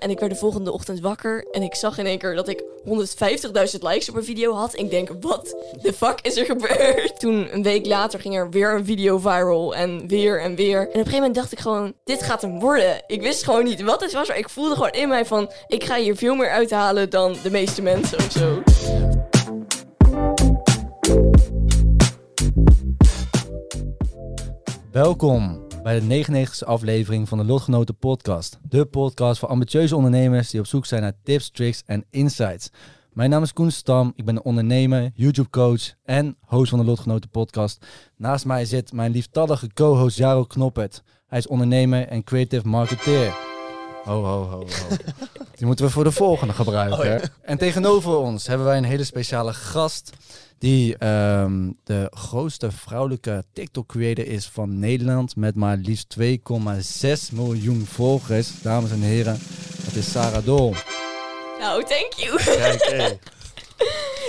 En ik werd de volgende ochtend wakker en ik zag in één keer dat ik 150.000 likes op een video had. Ik denk, wat de fuck is er gebeurd? Toen een week later ging er weer een video viral en weer en weer. En op een gegeven moment dacht ik gewoon, dit gaat hem worden. Ik wist gewoon niet wat het was, maar ik voelde gewoon in mij van, ik ga hier veel meer uithalen dan de meeste mensen of zo. Welkom bij de 99e aflevering van de Lotgenoten Podcast. De podcast voor ambitieuze ondernemers die op zoek zijn naar tips, tricks en insights. Mijn naam is Koen Stam, ik ben een ondernemer, YouTube-coach en host van de Lotgenoten Podcast. Naast mij zit mijn lieftallige co-host Jaro Knoppert. Hij is ondernemer en creative marketeer. Ho, ho, ho, ho. Die moeten we voor de volgende gebruiken. En tegenover ons hebben wij een hele speciale gast die ehm, de grootste vrouwelijke TikTok-creator is van Nederland met maar liefst 2,6 miljoen volgers. Dames en heren, dat is Sarah Dol. Nou, thank you. Kijk, hey.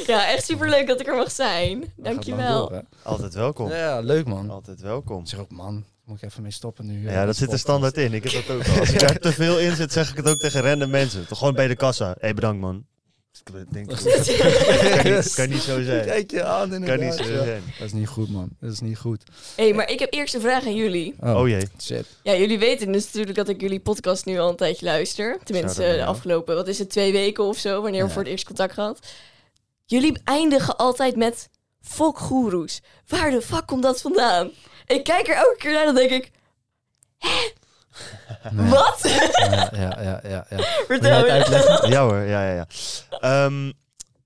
Ja, echt super leuk dat ik er mag zijn. Dankjewel. door, hè? Altijd welkom. Ja, leuk man. Altijd welkom. Ik zeg ook man, moet ik even mee stoppen nu. Ja, dat zit er standaard in. Ik heb dat ook al. Als er te veel in zit, zeg ik het ook tegen random mensen. Toch gewoon bij de kassa. Hé, hey, bedankt man. Ik denk, kan, niet, kan niet zo zijn. Kijk je aan Kan niet zo ja. zijn. Dat is niet goed man, dat is niet goed. hey, maar ik heb eerst een vraag aan jullie. Oh jee. Shit. Ja, jullie weten dus natuurlijk dat ik jullie podcast nu al een tijdje luister. Tenminste, de afgelopen, wat is het, twee weken of zo, wanneer we voor het eerst contact gehad. Jullie eindigen altijd met fokgoeroes. Waar de fuck komt dat vandaan? Ik kijk er elke keer naar, dan denk ik, Nee. wat? Ja, ja, ja, ja. ja. Vertel het? Ja hoor, ja, ja, ja. Ehm,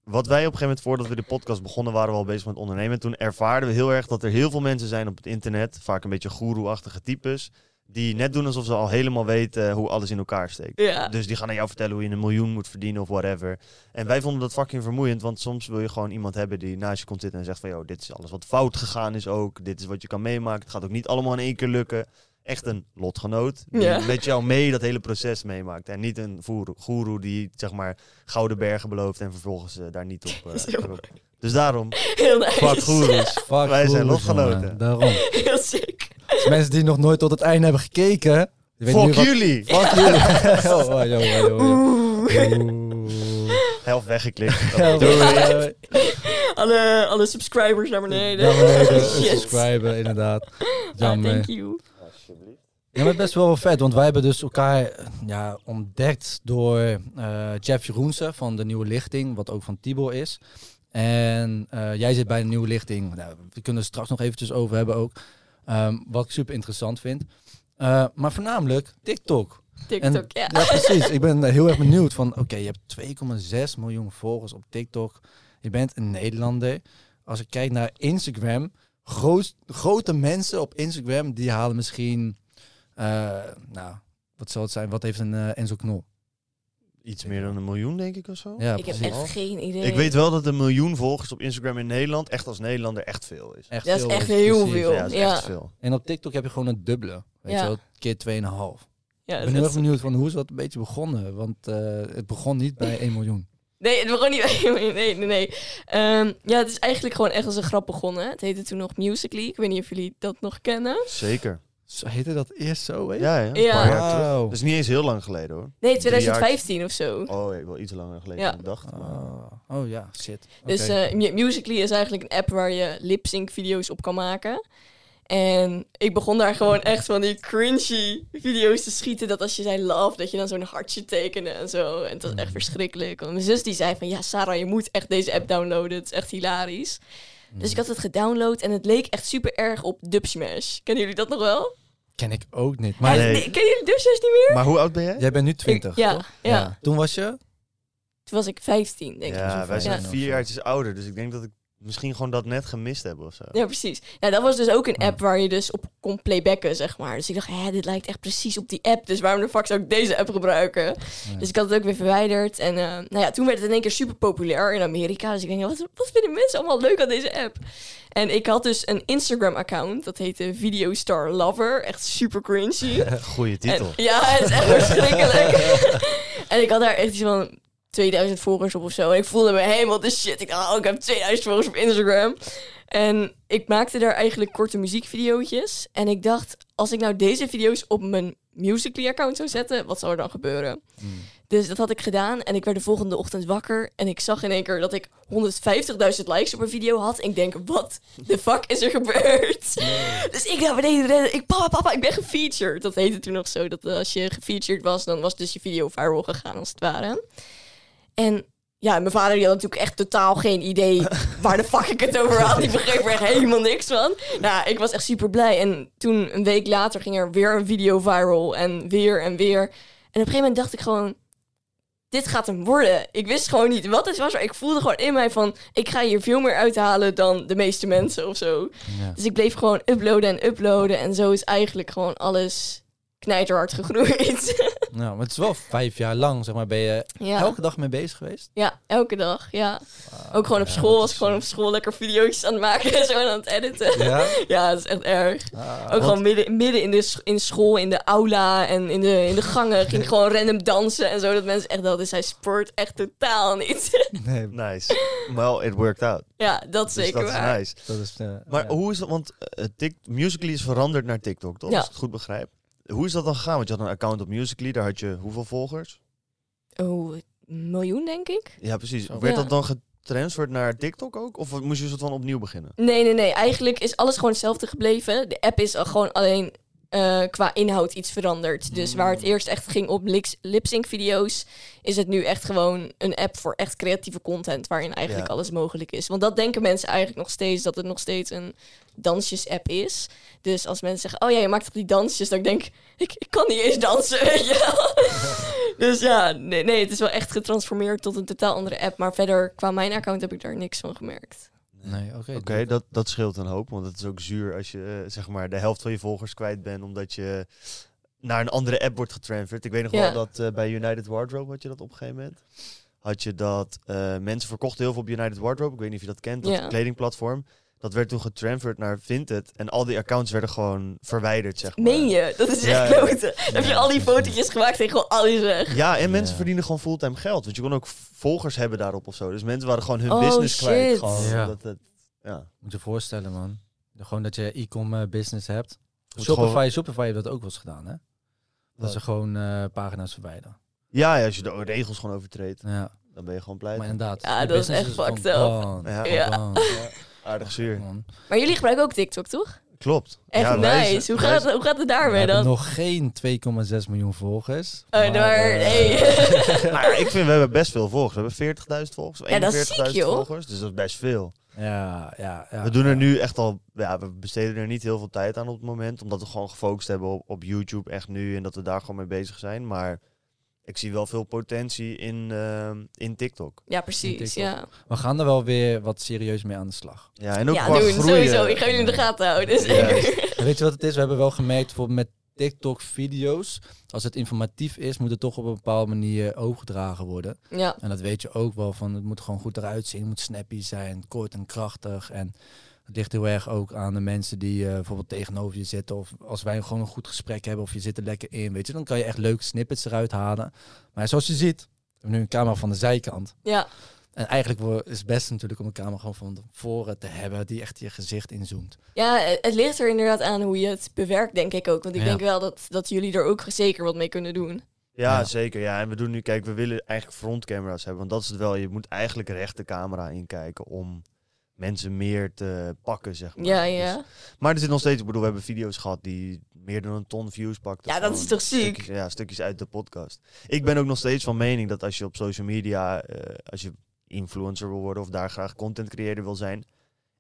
wat wij op een gegeven moment, voordat we de podcast begonnen, waren we al bezig met ondernemen. Toen ervaarden we heel erg dat er heel veel mensen zijn op het internet, vaak een beetje goeroe-achtige types, die net doen alsof ze al helemaal weten hoe alles in elkaar steekt. Ja. Dus die gaan aan jou vertellen hoe je een miljoen moet verdienen of whatever. En wij vonden dat fucking vermoeiend, want soms wil je gewoon iemand hebben die naast je komt zitten en zegt van, joh, dit is alles wat fout gegaan is ook. Dit is wat je kan meemaken. Het gaat ook niet allemaal in één keer lukken. Echt een lotgenoot die Ja. met jou mee dat hele proces meemaakt. En niet een voer- goeroe die, zeg maar, gouden bergen belooft en vervolgens eh, daar niet op... eh, erop. Dus daarom, Heel nice. fuck goeroes. Fuck Wij zijn lotgenoten. Daarom. Heel sick. Dus mensen die nog nooit tot het einde hebben gekeken. Fuck wat- jullie! Fuck jullie. oh, oh, oh. Helft weggeklikt. Ja, Doei. Alle, alle subscribers naar beneden. Naar beneden, subscriben, inderdaad. Ah, Jammer. thank you. Ja, maar best wel vet, want wij hebben dus elkaar ja, ontdekt door eh, Jeff Jeroense van de Nieuwe Lichting, wat ook van Tibor is. En eh, jij zit bij de Nieuwe Lichting. Nou, we kunnen het straks nog eventjes over hebben ook. Ehm, wat ik super interessant vind. Eh, maar voornamelijk TikTok. TikTok, ja. Ja, precies. Ik ben heel erg benieuwd van, oké, je hebt 2,6 miljoen volgers op TikTok. Je bent een Nederlander. Als ik kijk naar Instagram, groot, grote mensen op Instagram, die halen misschien, eh, nou, wat zal het zijn? Wat heeft een eh, Enzo Knol? Iets meer dan een miljoen, denk ik, of zo. Ja, Ik heb echt geen idee. Ik weet wel dat een miljoen volgers op Instagram in Nederland echt als Nederlander echt veel is. Echt Dat is veel, echt heel precies. veel. Ja, dat is Ja. echt veel. En op TikTok heb je gewoon een dubbele. Weet Ja. je wel, keer 2,5. Ja, Ik ben heel is- erg benieuwd van hoe is dat een beetje begonnen? Want eh, het begon niet bij 1 miljoen. Nee, het begon niet. Nee, nee, nee. Ehm, ja, het is eigenlijk gewoon echt als een grap begonnen. Het heette toen nog Musical.ly. Ik weet niet of jullie dat nog kennen. Zeker. Zo heette dat eerst zo, weet je? Ja, ja. Een Ja. paar jaar terug. Wauw. Dat is niet eens heel lang geleden hoor. Nee, Drie 2015 of zo. Oh, ja, wel iets langer geleden Ja. dan ik dacht. maar- Oh, oh ja, shit. Dus Oké. eh, Mu- Musical.ly is eigenlijk een app waar je lip-sync video's op kan maken. En ik begon daar gewoon echt van die cringy video's te schieten. Dat als je zei love, dat je dan zo'n hartje tekende en zo. En het was echt verschrikkelijk. Want mijn zus die zei van, ja Sarah, je moet echt deze app downloaden. Het is echt hilarisch. Dus ik had het gedownload en het leek echt super erg op Dubsmash. Kennen jullie dat nog wel? Ken ik ook niet. Maar, Nee. Kennen jullie Dubsmash niet meer? Maar hoe oud ben jij? jij bent nu 20, ja, toch? ja. Toen was je? Toen was ik 15, denk ik. Ja, wij zijn Ja. vier jaartjes ouder, dus ik denk dat ik misschien gewoon dat net gemist hebben of zo. Ja, precies. Ja, dat was dus ook een app waar je dus op kon playbacken, zeg maar. Dus ik dacht, hè, dit lijkt echt precies op die app. Dus waarom de fuck zou ik deze app gebruiken? Dus ik had het ook weer verwijderd. En eh, nou ja, toen werd het in één keer super populair in Amerika. Dus ik denk, wat, wat vinden mensen allemaal leuk aan deze app? En ik had dus een Instagram-account. Dat heette Video Star Lover. Echt super cringy. Goeie titel. En- ja, het is echt verschrikkelijk. en ik had daar echt iets van 2000 volgers op of zo. En ik voelde me helemaal de shit. Ik dacht, oh, ik heb 2000 volgers op Instagram. En ik maakte daar eigenlijk korte muziekvideootjes. En ik dacht, als ik nou deze video's op mijn Musical.ly-account zou zetten, wat zou er dan gebeuren? Dus dat had ik gedaan. En ik werd de volgende ochtend wakker. En ik zag in één keer dat ik 150.000 likes op een video had. Ik denk, wat de fuck is er gebeurd? Dus ik naar beneden rennen. Ik, papa, papa, ik ben gefeatured. Dat heette toen nog zo. Dat eh, als je gefeatured was, dan was dus je video viral gegaan, als het ware. En ja, mijn vader die had natuurlijk echt totaal geen idee waar de fuck ik het over had. Die begreep er echt helemaal niks van. Nou, ik was echt super blij. En toen, een week later, ging er weer een video viral. En weer en weer. En op een gegeven moment dacht ik gewoon... Dit gaat hem worden. Ik wist gewoon niet wat het was. Maar ik voelde gewoon in mij van... Ik ga hier veel meer uithalen dan de meeste mensen of zo. Ja. Dus ik bleef gewoon uploaden en uploaden. En zo is eigenlijk gewoon alles knijterhard gegroeid. Nou, maar het is wel vijf jaar lang, zeg maar. Ben je ja. elke dag mee bezig geweest? ja, elke dag. Ja. Ook gewoon op school. Was ik gewoon op school lekker video's aan het maken en zo en aan het editen. Ja? Ja, dat is echt erg. Ah, Ook gewoon midden, midden in, de, in school, in de aula en in de, in de gangen ging ik gewoon random dansen en zo. Dat mensen echt dachten, zij sport echt totaal niet. nee, Nice. Well, it worked out. ja, dat Dus zeker dat is nice. dat is... eh, Maar ja. hoe is dat? Want eh, Tik Musical.ly is veranderd naar TikTok, toch? Ja. Als ik het goed begrijp. Hoe is dat dan gegaan? Want je had een account op Musical.ly, daar had je hoeveel volgers? Oh, een miljoen denk ik? Ja, precies. Zo. Werd Ja. dat dan getransferd naar TikTok ook? Of moest je soort van opnieuw beginnen? Nee, nee, nee. Eigenlijk is alles gewoon hetzelfde gebleven. De app is al gewoon alleen eh, qua inhoud iets veranderd. Dus waar het eerst echt ging op lip-sync video's, is het nu echt gewoon een app voor echt creatieve content, waarin eigenlijk Ja. alles mogelijk is. Want dat denken mensen eigenlijk nog steeds, dat het nog steeds een dansjes-app is. Dus als mensen zeggen, oh ja, je maakt toch die dansjes, dan denk ik, ik, ik kan niet eens dansen, dus ja, nee, nee, het is wel echt getransformeerd tot een totaal andere app. Maar verder, qua mijn account heb ik daar niks van gemerkt. Nee, oké. Oké, dat, dat scheelt een hoop. Want het is ook zuur als je eh, zeg maar de helft van je volgers kwijt bent. Omdat je naar een andere app wordt getransferd. Ik weet nog Ja. wel dat eh, bij United Wardrobe had je dat op een gegeven moment. Had je dat eh, mensen verkochten heel veel op United Wardrobe. Ik weet niet of je dat kent, dat Ja. kledingplatform. Dat werd toen getransferd naar Vinted. En al die accounts werden gewoon verwijderd, zeg maar. Meen je? Dat is echt ja. heb je al die fotootjes gemaakt en gewoon alles weg. Ja, en mensen Ja. verdienen gewoon fulltime geld. Want je kon ook volgers hebben daarop of zo. Dus mensen waren gewoon hun Oh, business kwijt. shit. Gewoon, Ja. dat het, ja. Moet je voorstellen, man. Gewoon dat je e-com eh, business hebt. Moet Shopify, gewoon- Shopify heeft dat ook wel eens gedaan, hè? Dat Wat? ze gewoon eh, pagina's verwijderen. Ja, ja, als je de regels gewoon overtreedt, Ja, dan ben je gewoon pleit. maar inderdaad. Ja, dat is echt fucked up. Ja. Aardig zuur. Man. Maar jullie gebruiken ook TikTok, toch? Klopt. Echt Ja, nice. Hoe, gaat, hoe gaat het We daarmee hebben dan? nog geen 2,6 miljoen volgers. Oh, maar, eh. Nou, ik vind we hebben best veel volgers. We hebben 40.000 volgers. Ja, dat is 41.000 ziek, joh. volgers. Dus dat is best veel. Ja, ja, ja. we doen er ja. nu echt al... Ja, we besteden er niet heel veel tijd aan op het moment. Omdat we gewoon gefocust hebben op, op YouTube echt nu. En dat we daar gewoon mee bezig zijn. Maar ik zie wel veel potentie in, ehm, in TikTok. Ja, precies. TikTok. Ja, We gaan er wel weer wat serieus mee aan de slag. Ja, en ook ja qua doen. groeien. Sowieso. Ik ga jullie in de gaten houden. Zeker. En weet je wat het is? We hebben wel gemerkt bijvoorbeeld met TikTok-video's. Als het informatief is, moet het toch op een bepaalde manier overgedragen worden. Ja. En dat weet je ook wel van, het moet gewoon goed eruit zien. Het moet snappy zijn, kort en krachtig. En het ligt heel erg ook aan de mensen die eh, bijvoorbeeld tegenover je zitten. Of als wij gewoon een goed gesprek hebben of je zit er lekker in, weet je. Dan kan je echt leuke snippets eruit halen. Maar zoals je ziet, we hebben nu een camera van de zijkant. Ja. En eigenlijk is het best natuurlijk om een camera gewoon van voren te hebben die echt je gezicht inzoomt. ja, het het ligt er inderdaad aan hoe je het bewerkt, denk ik ook. Want ik Ja. denk wel dat, dat jullie er ook zeker wat mee kunnen doen. Ja, Ja. zeker. Ja, en we doen nu, kijk, we willen eigenlijk frontcamera's hebben. Want dat is het wel. Je moet eigenlijk recht de camera inkijken om mensen meer te pakken, zeg maar. Ja, Dus- ja. maar er zit nog steeds, ik bedoel, we hebben video's gehad die meer dan een ton views pakten. Ja, dat is toch ziek? Stukjes, ja, stukjes uit de podcast. Ik ben ook nog steeds van mening dat als je op social media, eh, als je influencer wil worden of daar graag content creator wil zijn,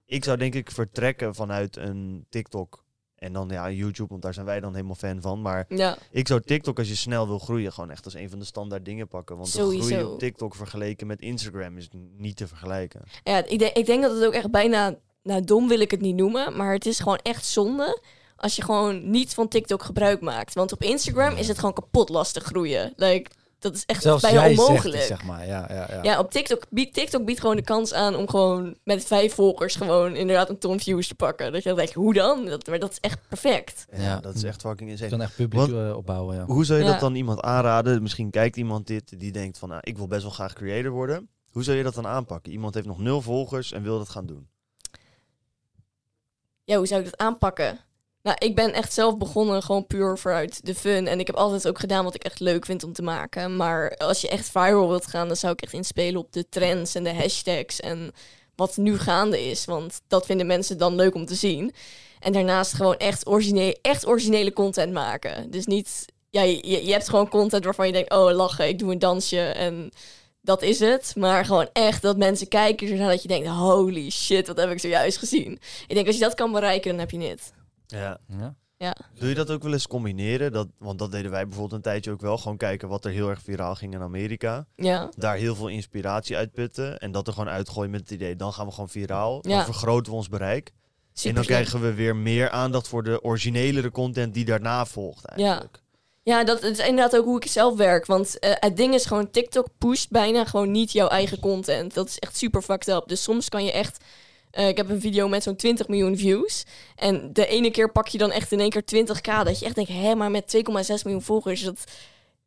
ik zou denk ik vertrekken vanuit een TikTok En dan ja, YouTube, want daar zijn wij dan helemaal fan van. Maar Ja, ik zou TikTok, als je snel wil groeien, gewoon echt als een van de standaard dingen pakken. Want de groei Sowieso. op TikTok vergeleken met Instagram is niet te vergelijken. ja ik, denk, ik denk dat het ook echt bijna... Nou, dom wil ik het niet noemen, maar het is gewoon echt zonde... als je gewoon niet van TikTok gebruik maakt. Want op Instagram is het gewoon kapot lastig groeien. Like, dat is echt Zelfs bijna jij zegt onmogelijk. het, zeg maar. Ja, ja, ja. Ja, op TikTok biedt, TikTok biedt gewoon de kans aan om gewoon met vijf volgers gewoon inderdaad een ton views te pakken. Dat je denkt, hoe dan? Dat, maar dat is echt perfect. Ja, Ja. dat is echt fucking Je insane. kan echt publiek Want- eh, opbouwen, ja. Hoe zou je Ja. dat dan iemand aanraden? Misschien kijkt iemand dit die denkt van, nou, ik wil best wel graag creator worden. Hoe zou je dat dan aanpakken? Iemand heeft nog nul volgers en wil dat gaan doen. Ja, hoe zou ik dat aanpakken? Nou, ik ben echt zelf begonnen gewoon puur vooruit de fun. En ik heb altijd ook gedaan wat ik echt leuk vind om te maken. Maar als je echt viral wilt gaan, dan zou ik echt inspelen op de trends en de hashtags en wat nu gaande is. Want dat vinden mensen dan leuk om te zien. En daarnaast gewoon echt, origineel, echt originele content maken. Dus niet, ja, je, je hebt gewoon content waarvan je denkt, oh lachen, ik doe een dansje en dat is het. Maar gewoon echt dat mensen kijken zodat dat je denkt, holy shit, wat heb ik zojuist gezien. Ik denk als je dat kan bereiken, dan heb je het. Ja. Ja. Doe je dat ook wel eens combineren? Dat, want dat deden wij bijvoorbeeld een tijdje ook wel. Gewoon kijken wat er heel erg viraal ging in Amerika. Ja, Daar heel veel inspiratie uitputten. En dat er gewoon uitgooien met het idee, dan gaan we gewoon viraal. Dan Ja. vergroten we ons bereik. super en dan krijgen we weer meer aandacht voor de originelere content die daarna volgt eigenlijk. Ja, dat is inderdaad ook hoe ik zelf werk. Want eh, het ding is gewoon, TikTok pusht bijna gewoon niet jouw eigen content. Dat is echt super fucked up. Dus soms kan je echt... eh, ik heb een video met zo'n 20 miljoen views. En de ene keer pak je dan echt in één keer 20k. Dat je echt denkt, hé, maar met 2,6 miljoen volgers... Dat,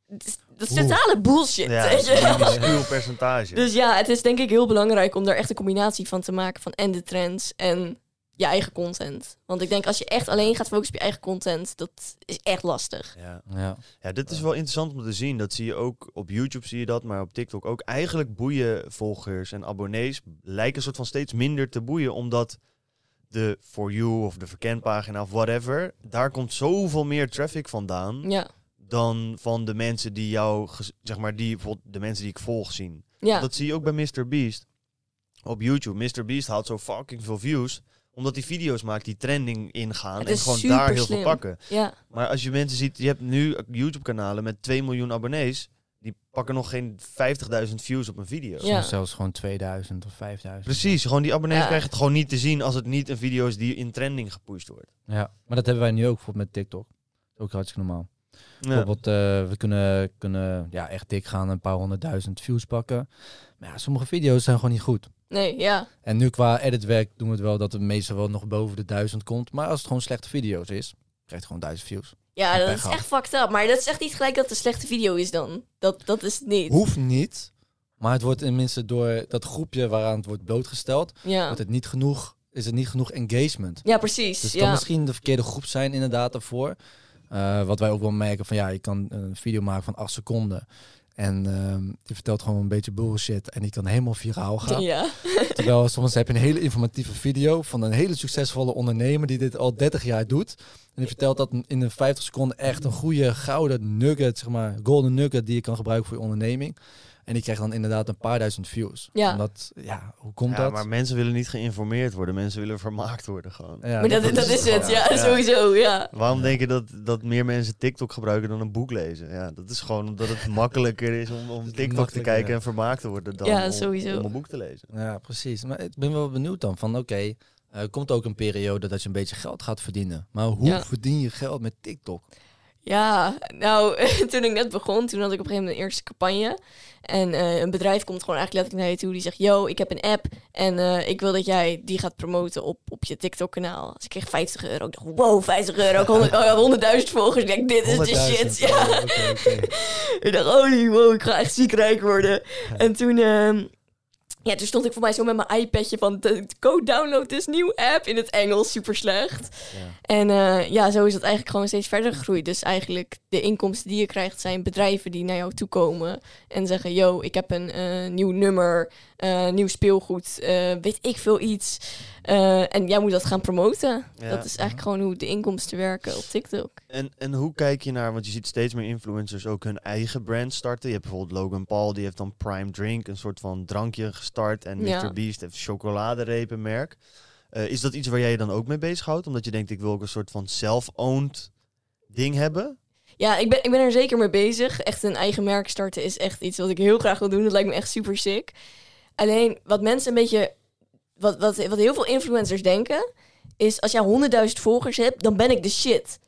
dat is, totale bullshit. Ja, weet dat is je? een percentage. Dus ja, het is denk ik heel belangrijk om daar echt een combinatie van te maken van en de trends en je eigen content. Want ik denk als je echt alleen gaat focussen op je eigen content, dat is echt lastig. ja. Ja. Ja, dit is wel interessant om te zien. Dat zie je ook op YouTube, zie je dat, maar op TikTok ook. Eigenlijk boeien volgers en abonnees lijken een soort van steeds minder te boeien, omdat de For You of de verkenpagina of whatever, daar komt zoveel meer traffic vandaan Ja, dan van de mensen die jou, zeg maar, die bijvoorbeeld de mensen die ik volg zien. ja, Dat zie je ook bij Mr. Beast op YouTube. Mr. Beast haalt zo fucking veel views, omdat hij video's maakt die trending ingaan Het en gewoon daar heel slim. veel pakken. ja. Maar als je mensen ziet, je hebt nu YouTube-kanalen met 2 miljoen abonnees. Die pakken nog geen 50.000 views op een video. Ja. Soms zelfs gewoon 2000 of 5000. Precies, gewoon die abonnees Ja. krijgen het gewoon niet te zien als het niet een video is die in trending gepusht wordt. Ja, maar dat hebben wij nu ook bijvoorbeeld met TikTok. Dat is ook hartstikke normaal. Ja. Bijvoorbeeld, eh, we kunnen, kunnen ja, echt dik gaan, een paar honderdduizend views pakken. Maar ja, sommige video's zijn gewoon niet goed. Nee, ja. En nu qua editwerk doen we het wel dat het meestal wel nog boven de duizend komt. Maar als het gewoon slechte video's is, krijgt het gewoon duizend views. Ja, dat is echt fucked up. Maar dat is echt niet gelijk dat het een slechte video is dan. Dat, dat is het niet. Hoeft niet, maar het wordt tenminste door dat groepje waaraan het wordt blootgesteld, Ja. wordt het niet genoeg, is het niet genoeg engagement. ja, precies. Dus het kan misschien de verkeerde groep zijn inderdaad daarvoor. Eh, wat wij ook wel merken van ja, je kan een video maken van acht seconden. En ehm, je vertelt gewoon een beetje bullshit en die kan helemaal viraal gaan. Ja. Terwijl soms heb je een hele informatieve video van een hele succesvolle ondernemer die dit al 30 jaar doet. En die vertelt dat in een 50 seconden echt een goede gouden nugget, zeg maar, golden nugget die je kan gebruiken voor je onderneming. En die krijgt dan inderdaad een paar duizend views. Ja. Omdat, ja, hoe komt Ja, dat? maar mensen willen niet geïnformeerd worden, mensen willen vermaakt worden gewoon. Ja, Maar dat, dat, is het, ja, sowieso, ja. Waarom denk je dat, dat meer mensen TikTok gebruiken dan een boek lezen? Ja, dat is gewoon omdat het makkelijker is om, om TikTok te kijken en vermaakt te worden dan Ja, om, sowieso. om een boek te lezen. Ja, precies. Maar ik ben wel benieuwd dan van, oké, eh, er komt ook een periode dat je een beetje geld gaat verdienen. Maar hoe Ja. verdien je geld met TikTok? Ja, nou, toen ik net begon, toen had ik op een gegeven moment een eerste campagne. En eh, een bedrijf komt gewoon eigenlijk letterlijk naar je toe. Die zegt, yo, ik heb een app en eh, ik wil dat jij die gaat promoten op, op je TikTok-kanaal. Dus ik kreeg 50 euro. Ik dacht, wow, 50 euro. Ik had 100 100.000 volgers. Ik denk, dit is de 100.000. shit. Ja. Oh. Ik dacht, holy wow, ik ga echt ziek rijk worden. En toen, ehm, ja, toen stond ik voor mij zo met mijn iPadje van, de- go download this nieuwe app in het Engels, super slecht. Ja. En eh, ja, zo is dat eigenlijk gewoon steeds verder gegroeid. Dus eigenlijk de inkomsten die je krijgt zijn bedrijven die naar jou toe komen en zeggen, yo, ik heb een eh, nieuw nummer, eh, nieuw speelgoed, weet ik veel iets. Eh, en jij moet dat gaan promoten. Ja. Dat is eigenlijk gewoon hoe de inkomsten werken op TikTok. En, en hoe kijk je naar, want je ziet steeds meer influencers ook hun eigen brand starten. Je hebt bijvoorbeeld Logan Paul, die heeft dan Prime Drink, een soort van drankje gestart. En Ja. Mr. Beast heeft chocoladerepenmerk. Eh, is dat iets waar jij je dan ook mee bezighoudt? Omdat je denkt, ik wil ook een soort van self-owned ding hebben? Ja, ik ben, ik ben er zeker mee bezig. Echt een eigen merk starten is echt iets wat ik heel graag wil doen. Dat lijkt me echt super sick. Alleen wat mensen een beetje, wat, wat, wat heel veel influencers denken, is als jij 100.000 volgers hebt, dan ben ik de shit.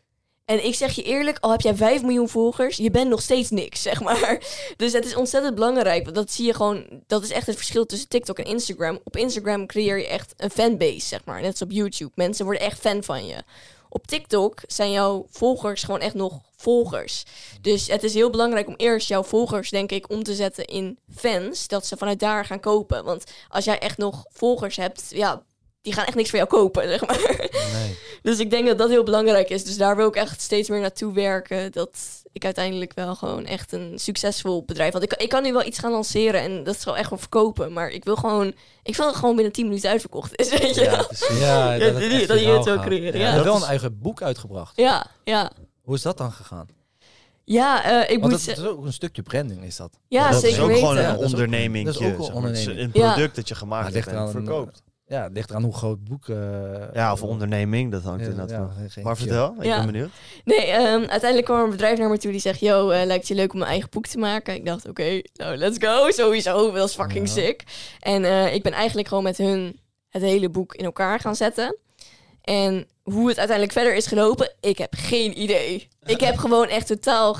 En ik zeg je eerlijk, al heb jij 5 miljoen volgers, je bent nog steeds niks, zeg maar. Dus het is ontzettend belangrijk. Want dat zie je gewoon, dat is echt het verschil tussen TikTok en Instagram. Op Instagram creëer je echt een fanbase, zeg maar. Net als op YouTube. Mensen worden echt fan van je. Op TikTok zijn jouw volgers gewoon echt nog volgers. Dus het is heel belangrijk om eerst jouw volgers, denk ik, om te zetten in fans. Dat ze vanuit daar gaan kopen. Want als jij echt nog volgers hebt, ja, die gaan echt niks voor jou kopen, zeg maar. Nee. Dus ik denk dat dat heel belangrijk is. Dus daar wil ik echt steeds meer naartoe werken. Dat ik uiteindelijk wel gewoon echt een succesvol bedrijf. Want ik, ik kan nu wel iets gaan lanceren en dat zal echt wel verkopen. Maar ik wil gewoon, ik wil dat gewoon binnen 10 minuten uitverkocht is. Weet je Ja. Ja, Ja, het dat- echt dat je het gaat. creëren, Je ja. hebt Dat wel is- een eigen boek uitgebracht. Ja, ja. Hoe is dat dan gegaan? Ja, eh, ik Want moet dat is ook een stukje branding, is dat. Ja, dat zeker is ook weten. gewoon Ja, een dat is ook- onderneming. dat is ook een onderneming. Een Ja. product dat je gemaakt hebt het en verkoopt. Ja, het ligt eraan hoe groot het boek... eh, Ja, of onderneming, dat hangt ja, inderdaad ja, van. geen- Maar vertel, ik Ja. ben benieuwd. Nee, ehm, uiteindelijk kwam er een bedrijf naar me toe die zegt... Yo, eh, lijkt het je leuk om een eigen boek te maken? Ik dacht, oké, nou, let's go. Sowieso, dat is fucking Ja. sick. En eh, ik ben eigenlijk gewoon met hun het hele boek in elkaar gaan zetten. En hoe het uiteindelijk verder is gelopen, ik heb geen idee. Ik heb gewoon echt totaal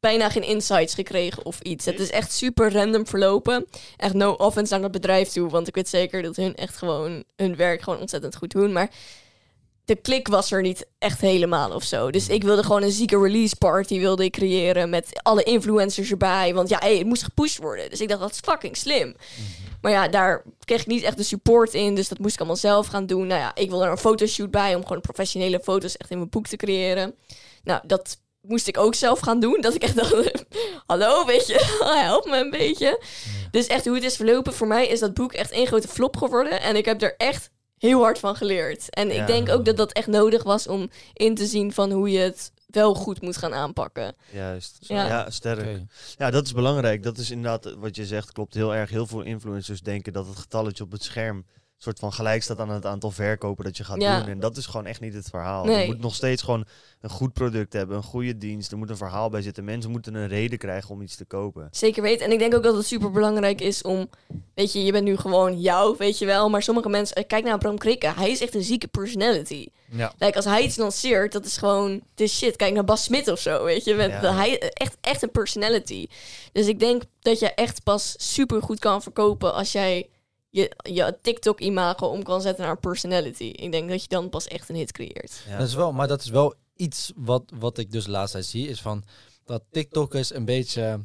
bijna geen insights gekregen of iets. Het is echt super random verlopen. Echt no offense aan het bedrijf toe, want ik weet zeker dat hun echt gewoon hun werk gewoon ontzettend goed doen. Maar de klik was er niet echt helemaal of zo. Dus ik wilde gewoon een zieke release party wilde ik creëren met alle influencers erbij. Want ja, hey, het moest gepusht worden. Dus ik dacht, dat is fucking slim. Maar ja, daar kreeg ik niet echt de support in. Dus dat moest ik allemaal zelf gaan doen. Nou ja, ik wilde er een fotoshoot bij om gewoon professionele foto's echt in mijn boek te creëren. Nou, dat moest ik ook zelf gaan doen. Dat ik echt dacht, hallo, weet je, help me een beetje. Dus echt hoe het is verlopen, voor mij is dat boek echt één grote flop geworden. En ik heb er echt heel hard van geleerd. En Ja. ik denk ook dat dat echt nodig was om in te zien van hoe je het wel goed moet gaan aanpakken. Juist. Ja. Ja, sterk. Ja, dat is belangrijk. Dat is inderdaad wat je zegt, klopt heel erg. Heel veel influencers denken dat het getalletje op het scherm soort van gelijk staat aan het aantal verkopen dat je gaat Ja. doen. En dat is gewoon echt niet het verhaal. Nee. Je moet nog steeds gewoon een goed product hebben, een goede dienst. Er moet een verhaal bij zitten. Mensen moeten een reden krijgen om iets te kopen. Zeker weten. En ik denk ook dat het super belangrijk is om, weet je, je bent nu gewoon jou, weet je wel. Maar sommige mensen, eh, kijk naar Bram Krikke, hij is echt een zieke personality. Ja. Kijk, als hij iets lanceert, dat is gewoon de shit. Kijk naar Bas Smit of zo, weet je. Met, Ja. Hij echt, echt een personality. Dus ik denk dat je echt pas super goed kan verkopen als jij je, je TikTok-imago om kan zetten naar een personality. Ik denk dat je dan pas echt een hit creëert. Ja. Dat is wel, maar dat is wel iets wat, wat ik dus de laatste tijd zie, is van dat TikTokkers een beetje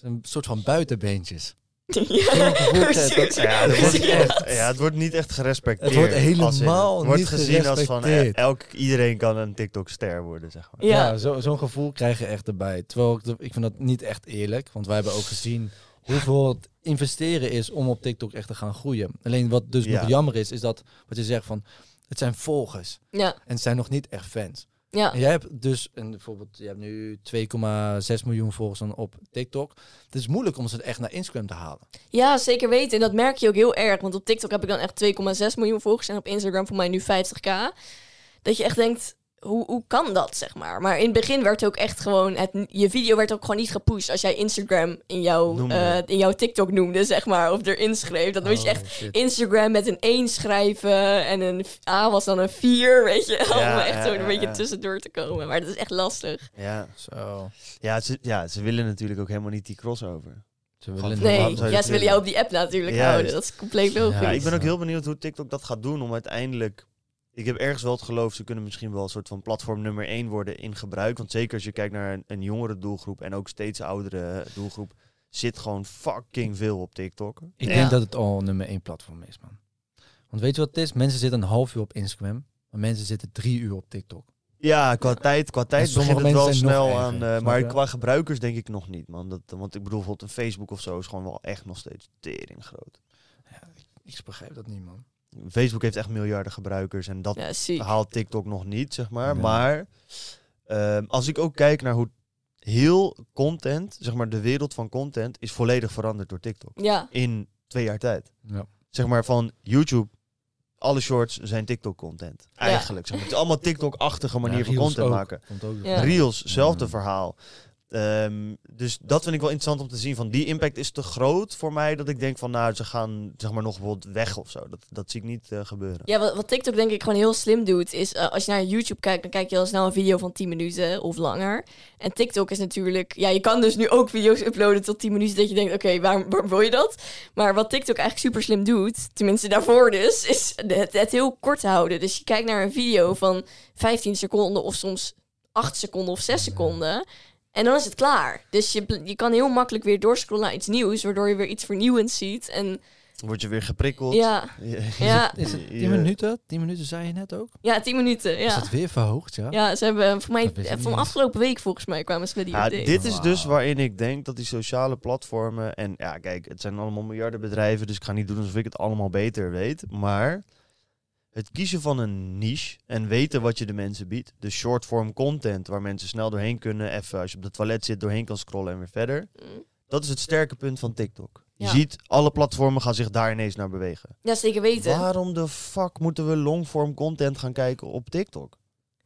een soort van buitenbeentjes. ja, dat wordt, Ja. echt- ja, het wordt niet echt gerespecteerd. Het wordt in- helemaal Het wordt niet gezien als van eh, gerespecteerd. elk, iedereen kan een TikTok-ster worden, zeg maar. Ja. Ja, zo- zo'n gevoel krijg je echt erbij. Terwijl ik, de- ik vind dat niet echt eerlijk, want wij hebben ook gezien hoeveel het investeren is om op TikTok echt te gaan groeien. Alleen wat dus Ja. nog jammer is, is dat wat je zegt van het zijn volgers ja, en het zijn nog niet echt fans. ja. En jij hebt dus, en bijvoorbeeld, je hebt nu 2,6 miljoen volgers dan op TikTok. Het is moeilijk om ze echt naar Instagram te halen. Ja, zeker weten. En dat merk je ook heel erg. Want op TikTok heb ik dan echt 2,6 miljoen volgers. En op Instagram voor mij nu 50k. Dat je echt denkt, hoe, hoe kan dat, zeg maar? Maar in het begin werd ook echt gewoon... Het, je video werd ook gewoon niet gepusht. Als jij Instagram in jouw, eh, in jouw TikTok noemde, zeg maar. Of erin schreef. Dan moest je Oh, echt shit. Instagram met een 1 schrijven. En een A was dan een 4, weet je. Om echt ja, zo een ja, beetje tussendoor te komen. Maar dat is echt lastig. Ja, Zo. ja, ze, ja, ze willen natuurlijk ook helemaal niet die crossover. Ze willen Nee, ja, dat ze willen jou op die app natuurlijk houden. Dat is compleet logisch. Ik ben ook heel benieuwd hoe TikTok dat gaat doen om uiteindelijk... Ik heb ergens wel het geloof, ze kunnen misschien wel een soort van platform nummer 1 worden in gebruik. Want zeker als je kijkt naar een, een jongere doelgroep en ook steeds oudere doelgroep, zit gewoon fucking veel op TikTok. Ik Ja. denk dat het al nummer één platform is, man. Want weet je wat het is? Mensen zitten een half uur op Instagram, maar mensen zitten drie uur op TikTok. Ja, qua tijd, qua tijd sommige begint het wel mensen zijn nog snel erger, aan. maar qua gebruikers denk ik nog niet, man. Dat, want ik bedoel, bijvoorbeeld een Facebook of zo is gewoon wel echt nog steeds tering groot. Ik begrijp dat niet, man. Facebook heeft echt miljarden gebruikers en dat Ja, haalt TikTok nog niet, zeg maar. Ja. Maar ehm, als ik ook kijk naar hoe heel content, zeg maar de wereld van content, is volledig veranderd door TikTok. Ja, In twee jaar tijd. Ja. Zeg maar van YouTube, alle shorts zijn TikTok-content. Eigenlijk. Zeg maar. Het is allemaal TikTok-achtige manier Ja, van content ook. maken. Reels, zelfde verhaal. Ehm, dus dat vind ik wel interessant om te zien. Van die impact is te groot voor mij dat ik denk van nou ze gaan zeg maar nog bijvoorbeeld weg of zo. Dat, dat zie ik niet eh, gebeuren. Ja, wat, TikTok denk ik gewoon heel slim doet, is eh, als je naar YouTube kijkt, dan kijk je al snel een video van 10 minuten of langer. En TikTok is natuurlijk, ja, je kan dus nu ook video's uploaden tot 10 minuten, dat je denkt, oké, waarom, waarom wil je dat? Maar wat TikTok eigenlijk super slim doet, tenminste daarvoor dus, is het, het heel kort houden. Dus je kijkt naar een video van 15 seconden of soms 8 seconden of 6 seconden. En dan is het klaar. Dus je, je kan heel makkelijk weer doorscrollen naar iets nieuws, waardoor je weer iets vernieuwends ziet. En Word je weer geprikkeld. ja, ja, Is het Je- 10 minuten? 10 minuten zei je net ook? ja, 10 minuten. Is Ja. het weer verhoogd, ja? Ja, ze hebben voor mij ik van afgelopen week volgens mij kwamen ze met die Ja, update. dit is dus waarin ik denk dat die sociale platformen... En ja, kijk, het zijn allemaal miljarden bedrijven... dus ik ga niet doen alsof ik het allemaal beter weet. Maar het kiezen van een niche en weten wat je de mensen biedt... dus short-form content waar mensen snel doorheen kunnen... even als je op de toilet zit doorheen kan scrollen en weer verder... Mm. dat is het sterke punt van TikTok. Je ziet, alle platformen gaan zich daar ineens naar bewegen. Ja, zeker weten. Waarom de fuck moeten we longform content gaan kijken op TikTok?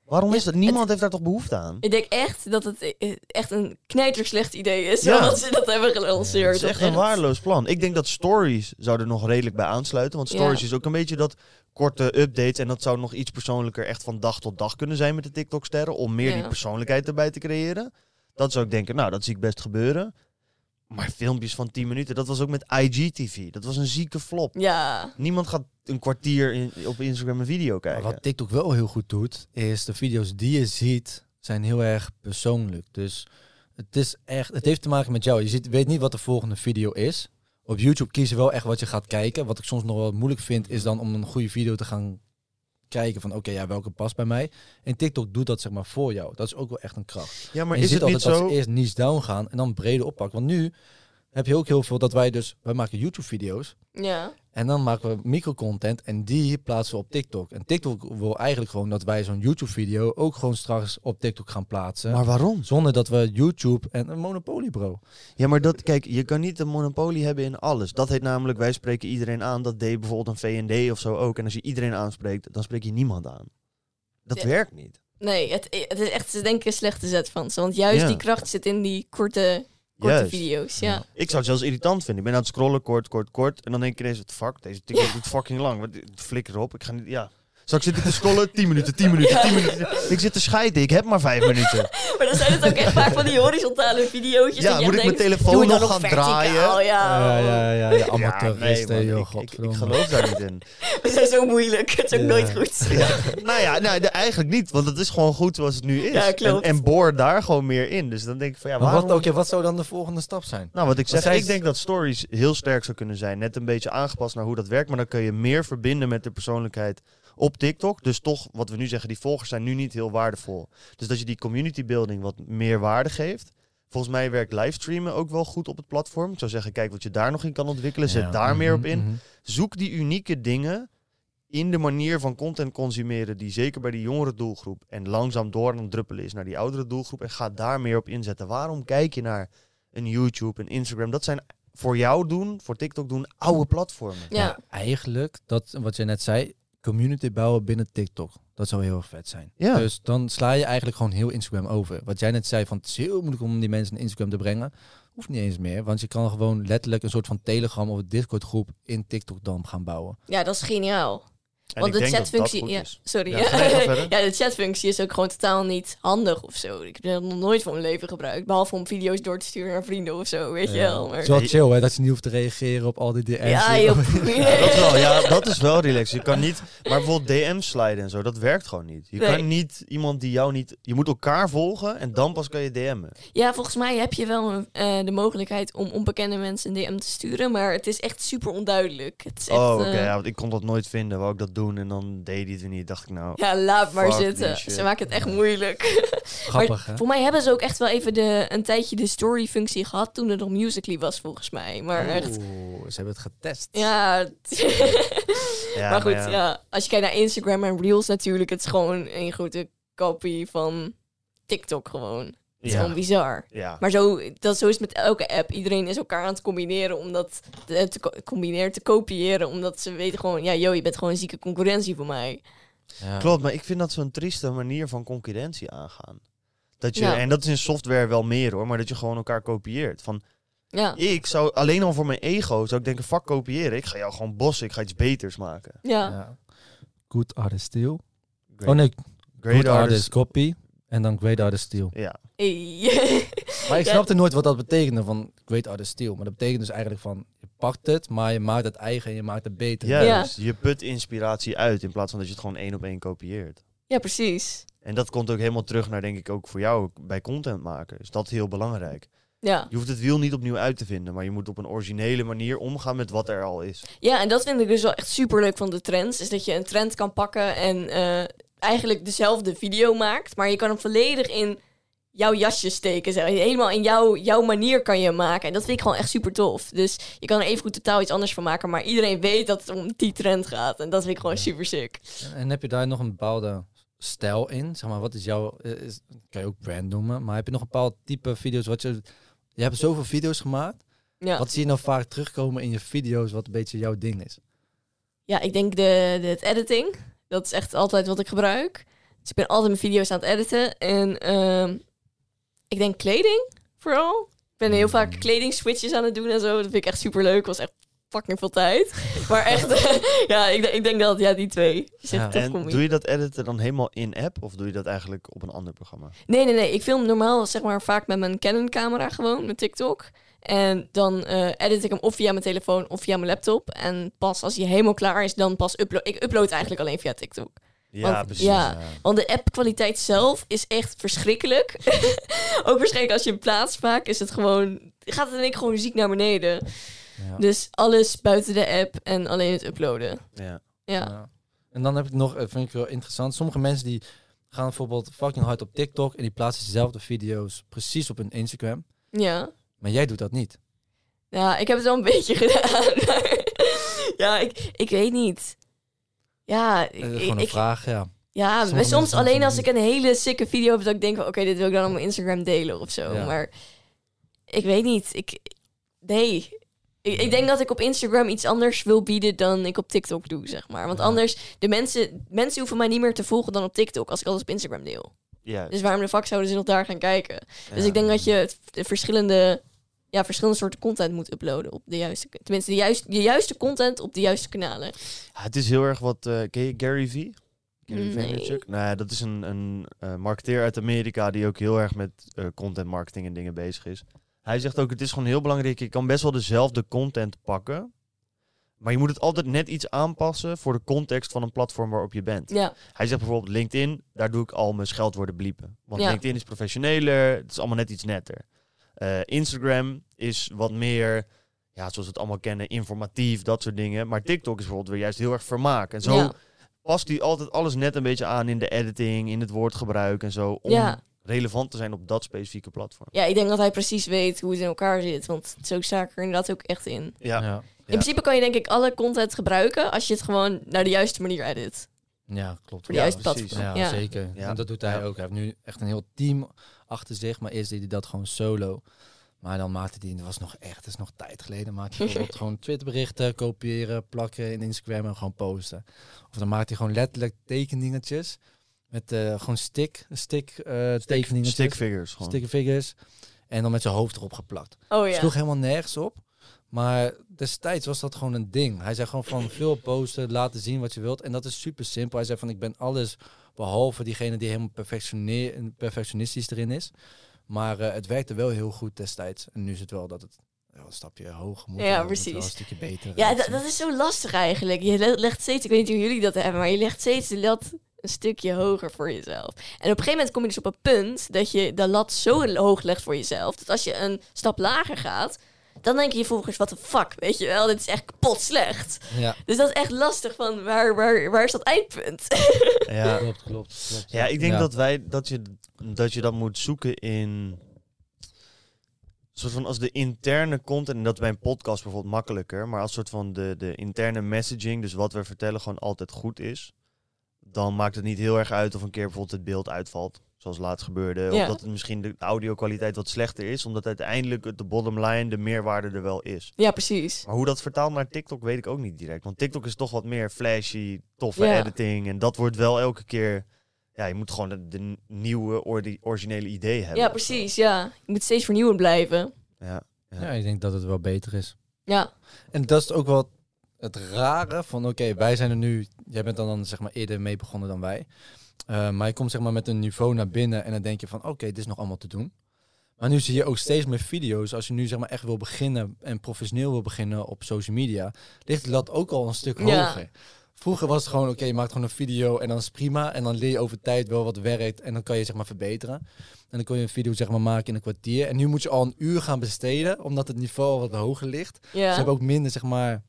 Waarom Ja, is dat? Niemand heeft daar toch behoefte aan? Ik denk echt dat het eh, echt een knijterslecht idee is. Ja. Dat ze dat hebben gelanceerd. Het is echt een waardeloos plan. Ik denk dat stories zou er nog redelijk bij aansluiten. Want stories is ook een beetje dat korte updates. En dat zou nog iets persoonlijker echt van dag tot dag kunnen zijn met de TikTok-sterren. Om meer Ja. die persoonlijkheid erbij te creëren. Dat zou ik denken, nou, dat zie ik best gebeuren. Maar filmpjes van 10 minuten, dat was ook met IGTV. Dat was een zieke flop. Ja, Niemand gaat een kwartier in, op Instagram een video Maar kijken. wat TikTok wel heel goed doet, is de video's die je ziet, zijn heel erg persoonlijk. Dus het is echt, het heeft te maken met jou. Je ziet, weet niet wat de volgende video is. Op YouTube kies je wel echt wat je gaat kijken. Wat ik soms nog wel moeilijk vind, is dan om een goede video te gaan kijken van oké, ja, welke past bij mij. En TikTok doet dat zeg maar voor jou. Dat is ook wel echt een kracht. ja, maar En je is ziet het niet altijd dat zo... ze eerst niche down gaan en dan breder oppakken. Want nu heb je ook heel veel dat wij dus, wij maken YouTube video's. ja. En dan maken we microcontent en die plaatsen we op TikTok. En TikTok wil eigenlijk gewoon dat wij zo'n YouTube-video ook gewoon straks op TikTok gaan plaatsen. Maar waarom? Zonder dat we YouTube en een monopolie, bro. Ja, maar dat, kijk, je kan niet een monopolie hebben in alles. Dat heet namelijk, wij spreken iedereen aan. Dat deed bijvoorbeeld een VND of zo ook. En als je iedereen aanspreekt, dan spreek je niemand aan. Dat Ja. werkt niet. Nee, het, het is echt denk ik een slechte zet van ze. Want juist Ja. die kracht zit in die korte, korte Juist. video's. Ja. Ik zou het zelfs irritant vinden. Ik ben aan het scrollen, kort, kort, kort. En dan denk ik ineens, fuck, deze TikTok Ja. doet fucking lang. Wat, flikker erop, ik ga niet, ja. Straks zit ik te scrollen, 10 minuten, 10 minuten, Ja. 10 minuten. Ik zit te scheiden, ik heb maar 5 minuten. Maar dan zijn het ook echt vaak van die horizontale video's. Ja, moet ik mijn telefoon nog gaan draaien? Ja, ja, ja, ja, ja, Ja, amateuristen, nee, joh, ik, ik, ik godverdomme. geloof daar niet in. We zijn zo moeilijk. Het is ook Ja. nooit goed. Ja. nou ja, nou, eigenlijk niet, want het is gewoon goed zoals het nu is. Ja, klopt. En, en boor daar gewoon meer in. Dus dan denk ik van ja, waarom... wat, wat zou dan de volgende stap zijn? Nou, wat ik zeg, ik is- denk dat stories heel sterk zou kunnen zijn. Net een beetje aangepast naar hoe dat werkt. Maar dan kun je meer verbinden met de persoonlijkheid op TikTok. Dus toch, wat we nu zeggen, die volgers zijn nu niet heel waardevol. Dus dat je die community building wat meer waarde geeft. Volgens mij werkt livestreamen ook wel goed op het platform. Ik zou zeggen, kijk wat je daar nog in kan ontwikkelen. Zet Ja, daar meer op mhm, in. mhm. Zoek die unieke dingen in de manier van content consumeren die zeker bij die jongere doelgroep en langzaam door aan het druppelen is naar die oudere doelgroep en ga daar meer op inzetten. Waarom kijk je naar een YouTube, een Instagram? Dat zijn voor jou doen, voor TikTok doen, oude platformen. Ja. Ja, eigenlijk, dat wat je net zei, community bouwen binnen TikTok. Dat zou heel erg vet zijn. Ja. Dus dan sla je eigenlijk gewoon heel Instagram over. Wat jij net zei, van het is heel moeilijk om die mensen naar Instagram te brengen. Hoeft niet eens meer, want je kan gewoon letterlijk een soort van Telegram of Discord groep in TikTok dan gaan bouwen. ja, dat is geniaal. En Want de chatfunctie, ja, is. sorry. Ja, Ja, de chatfunctie is ook gewoon totaal niet handig of zo. Ik heb dat nog nooit van mijn leven gebruikt. Behalve om video's door te sturen naar vrienden of zo, weet je wel. Het Maar, is wel chill hè, dat je niet hoeft te reageren op al die DM's. ja, joh. Ja, dat wel. Ja, dat is wel relaxed. Je kan niet, maar bijvoorbeeld DM sliden en zo, dat werkt gewoon niet. Je Nee. kan niet iemand die jou niet, je moet elkaar volgen en dan pas kan je DM'en. Ja, volgens mij heb je wel eh, de mogelijkheid om onbekende mensen een DM te sturen. Maar het is echt super onduidelijk. Het is echt, Oh, oké. eh, ja, want ik kon dat nooit vinden. Wou ik dat doen en dan deed hij het weer niet. Dacht ik nou. ja, laat maar zitten. Ze maken het echt moeilijk. Grappig hè? Voor mij hebben ze ook echt wel even de, een tijdje de story-functie gehad toen er nog Musical.ly was, volgens mij. Maar echt, ze hebben het getest. ja... Ja, maar goed, ja. als je kijkt naar Instagram en Reels natuurlijk, het is gewoon een grote kopie van TikTok gewoon. Is Ja. gewoon bizar. Ja. Maar zo, dat, zo is het met elke app. Iedereen is elkaar aan het combineren om dat te, te co- combineren, te kopiëren. Omdat ze weten gewoon, ja, joh, je bent gewoon een zieke concurrentie voor mij. Ja. Klopt, maar ik vind dat zo'n trieste manier van concurrentie aangaan. Dat je, Ja. En dat is in software wel meer hoor, maar dat je gewoon elkaar kopieert. Van, Ja, ik zou alleen al voor mijn ego zou ik denken, fuck kopiëren. Ik ga jou gewoon bossen, ik ga iets beters maken. ja. Ja. Good artist steal. Great, Oh nee, great good artist artist. copy. En dan great artist steal. Ja, Hey. Maar ik Ja. snapte nooit wat dat betekende van great artist steal. Maar dat betekent dus eigenlijk van, je pakt het, maar je maakt het eigen en je maakt het beter. juist. Je put inspiratie uit in plaats van dat je het gewoon één op één kopieert. ja, precies. En dat komt ook helemaal terug naar, denk ik, ook voor jou bij content maken. Dus dat is heel belangrijk. Ja. Je hoeft het wiel niet opnieuw uit te vinden, maar je moet op een originele manier omgaan met wat er al is. ja, en dat vind ik dus wel echt super leuk van de trends. Is dat je een trend kan pakken en eh, eigenlijk dezelfde video maakt. Maar je kan hem volledig in jouw jasje steken. Zeg. Helemaal in jouw, jouw manier kan je hem maken. En dat vind ik gewoon echt super tof. Dus je kan er even goed totaal iets anders van maken. Maar iedereen weet dat het om die trend gaat. En dat vind ik gewoon super sick. En, en heb je daar nog een bepaalde stijl in? Zeg maar, wat is jouw, eh, is, kan je ook brand noemen, maar heb je nog een bepaald type video's wat je, je hebt zoveel video's gemaakt. Ja. Wat zie je nou vaak terugkomen in je video's wat een beetje jouw ding is? Ja, ik denk de, de, het editing. Dat is echt altijd wat ik gebruik. Dus ik ben altijd mijn video's aan het editen. En ehm, ik denk kleding vooral. Ik ben heel vaak Mm. kledingswitches aan het doen en zo. Dat vind ik echt super leuk. was echt fucking veel tijd. maar echt, ja, ik, denk- ik denk dat ja, die twee. Echt Ja. En combi. doe je dat editen dan helemaal in-app of doe je dat eigenlijk op een ander programma? Nee, nee, nee. Ik film normaal zeg maar vaak met mijn Canon camera gewoon, met TikTok. En dan eh, edit ik hem of via mijn telefoon of via mijn laptop. En pas als hij helemaal klaar is, dan pas upload. Ik upload eigenlijk alleen via TikTok. Ja, Want- precies. ja. Want de app-kwaliteit zelf is echt verschrikkelijk. Ook waarschijnlijk als je hem plaatst vaak, is het gewoon... Gaat het in één keer gewoon ziek naar beneden. Ja. Dus alles buiten de app en alleen het uploaden. Ja. Ja. Ja. En dan heb ik nog, eh, vind ik wel interessant, sommige mensen die gaan bijvoorbeeld fucking hard op TikTok en die plaatsen dezelfde video's precies op hun Instagram. Ja. Maar jij doet dat niet. Ja, ik heb het wel een beetje gedaan. maar- ja, ik, ik weet niet. Ja, ik, ik- gewoon een ik- vraag, ja. ja soms alleen als ik een hele sikke video heb, dat ik denk van, oké, dit wil ik dan op mijn Instagram delen of zo. Ja. Maar ik weet niet. Ik, nee. Ik, ik denk dat ik op Instagram iets anders wil bieden dan ik op TikTok doe, zeg maar. Want Ja. anders, de mensen, mensen hoeven mij niet meer te volgen dan op TikTok als ik alles op Instagram deel. Ja. Dus waarom de fuck zouden ze nog daar gaan kijken? Dus ik denk dat je het- de verschillende, ja, verschillende soorten content moet uploaden op de juiste, tenminste de juiste, de juiste content op de juiste kanalen. Ja, het is heel erg wat... eh ken je Gary Vee? Gary Nee. Nou, dat is een, een eh, marketeer uit Amerika die ook heel erg met eh, content marketing en dingen bezig is. Hij zegt ook, het is gewoon heel belangrijk, je kan best wel dezelfde content pakken, maar je moet het altijd net iets aanpassen voor de context van een platform waarop je bent. Ja, Hij zegt bijvoorbeeld LinkedIn, daar doe ik al mijn scheldwoorden bliepen. Want Ja. LinkedIn is professioneler, het is allemaal net iets netter. Eh, Instagram is wat meer, ja, zoals we het allemaal kennen, informatief, dat soort dingen. Maar TikTok is bijvoorbeeld weer juist heel erg vermaak. En zo ja, past hij altijd alles net een beetje aan in de editing, in het woordgebruik en zo. Om Ja. relevant te zijn op dat specifieke platform. ja, ik denk dat hij precies weet hoe het in elkaar zit. Want zo sta ik er inderdaad ook echt in. Ja, ja. In principe kan je denk ik alle content gebruiken als je het gewoon naar de juiste manier edit. Ja, klopt. Voor de Ja, juiste precies. platform. Ja, Ja. zeker. Ja. En dat doet hij Ja. ook. Hij heeft nu echt een heel team achter zich, maar eerst deed hij dat gewoon solo. Maar dan maakte hij, dat was nog echt, dat is nog tijd geleden, maakte hij gewoon Twitterberichten kopiëren, plakken in Instagram en gewoon posten. Of dan maakte hij gewoon letterlijk tekeningetjes met eh, gewoon stick, stick eh tekeningetjes, Stick figures gewoon. stick figures en dan met zijn hoofd erop geplakt. Oh ja. sloeg helemaal nergens op. Maar destijds was dat gewoon een ding. Hij zei gewoon van veel posten, laten zien wat je wilt. En dat is super simpel. Hij zei van ik ben alles behalve diegene die helemaal perfectionistisch erin is. Maar eh, het werkte wel heel goed destijds. En nu is het wel dat het wel een stapje hoger moet. Ja, wel precies. een stukje beter. Ja, eh, dat, dat is zo lastig eigenlijk. Je le- legt steeds, ik weet niet hoe jullie dat hebben, maar je legt steeds de lat een stukje hoger voor jezelf. En op een gegeven moment kom je dus op een punt dat je de lat zo hoog legt voor jezelf, dat als je een stap lager gaat, dan denk je je volgers, wat de fuck, weet je wel, dit is echt kapot slecht. Ja, Dus dat is echt lastig van, waar, waar, waar is dat eindpunt? Ja. klopt, klopt. klopt. Ja, ik denk Ja. dat wij dat je, dat je dat moet zoeken in. soort van als de interne content, en dat is bij een podcast bijvoorbeeld makkelijker, maar als soort van de, de interne messaging, dus wat we vertellen, gewoon altijd goed is, dan maakt het niet heel erg uit of een keer bijvoorbeeld het beeld uitvalt. Zoals laatst gebeurde. Ja. Of dat het misschien de audio-kwaliteit wat slechter is, omdat uiteindelijk het de bottom line, de meerwaarde er wel is. Ja, precies. Maar hoe dat vertaalt naar TikTok weet ik ook niet direct. Want TikTok is toch wat meer flashy, toffe Ja. editing. En dat wordt wel elke keer... Ja, je moet gewoon de, de nieuwe, originele idee hebben. Ja, precies. Ja. Je moet steeds vernieuwend blijven. Ja. Ja. Ja, ik denk dat het wel beter is. Ja. En dat is ook wel het rare van, oké, wij zijn er nu, jij bent er dan zeg maar eerder mee begonnen dan wij. Eh, maar je komt zeg maar met een niveau naar binnen en dan denk je van, oké, dit is nog allemaal te doen. Maar nu zie je ook steeds meer video's. Als je nu zeg maar echt wil beginnen en professioneel wil beginnen op social media, ligt de lat ook al een stuk Ja. hoger. Vroeger was het gewoon, oké, je maakt gewoon een video en dan is prima. En dan leer je over tijd wel wat werkt en dan kan je zeg maar verbeteren. En dan kun je een video zeg maar maken in een kwartier. En nu moet je al een uur gaan besteden, omdat het niveau al wat hoger ligt. Ja. Ze hebben ook minder, zeg maar,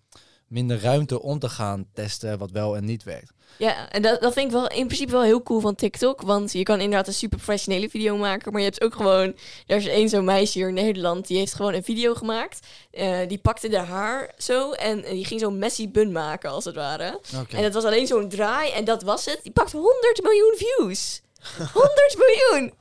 minder ruimte om te gaan testen wat wel en niet werkt. Ja, en dat, dat vind ik wel in principe wel heel cool van TikTok. Want je kan inderdaad een super professionele video maken. Maar je hebt ook gewoon... Er is één zo'n meisje hier in Nederland. Die heeft gewoon een video gemaakt. Eh, die pakte de haar zo. En, en die ging zo'n messy bun maken, als het ware. En het was alleen zo'n draai. En dat was het. Die pakt 100 miljoen views. 100 miljoen!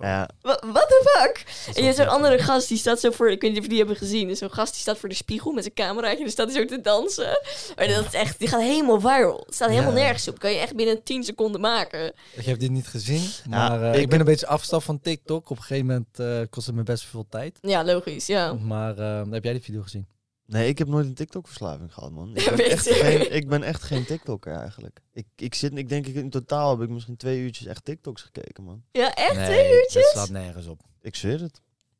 Ja. What the fuck? is En je hebt zo'n andere gast, die staat zo voor... Ik weet niet of jullie hebben gezien. Zo'n gast die staat voor de spiegel met zijn cameraatje. En dan staat hij zo te dansen. Maar dat is echt... Die gaat helemaal viral. Het staat helemaal Ja. nergens op. Kan je echt binnen 10 seconden maken. Ik heb dit niet gezien, Ja, maar eh, ik ik, ben een beetje afstap van TikTok. Op een gegeven moment eh, kost het me best veel tijd. Ja, logisch, ja. Maar eh, heb jij die video gezien? Nee, ik heb nooit een TikTok-verslaving gehad, man. Ik ben, echt geen, ik ben echt geen TikToker eigenlijk. Ik, ik, zit, ik denk, ik, in totaal heb ik misschien twee uurtjes echt TikToks gekeken, man. Ja, echt nee, twee uurtjes? Het slaat nergens op. Ik zweer het.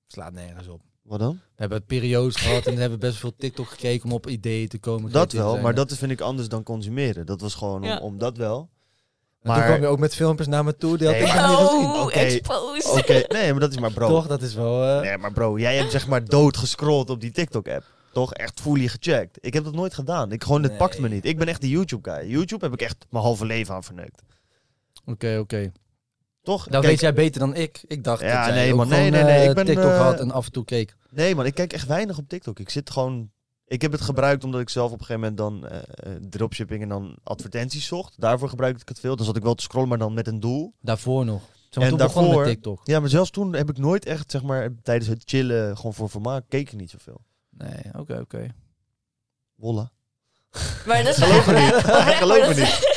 Het slaat nergens op. Wat dan? We hebben periodes gehad en we hebben best veel TikTok gekeken om op ideeën te komen. Dat wel, maar dat vind ik anders dan consumeren. Dat was gewoon om, Ja. om dat wel. En toen maar- kwam je ook met filmpjes naar me toe. Die had Nee, ik nog niet gezien. Oh, exposed. Nee, maar dat is maar bro. Toch, dat is wel... eh, Nee, maar bro, jij hebt zeg maar dood gescrolld op die TikTok-app. Toch echt fully gecheckt. Ik heb dat nooit gedaan. Ik gewoon, het Nee. pakt me niet. Ik ben echt de YouTube-guy. YouTube heb ik echt mijn halve leven aan verneukt. Oké, oké. Toch? Dat Kijk, weet jij beter dan ik. Ik dacht Ja, dat jij nee, ook man. Nee, gewoon, nee, nee, eh, ik ben, TikTok eh, had en af en toe keek. Nee, man, ik kijk echt weinig op TikTok. Ik zit gewoon. Ik heb het gebruikt omdat ik zelf op een gegeven moment dan eh, dropshipping en dan advertenties zocht. Daarvoor gebruikte ik het veel. Dan zat ik wel te scrollen, maar dan met een doel. Daarvoor nog. Zeg maar, En toen begon daarvoor- met TikTok. Ja, maar zelfs toen heb ik nooit echt, zeg maar, tijdens het chillen, gewoon voor vermaak, keek ik niet zoveel. Nee, oké, oké. Wolla. Maar dat is Geloof me niet. oprecht, Geloof me is-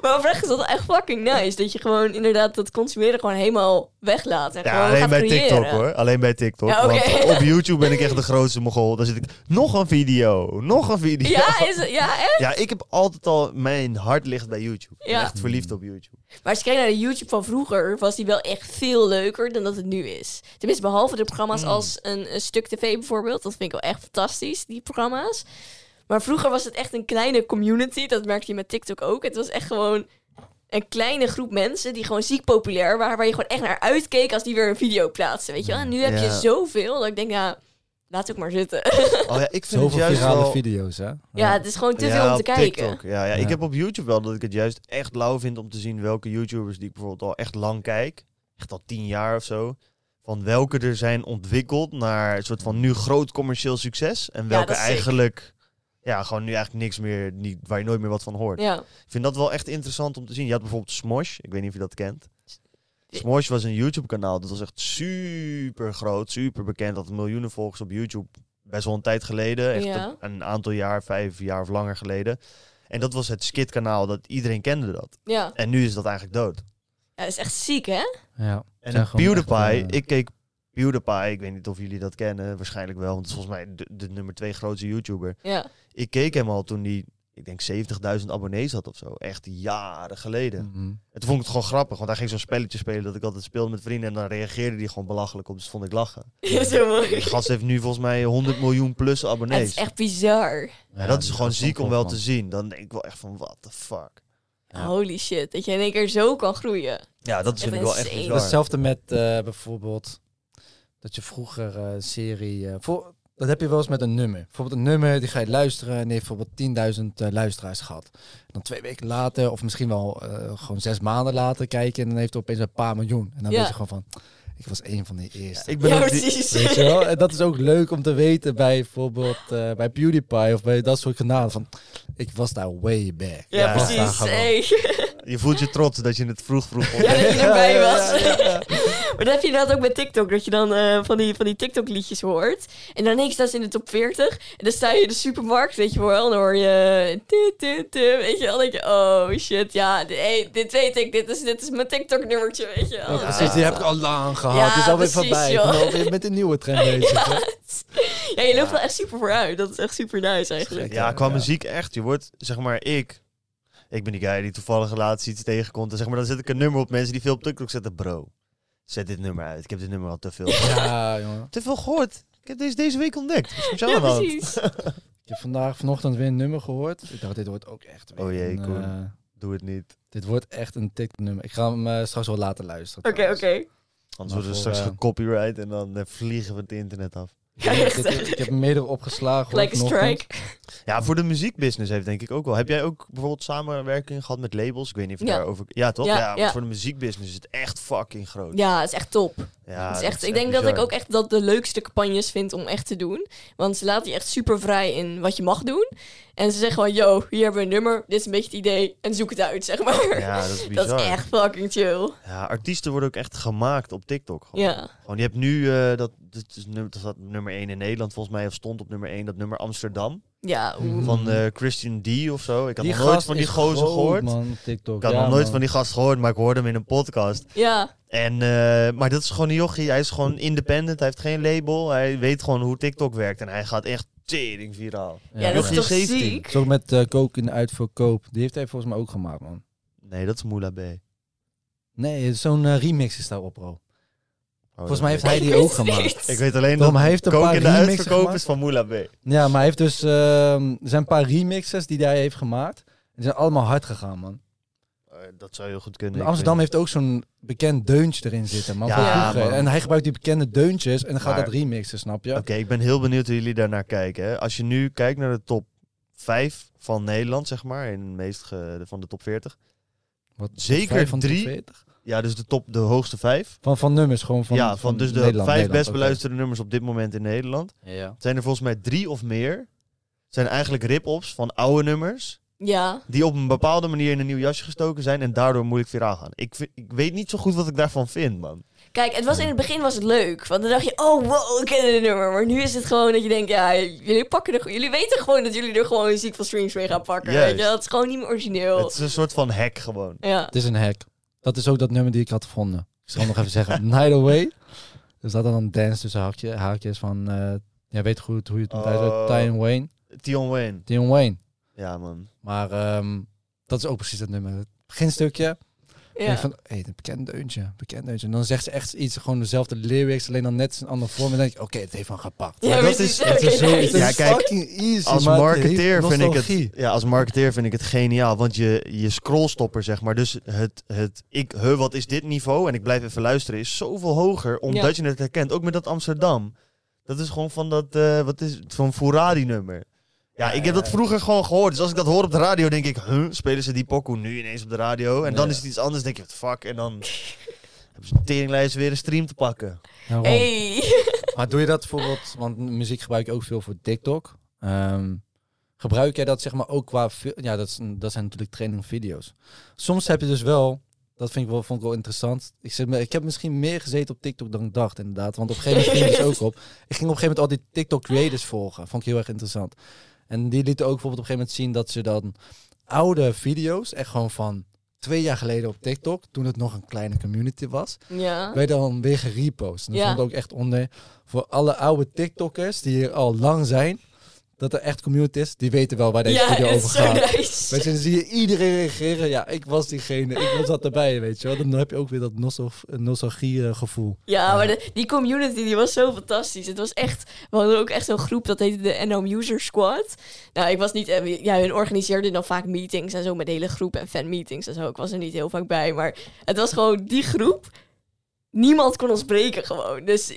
Maar oprecht is dat echt fucking nice. Dat je gewoon inderdaad dat consumeren gewoon helemaal weglaat. En Ja, alleen bij creëren. TikTok hoor. Alleen bij TikTok. Ja. Want op YouTube ben ik echt de grootste mogol. Dan zit ik, nog een video, nog een video. Ja, is het, ja, echt? Ja, ik heb altijd al, mijn hart ligt bij YouTube. Ik ben Ja. echt verliefd op YouTube. Maar als je kijkt naar de YouTube van vroeger, was die wel echt veel leuker dan dat het nu is. Tenminste, behalve de programma's Mm. als een, een Stuk TV bijvoorbeeld. Dat vind ik wel echt fantastisch, die programma's. Maar vroeger was het echt een kleine community. Dat merkte je met TikTok ook. Het was echt gewoon een kleine groep mensen die gewoon ziek populair waren. Waar je gewoon echt naar uitkeek als die weer een video plaatsten, weet je wel. En nu heb je zoveel dat ik denk, ja, laat het ook maar zitten. Oh ja, ik vind Zoveel het juist virale wel... video's, hè? ja, het is gewoon te Ja, veel om te kijken. TikTok. Ja, ja, Ja. ik heb op YouTube wel dat ik het juist echt lauw vind om te zien welke YouTubers die ik bijvoorbeeld al echt lang kijk. Echt al tien jaar of zo. Van welke er zijn ontwikkeld naar een soort van nu groot commercieel succes. En welke eigenlijk, ja, gewoon nu eigenlijk niks meer, niet, waar je nooit meer wat van hoort. Ja. Ik vind dat wel echt interessant om te zien. Je had bijvoorbeeld Smosh. Ik weet niet of je dat kent. Smosh was een YouTube kanaal. Dat was echt super groot, super bekend. Had miljoenen volgers op YouTube. Best wel een tijd geleden. Echt Ja. een, een aantal jaar, vijf jaar of langer geleden. En dat was het skit kanaal. Dat iedereen kende dat. Ja. En nu is dat eigenlijk dood. ja, dat is echt ziek, hè? Ja. En PewDiePie. ik keek PewDiePie. Ik weet niet of jullie dat kennen. Waarschijnlijk wel. Want het is volgens mij de, de nummer twee grootste YouTuber. Ja. Ik keek hem al toen hij, ik denk 70.000 abonnees had of zo. Echt jaren geleden. mhm. En toen vond ik het gewoon grappig, want hij ging zo'n spelletje spelen dat ik altijd speelde met vrienden en dan reageerde hij gewoon belachelijk op, dus vond ik lachen. Ja, zo mooi. Die gast heeft nu volgens mij 100 miljoen plus abonnees. is echt bizar. Ja, dat is die gewoon ziek om wel te zien. Dan denk ik wel echt van, what the fuck. Ja. Holy shit. Dat je in één keer zo kan groeien. Ja, dat vind ik wel echt bizar. Hetzelfde met eh, bijvoorbeeld dat je vroeger eh, een serie. eh, voor, dat heb je wel eens met een nummer. Bijvoorbeeld een nummer die ga je luisteren en die heeft bijvoorbeeld 10.000 eh, luisteraars gehad. En dan twee weken later, of misschien wel eh, gewoon zes maanden later kijken en dan heeft het opeens een paar miljoen. En dan Ja. weet je gewoon van, ik was een van de eerste. Ik ben Ja, ook die- precies. Weet je wel? En dat is ook leuk om te weten bij bijvoorbeeld eh, bij PewDiePie of bij dat soort kanalen. Van, ik was daar way back. Ja, Ik precies. Hey. Je voelt je trots dat je het vroeg vroeg Ja, ontdekt. dat je erbij Ja, ja, was. Ja, ja. Maar dat heb je inderdaad ook met TikTok. Dat je dan eh, van die, van die TikTok-liedjes hoort. En dan ineens staan ze in de top 40. En dan sta je in de supermarkt, weet je wel. En dan hoor je... tu, tu, tu, weet je wel. Dan denk je, oh shit, ja, dit, hey, dit weet ik. Dit is, dit is mijn TikTok-nummertje, weet je wel. Ja, precies, die heb ik al lang gehad. Ja, Het is alweer precies, voorbij. Ik joh. ben alweer met een nieuwe trend bezig. hè. Ja, je loopt wel echt super vooruit. Dat is echt super nice eigenlijk. Ja, qua Ja. muziek echt. Je wordt, zeg maar, ik. Ik ben die guy die toevallig laatst iets tegenkomt. En zeg maar, dan zet ik een nummer op mensen die veel op TikTok zetten. Bro, zet dit nummer uit. Ik heb dit nummer al te veel. Ja, jongen. te veel gehoord. Ik heb deze deze week ontdekt. Ja, hand? precies. Ik heb vandaag, vanochtend weer een nummer gehoord. Ik dacht, dit wordt ook echt weer Oh jee, een, Koen. eh, Doe het niet. dit wordt echt een TikTok-nummer. Ik ga hem eh, straks wel laten luisteren. Oké, oké. Anders worden we straks eh, gecopyright en dan vliegen we het internet af. Ik heb, ik heb mede opgeslagen. hoor, Like a strike. Ja, voor de muziekbusiness heeft denk ik ook wel. Heb jij ook bijvoorbeeld samenwerking gehad met labels? Ik weet niet of je Ja. daarover... Ja, toch? Ja, Ja, want ja. voor de muziekbusiness is het echt fucking groot. Ja, het is echt top. Ja, Het is echt, ik denk dat ik ook echt dat de leukste campagnes vind om echt te doen. Want ze laten je echt super vrij in wat je mag doen. En ze zeggen gewoon, yo, hier hebben we een nummer. Dit is een beetje het idee. En zoek het uit, zeg maar. Ja, dat is bizar. dat is echt fucking chill. Ja, artiesten worden ook echt gemaakt op TikTok. Gewoon. Ja. Gewoon, je hebt nu, eh, dat, dat, is nummer, dat staat nummer 1 in Nederland volgens mij, of stond op nummer 1, dat nummer Amsterdam. Ja, oeh. Van eh, Christian D of zo. Ik had Die nog nooit van die gozer groot, gehoord. man, TikTok. Ik had Ja, nog nooit man. van die gast gehoord, maar ik hoorde hem in een podcast. ja. En, eh, maar dat is gewoon een jochie. Hij is gewoon independent. Hij heeft geen label. Hij weet gewoon hoe TikTok werkt. En hij gaat echt tering viraal. Ja, dat is toch 17. ziek? Zo met eh kook in de uitverkoop. Die heeft hij volgens mij ook gemaakt, man. Nee, dat is Moula B. Nee, zo'n eh, remix is daarop, bro. Oh, Volgens mij heeft hij die ook Ik weet gemaakt. Ik weet alleen Tom, dat hij heeft een Coke paar in de uitverkoop is van Moula B. Ja, maar hij heeft dus... ehm, er zijn een paar remixes die hij heeft gemaakt. Die zijn allemaal hard gegaan, man. Dat zou heel goed kunnen. Amsterdam heeft ook zo'n bekend deuntje erin zitten, man. Ja. En hij gebruikt die bekende deuntjes en dan gaat Maar- dat remixen, snap je? Oké, ik ben heel benieuwd hoe jullie daarnaar kijken. Hè. Als je nu kijkt naar de top 5 van Nederland, zeg maar, in de meest ge- van de top 40. Wat, Zeker vijf van drie? 40? Ja, dus de top, de hoogste 5. Van, van nummers, gewoon van ja, van, dus de Nederland, vijf Nederland, best beluisterde nummers op dit moment in Nederland. Ja. Zijn er volgens mij drie of meer. Zijn eigenlijk rip-offs van oude nummers. Ja. Die op een bepaalde manier in een nieuw jasje gestoken zijn. En daardoor moeilijk viraal gaan. Ik, vind- ik weet niet zo goed wat ik daarvan vind, man. Kijk, het was in het begin was het leuk. Want dan dacht je, oh wow, ik ken dit nummer. Maar nu is het gewoon dat je denkt, ja, jullie pakken er, jullie weten gewoon dat jullie er gewoon ziek van streams mee gaan pakken. Weet je? Dat is gewoon niet meer origineel. Het is een soort van hack gewoon. Ja. Het is een hack. Dat is ook dat nummer die ik had gevonden. Ik zal nog even zeggen. Night Away. Dus dat dan een dance tussen haakje, haakjes van... eh jij weet goed hoe je het Oh. uh, Tion Wayne. Tion Wayne. Tion Wayne. Ja, man. Maar ehm, dat is ook precies het nummer. Het beginstukje. Ja. van, hé, een bekend deuntje, bekend deuntje. En dan zegt ze echt iets, gewoon dezelfde lyrics, alleen dan net een andere vorm. En dan denk ik, oké, het heeft van gepakt. Ja, Maar dat is- Het is, zo, Oké, het is Ja, kijk, fucking easy, Als marketeer, vind ik het, ja, als marketeer vind ik het geniaal. Want je, je scrollstopper, zeg maar. Dus het, het ik, he, wat is dit niveau? En ik blijf even luisteren, is zoveel hoger. Omdat je het herkent. Ook met dat Amsterdam. Dat is gewoon van dat, eh, wat is het, van Fouradi-nummer. Ja, ik heb dat vroeger gewoon gehoord. Dus als ik dat hoor op de radio, denk ik, huh, spelen ze die pokoe nu ineens op de radio? En dan Ja. is het iets anders, denk the fuck? En dan hebben ze teringlijst weer een stream te pakken. Hey. Maar doe je dat bijvoorbeeld, want muziek gebruik je ook veel voor TikTok. Ehm, gebruik jij dat zeg maar ook qua, ja dat, dat zijn natuurlijk training video's. Soms heb je dus wel, dat vind ik wel, vond ik wel interessant. Ik, zit, me- ik heb misschien meer gezeten op TikTok dan ik dacht inderdaad. Want op een gegeven moment ging ik dus ook op. Ik ging op een gegeven moment al die TikTok creators volgen. Vond ik heel erg interessant. En die lieten ook bijvoorbeeld op een gegeven moment zien dat ze dan oude video's, echt gewoon van twee jaar geleden op TikTok, toen het nog een kleine community was, Ja. werd dan weer gerepost. En dat Ja. stond ook echt onder voor alle oude TikTokers die hier al lang zijn, dat er echt community is, die weten wel waar deze Ja, video over gaat. nice. Weet je, dan zie je iedereen reageren. Ja, ik was diegene, ik was dat erbij, weet je wel. Dan heb je ook weer dat nostal nostalgie eh, gevoel. Ja, maar de- die community die was zo fantastisch. Het was echt, we hadden ook echt zo'n groep dat heette de NOM User Squad. Nou, ik was niet, eh, ja, hun organiseerden dan vaak meetings en zo met de hele groep en fanmeetings en zo. Ik was er niet heel vaak bij, maar het was gewoon die groep. Niemand kon ons breken gewoon. Dus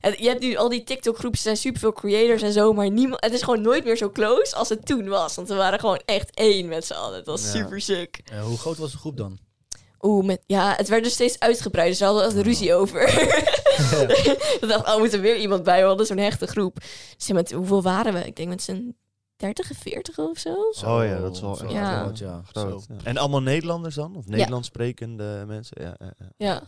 je hebt nu al die TikTok groepen, er zijn superveel creators en zo, maar niemand, het is gewoon nooit meer zo close als het toen was. Want we waren gewoon echt één met z'n allen. Het was Ja. super sick. Hoe groot was de groep dan? Oeh, met, ja, het werd dus steeds uitgebreid. Dus we hadden echt ruzie over. Ik dacht, oh, moet er weer iemand bij? We hadden zo'n hechte groep. Dus met hoeveel waren we? Ik denk met z'n 30 en 40 of zo. Oh ja, dat is wel echt Ja. groot, ja. groot. Ja. En allemaal Nederlanders dan? Of Nederlands sprekende mensen? Ja, ja, ja. Ja,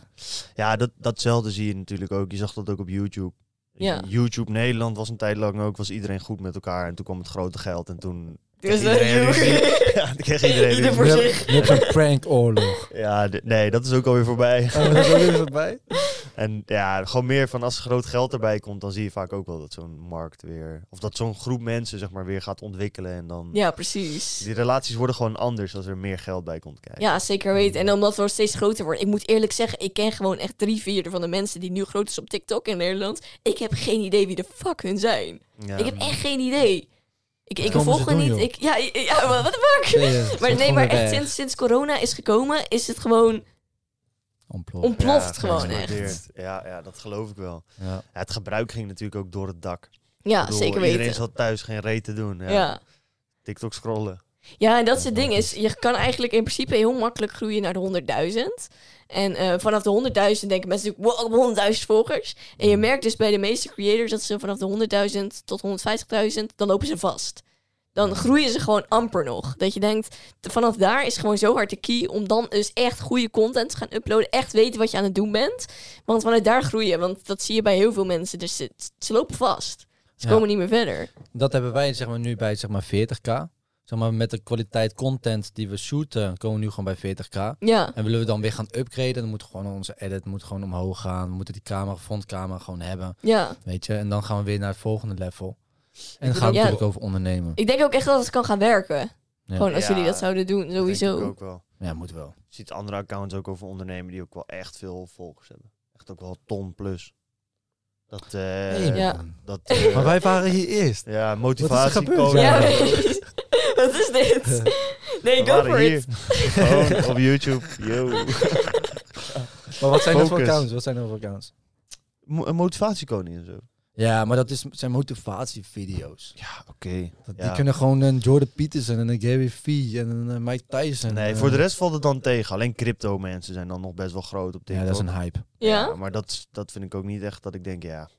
ja dat, datzelfde zie je natuurlijk ook. Je zag dat ook op YouTube. Ja. YouTube Nederland was een tijd lang ook, was iedereen goed met elkaar. En toen kwam het grote geld en toen... dus kreeg iedereen ja, toen kreeg iedereen Ieder voor zich. een prankoorlog. Ja, d- nee, dat is ook alweer voorbij. Oh, dat is ook weer voorbij. En ja, gewoon meer van als er groot geld erbij komt, dan zie je vaak ook wel dat zo'n markt weer... Of dat zo'n groep mensen zeg maar weer gaat ontwikkelen en dan... Ja, precies. Die relaties worden gewoon anders als er meer geld bij komt kijken. Ja, zeker weten. En omdat we steeds groter worden. Ik moet eerlijk zeggen, ik ken gewoon echt drie vierde van de mensen die nu groot is op TikTok in Nederland. Ik heb geen idee wie de fuck hun zijn. Ja. Ik heb echt geen idee. Ik, ik volg doen, niet. joh? Ik, ja, ja, wat de fuck? Nee, het Maar nee, maar echt sinds, sinds corona is gekomen, is het gewoon Ontploft. ontploft Ja, gewoon echt. Ja, ja, dat geloof ik wel. Ja. Ja, het gebruik ging natuurlijk ook door het dak. Ja, bedoel, zeker Iedereen weten. zat thuis geen reet te doen. Ja. Ja. TikTok scrollen. Ja, en dat is het ding is, je kan eigenlijk in principe heel makkelijk groeien naar de 100.000. En eh, vanaf de 100.000 denken mensen natuurlijk, wow, ik heb 100.000 volgers. En je merkt dus bij de meeste creators dat ze vanaf de 100.000 tot 150.000, dan lopen ze vast. Dan groeien ze gewoon amper nog. Dat je denkt, vanaf daar is gewoon zo hard de key om dan dus echt goede content te gaan uploaden. Echt weten wat je aan het doen bent. Want vanuit daar groeien, want dat zie je bij heel veel mensen. Dus ze, ze lopen vast. Ze Ja. komen niet meer verder. Dat hebben wij zeg maar, nu bij zeg maar 40k. Zeg maar, met de kwaliteit content die we shooten, komen we nu gewoon bij 40k. Ja, En willen we dan weer gaan upgraden, dan moet gewoon onze edit moet gewoon omhoog gaan. We moeten die camera, frontcamera gewoon hebben, ja. weet je. En dan gaan we weer naar het volgende level. En dan bedoel, gaan we ja. natuurlijk over ondernemen. Ik denk ook echt dat het kan gaan werken. Ja. Gewoon als Ja, jullie dat zouden doen, Dat denk ik sowieso. ook wel. Ja, moet wel. Je ziet andere accounts ook over ondernemen die ook wel echt veel volgers hebben. Echt ook wel ton plus. Dat, eh Hey, man. dat eh, Maar wij waren hier eerst. ja, Wat motivatie is er. Ja, Ja. weet- wat is dit? Nee, We go for hier. it. Gewoon op YouTube. Yo. Maar wat zijn dat voor Focus. accounts? Wat zijn dat voor accounts? Mo- een motivatiekoning en zo. Ja, maar dat is, zijn motivatievideo's. Ja, oké. Dat- Ja. Die kunnen gewoon een Jordan Peterson en een Gary Vee en een eh, Mike Tyson. Nee, eh, voor de rest valt het dan tegen. Alleen crypto mensen zijn dan nog best wel groot op Ja, TikTok. dat is een hype. Ja? maar dat, dat vind ik ook niet echt dat ik denk, ja.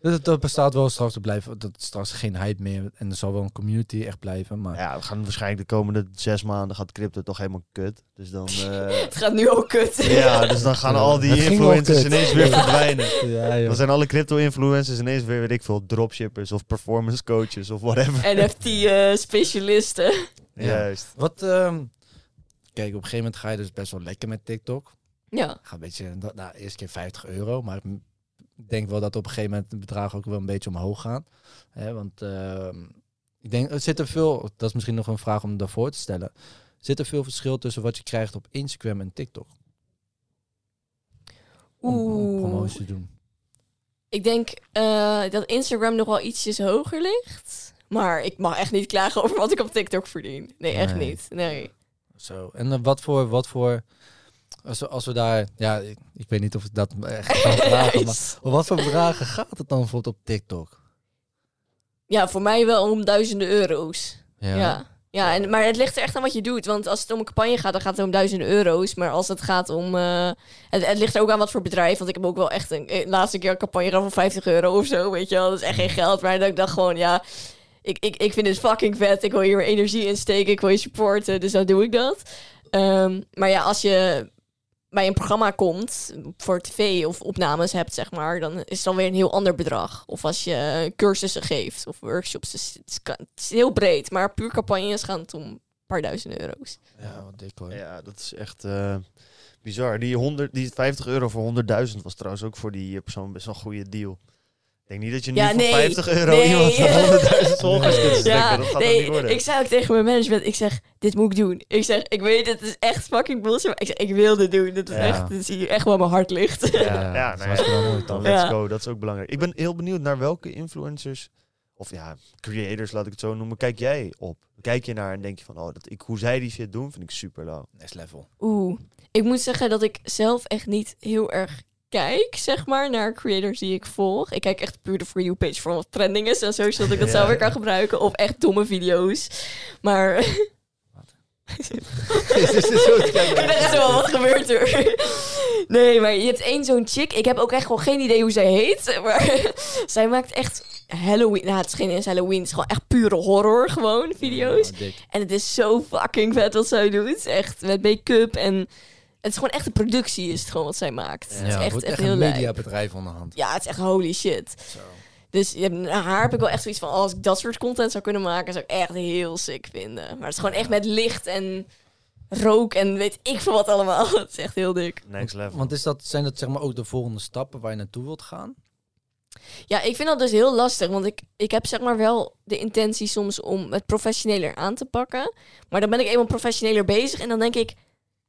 Dus het, dat bestaat wel straks te blijven. Dat is straks geen hype meer. En er zal wel een community echt blijven. Maar Ja, we gaan waarschijnlijk de komende zes maanden gaat crypto toch helemaal kut. Dus dan... eh, Het gaat nu ook kut. ja, dus dan gaan Ja, al die influencers ineens weer verdwijnen. ja, joh. Dan zijn alle crypto-influencers ineens weer, weet ik veel, dropshippers of performance coaches of whatever. NFT-specialisten. Ja. Juist. Wat, ehm, kijk, op een gegeven moment ga je dus best wel lekker met TikTok. ja. Ga een beetje, dat- nou, eerst keer 50 euro. Maar ik denk wel dat op een gegeven moment de bedragen ook wel een beetje omhoog gaan. Hè, want ehm, ik denk, er zit er veel, dat is misschien nog een vraag om daarvoor te stellen. Zit er veel verschil tussen wat je krijgt op Instagram en TikTok? Om, om Oeh. promotie te doen. Ik denk eh, dat Instagram nog wel ietsjes hoger ligt. Maar ik mag echt niet klagen over wat ik op TikTok verdien. Nee, echt Nee. niet. Nee. Zo. En eh, wat voor, wat voor, als we, als we daar, ja, ik, ik weet niet of ik dat echt kan vragen, maar om wat voor bedragen gaat het dan bijvoorbeeld op TikTok? Ja, voor mij wel om duizenden euro's. Ja. ja. en, maar het ligt er echt aan wat je doet. Want als het om een campagne gaat, dan gaat het om duizenden euro's. Maar als het gaat om... eh, het, het ligt er ook aan wat voor bedrijf. Want ik heb ook wel echt een... eh, laatste keer een campagne gedaan van 50 euro of zo, weet je wel. Dat is echt geen geld. Maar dan ik dacht gewoon, ja... Ik, ik, ik vind het fucking vet. Ik wil hier energie in steken. Ik wil je supporten. Dus dan doe ik dat. Ehm, maar ja, als je bij een programma komt voor tv of opnames hebt, zeg maar, dan is het dan weer een heel ander bedrag. Of als je cursussen geeft of workshops. Dus het, is, het is heel breed. Maar puur campagnes gaan het om een paar duizend euro's. Ja, wat dik hoor. Ja, dat is echt eh, bizar. Die, 100, die 50 euro voor 100.000 was trouwens ook voor die persoon best wel een goede deal. Ik denk niet dat je nu Ja, voor nee. 50 euro Nee. iemand van 100.000 volgers kunt steken. Ja, dat gaat nee, niet worden. ik zei ook tegen mijn management, ik zeg, dit moet ik doen. Ik zeg, ik weet het is echt fucking bullshit, maar ik zeg, ik wil dit doen. Dit is Ja. echt, dit is hier echt waar mijn hart ligt. ja, Ja, ja, dat nou was ja, wel mooi, dan let's Ja. go. Dat is ook belangrijk. Ik ben heel benieuwd naar welke influencers, of ja, creators laat ik het zo noemen, kijk jij op? Kijk je naar en denk je van, oh, dat ik, hoe zij die shit doen, vind ik super lauw. Next level. Oeh, ik moet zeggen dat ik zelf echt niet heel erg kijk, zeg maar, naar creators die ik volg. Ik kijk echt puur de For You page voor wat trending is en zo, zodat ik dat Ja. zelf weer kan gebruiken. Of echt domme video's. Maar ik dacht echt wel, wat gebeurt er? Nee, maar je hebt één zo'n chick. Ik heb ook echt gewoon geen idee hoe zij heet. Maar zij maakt echt Halloween. Nou, het is geen eens Halloween. Het is gewoon echt pure horror, gewoon video's. En het is zo fucking vet wat zij doet. Echt met make-up en het is gewoon echt een productie is het gewoon wat zij maakt. het is Ja, echt, wordt echt, echt heel een leuk. mediabedrijf onderhand. Ja, het is echt holy shit. Zo. Dus ja, nou, haar heb ik wel echt zoiets van, oh, als ik dat soort content zou kunnen maken, zou ik echt heel sick vinden. Maar het is gewoon echt met licht en rook en weet ik veel wat allemaal. Het is echt heel dik. Next level. Want is dat, zijn dat zeg maar ook de volgende stappen waar je naartoe wilt gaan? Ja, ik vind dat dus heel lastig, want ik, ik heb zeg maar wel de intentie soms om het professioneler aan te pakken. Maar dan ben ik eenmaal professioneler bezig en dan denk ik,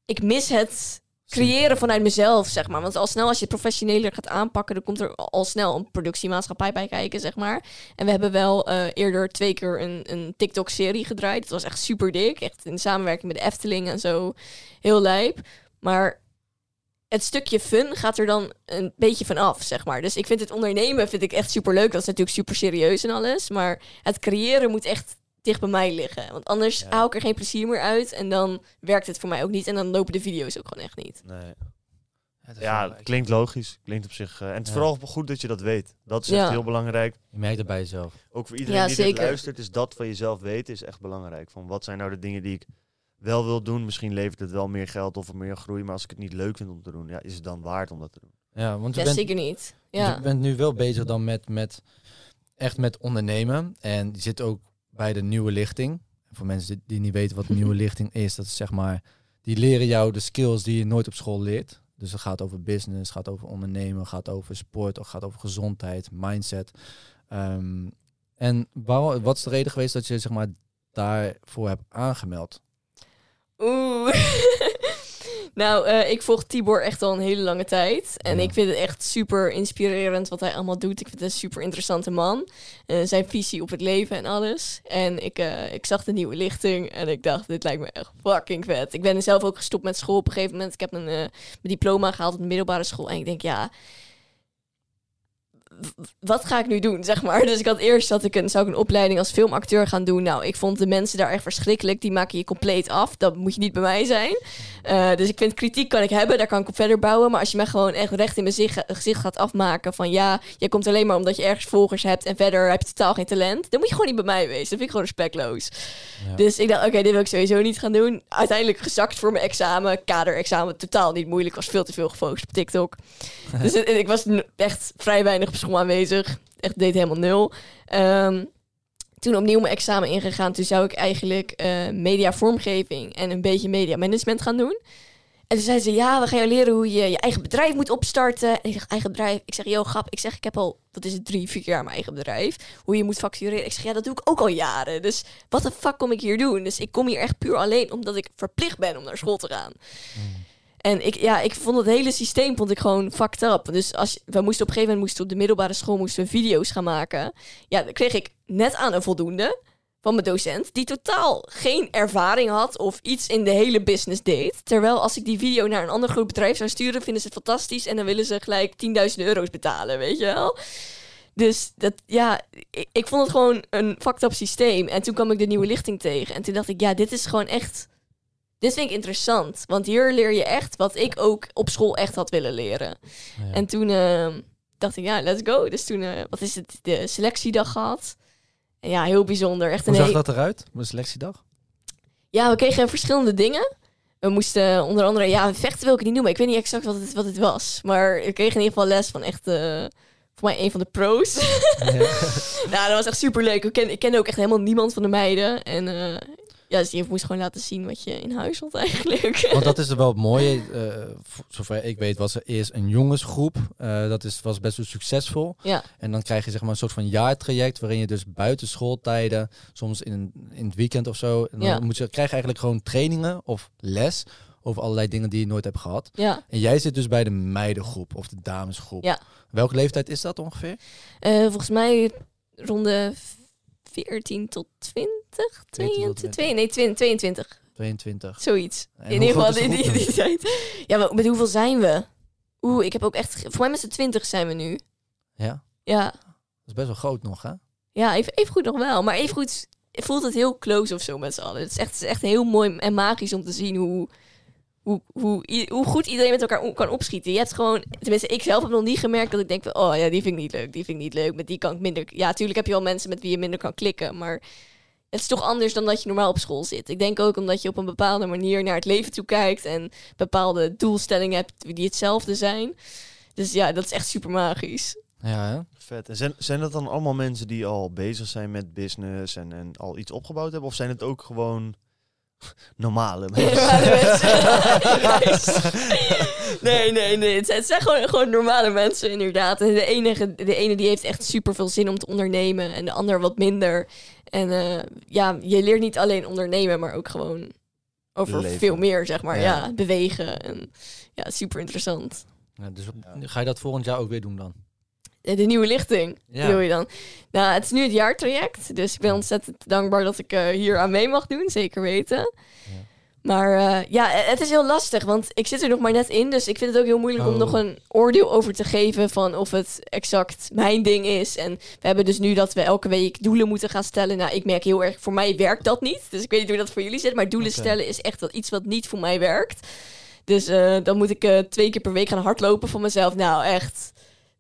ik mis het creëren vanuit mezelf, zeg maar. Want al snel als je het professioneler gaat aanpakken, dan komt er al snel een productiemaatschappij bij kijken, zeg maar. En we hebben wel eh, eerder twee keer een, een TikTok-serie gedraaid. Dat was echt super dik, echt in samenwerking met de Efteling en zo. Heel lijp. Maar het stukje fun gaat er dan een beetje van af, zeg maar. Dus ik vind het ondernemen vind ik echt super leuk. Dat is natuurlijk super serieus en alles. Maar het creëren moet echt dicht bij mij liggen. Want anders Ja. haal ik er geen plezier meer uit. En dan werkt het voor mij ook niet. En dan lopen de video's ook gewoon echt niet. Nee. Ja, het klinkt logisch. Klinkt op zich. eh, en het is Ja. vooral goed dat je dat weet. Dat is Ja. echt heel belangrijk. Je merkt het bij jezelf. Ook voor iedereen Ja, die dit zeker. luistert, is dat van jezelf weten is echt belangrijk. Van wat zijn nou de dingen die ik wel wil doen? Misschien levert het wel meer geld of meer groei, maar als ik het niet leuk vind om te doen, ja, is het dan waard om dat te doen? Ja, want je Ja, bent, zeker niet. Ja. je bent nu wel bezig dan met, met echt met ondernemen. En je zit ook bij de nieuwe lichting. Voor mensen die, die niet weten wat nieuwe lichting is, dat is zeg maar, die leren jou de skills die je nooit op school leert. Dus het gaat over business, gaat over ondernemen, gaat over sport, of gaat over gezondheid, mindset. Ehm, en waar, wat is de reden geweest dat je zeg maar daarvoor hebt aangemeld? Oeh. nou, eh, ik volg Tibor echt al een hele lange tijd. En Ja. ik vind het echt super inspirerend wat hij allemaal doet. Ik vind het een super interessante man. Eh, zijn visie op het leven en alles. En ik, eh, ik zag de nieuwe lichting en ik dacht, dit lijkt me echt fucking vet. Ik ben zelf ook gestopt met school op een gegeven moment. Ik heb een, mijn diploma gehaald op de middelbare school. En ik denk, ja, wat ga ik nu doen, zeg maar. Dus ik had eerst dat ik een, zou ik een opleiding als filmacteur gaan doen. Nou, ik vond de mensen daar echt verschrikkelijk. Die maken je compleet af. Dat moet je niet bij mij zijn. Eh, dus ik vind kritiek kan ik hebben, daar kan ik op verder bouwen. Maar als je mij gewoon echt recht in mijn zicht- gezicht gaat afmaken van ja, jij komt alleen maar omdat je ergens volgers hebt en verder heb je totaal geen talent, dan moet je gewoon niet bij mij wezen. Dat vind ik gewoon respectloos. Ja. Dus ik dacht, oké, dit wil ik sowieso niet gaan doen. Uiteindelijk gezakt voor mijn examen, kaderexamen, totaal niet moeilijk. was veel te veel gefocust op TikTok. dus ik was echt vrij weinig op school aanwezig. Echt deed helemaal nul. Ehm, toen opnieuw mijn examen ingegaan. Toen zou ik eigenlijk eh media vormgeving en een beetje media management gaan doen. En toen zei ze, ja, we gaan je leren hoe je je eigen bedrijf moet opstarten. En ik zeg, eigen bedrijf? Ik zeg, yo, grap. Ik zeg, ik heb al, wat is het, drie, vier jaar mijn eigen bedrijf. Hoe je moet factureren. Ik zeg, ja, dat doe ik ook al jaren. Dus wat de fuck kom ik hier doen? Dus ik kom hier echt puur alleen omdat ik verplicht ben om naar school te gaan. En ik, ja, ik vond het hele systeem vond ik gewoon fucked up. Dus als, we moesten op een gegeven moment moesten op de middelbare school moesten video's gaan maken. Ja, dan kreeg ik net aan een voldoende van mijn docent, die totaal geen ervaring had of iets in de hele business deed. Terwijl als ik die video naar een ander groot bedrijf zou sturen, vinden ze het fantastisch en dan willen ze gelijk 10.000 euro's betalen, weet je wel. Dus dat, ja, ik, ik vond het gewoon een fucked up systeem. En toen kwam ik de nieuwe lichting tegen. En toen dacht ik, ja, dit is gewoon echt... Dit vind ik interessant. Want hier leer je echt wat ik ook op school echt had willen leren. Ja. En toen eh, dacht ik, ja, let's go. Dus toen, eh, wat is het, de selectiedag gehad. En ja, heel bijzonder. Echt een Hoe zag he- dat eruit? Mijn selectiedag? Ja, we kregen verschillende dingen. We moesten onder andere, ja, vechten wil ik het niet noemen. Ik weet niet exact wat het, wat het was. Maar we kregen in ieder geval les van echt, eh, voor mij een van de pro's. nou, dat was echt super leuk. Ik, ken, ik kende ook echt helemaal niemand van de meiden. En eh, ja, dus je moest gewoon laten zien wat je in huis had eigenlijk. Want dat is er wel het mooie. voor zover ik weet was er eerst een jongensgroep. Eh, dat is, was best wel succesvol. ja, En dan krijg je zeg maar een soort van jaartraject waarin je dus buiten schooltijden, soms in, in het weekend of zo, en dan Ja. moet je, krijg je eigenlijk gewoon trainingen of les over allerlei dingen die je nooit hebt gehad. ja. En jij zit dus bij de meidengroep of de damesgroep. Ja. Welke leeftijd is dat ongeveer? Eh, volgens mij rond de 14 tot 20, 22, 20. nee, 20, 22, 22. zoiets. En in ieder geval is die, die tijd. Ja, maar met hoeveel zijn we? Oeh, ik heb ook echt... Voor mij met z'n 20 zijn we nu. Ja, Ja, dat is best wel groot nog hè? ja even, even goed nog wel. Maar even goed voelt het heel close of zo met z'n allen. Het is echt, het is echt heel mooi en magisch om te zien hoe, hoe, hoe, hoe goed iedereen met elkaar kan opschieten. Je hebt gewoon, tenminste, ik zelf heb nog niet gemerkt dat ik denk van, oh ja, die vind ik niet leuk, die vind ik niet leuk. Met die kan ik minder. Ja, natuurlijk heb je wel mensen met wie je minder kan klikken, maar het is toch anders dan dat je normaal op school zit. Ik denk ook omdat je op een bepaalde manier naar het leven toe kijkt en bepaalde doelstellingen hebt die hetzelfde zijn. Dus ja, dat is echt super magisch. Ja, hè? Vet. En zijn, zijn dat dan allemaal mensen die al bezig zijn met business en, en al iets opgebouwd hebben? Of zijn het ook gewoon normale mensen? nee, nee, nee. Het zijn, gewoon, gewoon normale mensen, inderdaad. En de, enige, de ene die heeft echt super veel zin om te ondernemen. En de ander wat minder. En eh, ja, je leert niet alleen ondernemen, maar ook gewoon over Leven. veel meer, zeg maar. Ja. Ja, bewegen. En ja, super interessant. Ja, dus op- ga je dat volgend jaar ook weer doen dan? Eh, De nieuwe lichting, Ja. bedoel je dan? Nou, het is nu het jaartraject. Dus ik ben ontzettend dankbaar dat ik eh, hier aan mee mag doen. Zeker weten. Maar eh, ja, het is heel lastig, want ik zit er nog maar net in. Dus ik vind het ook heel moeilijk om Oh. nog een oordeel over te geven van of het exact mijn ding is. En we hebben dus nu dat we elke week doelen moeten gaan stellen. Nou, ik merk heel erg, voor mij werkt dat niet. Dus ik weet niet hoe dat voor jullie zit. Maar doelen stellen is echt wel iets wat niet voor mij werkt. Dus dan moet ik twee keer per week gaan hardlopen van mezelf. Nou, echt.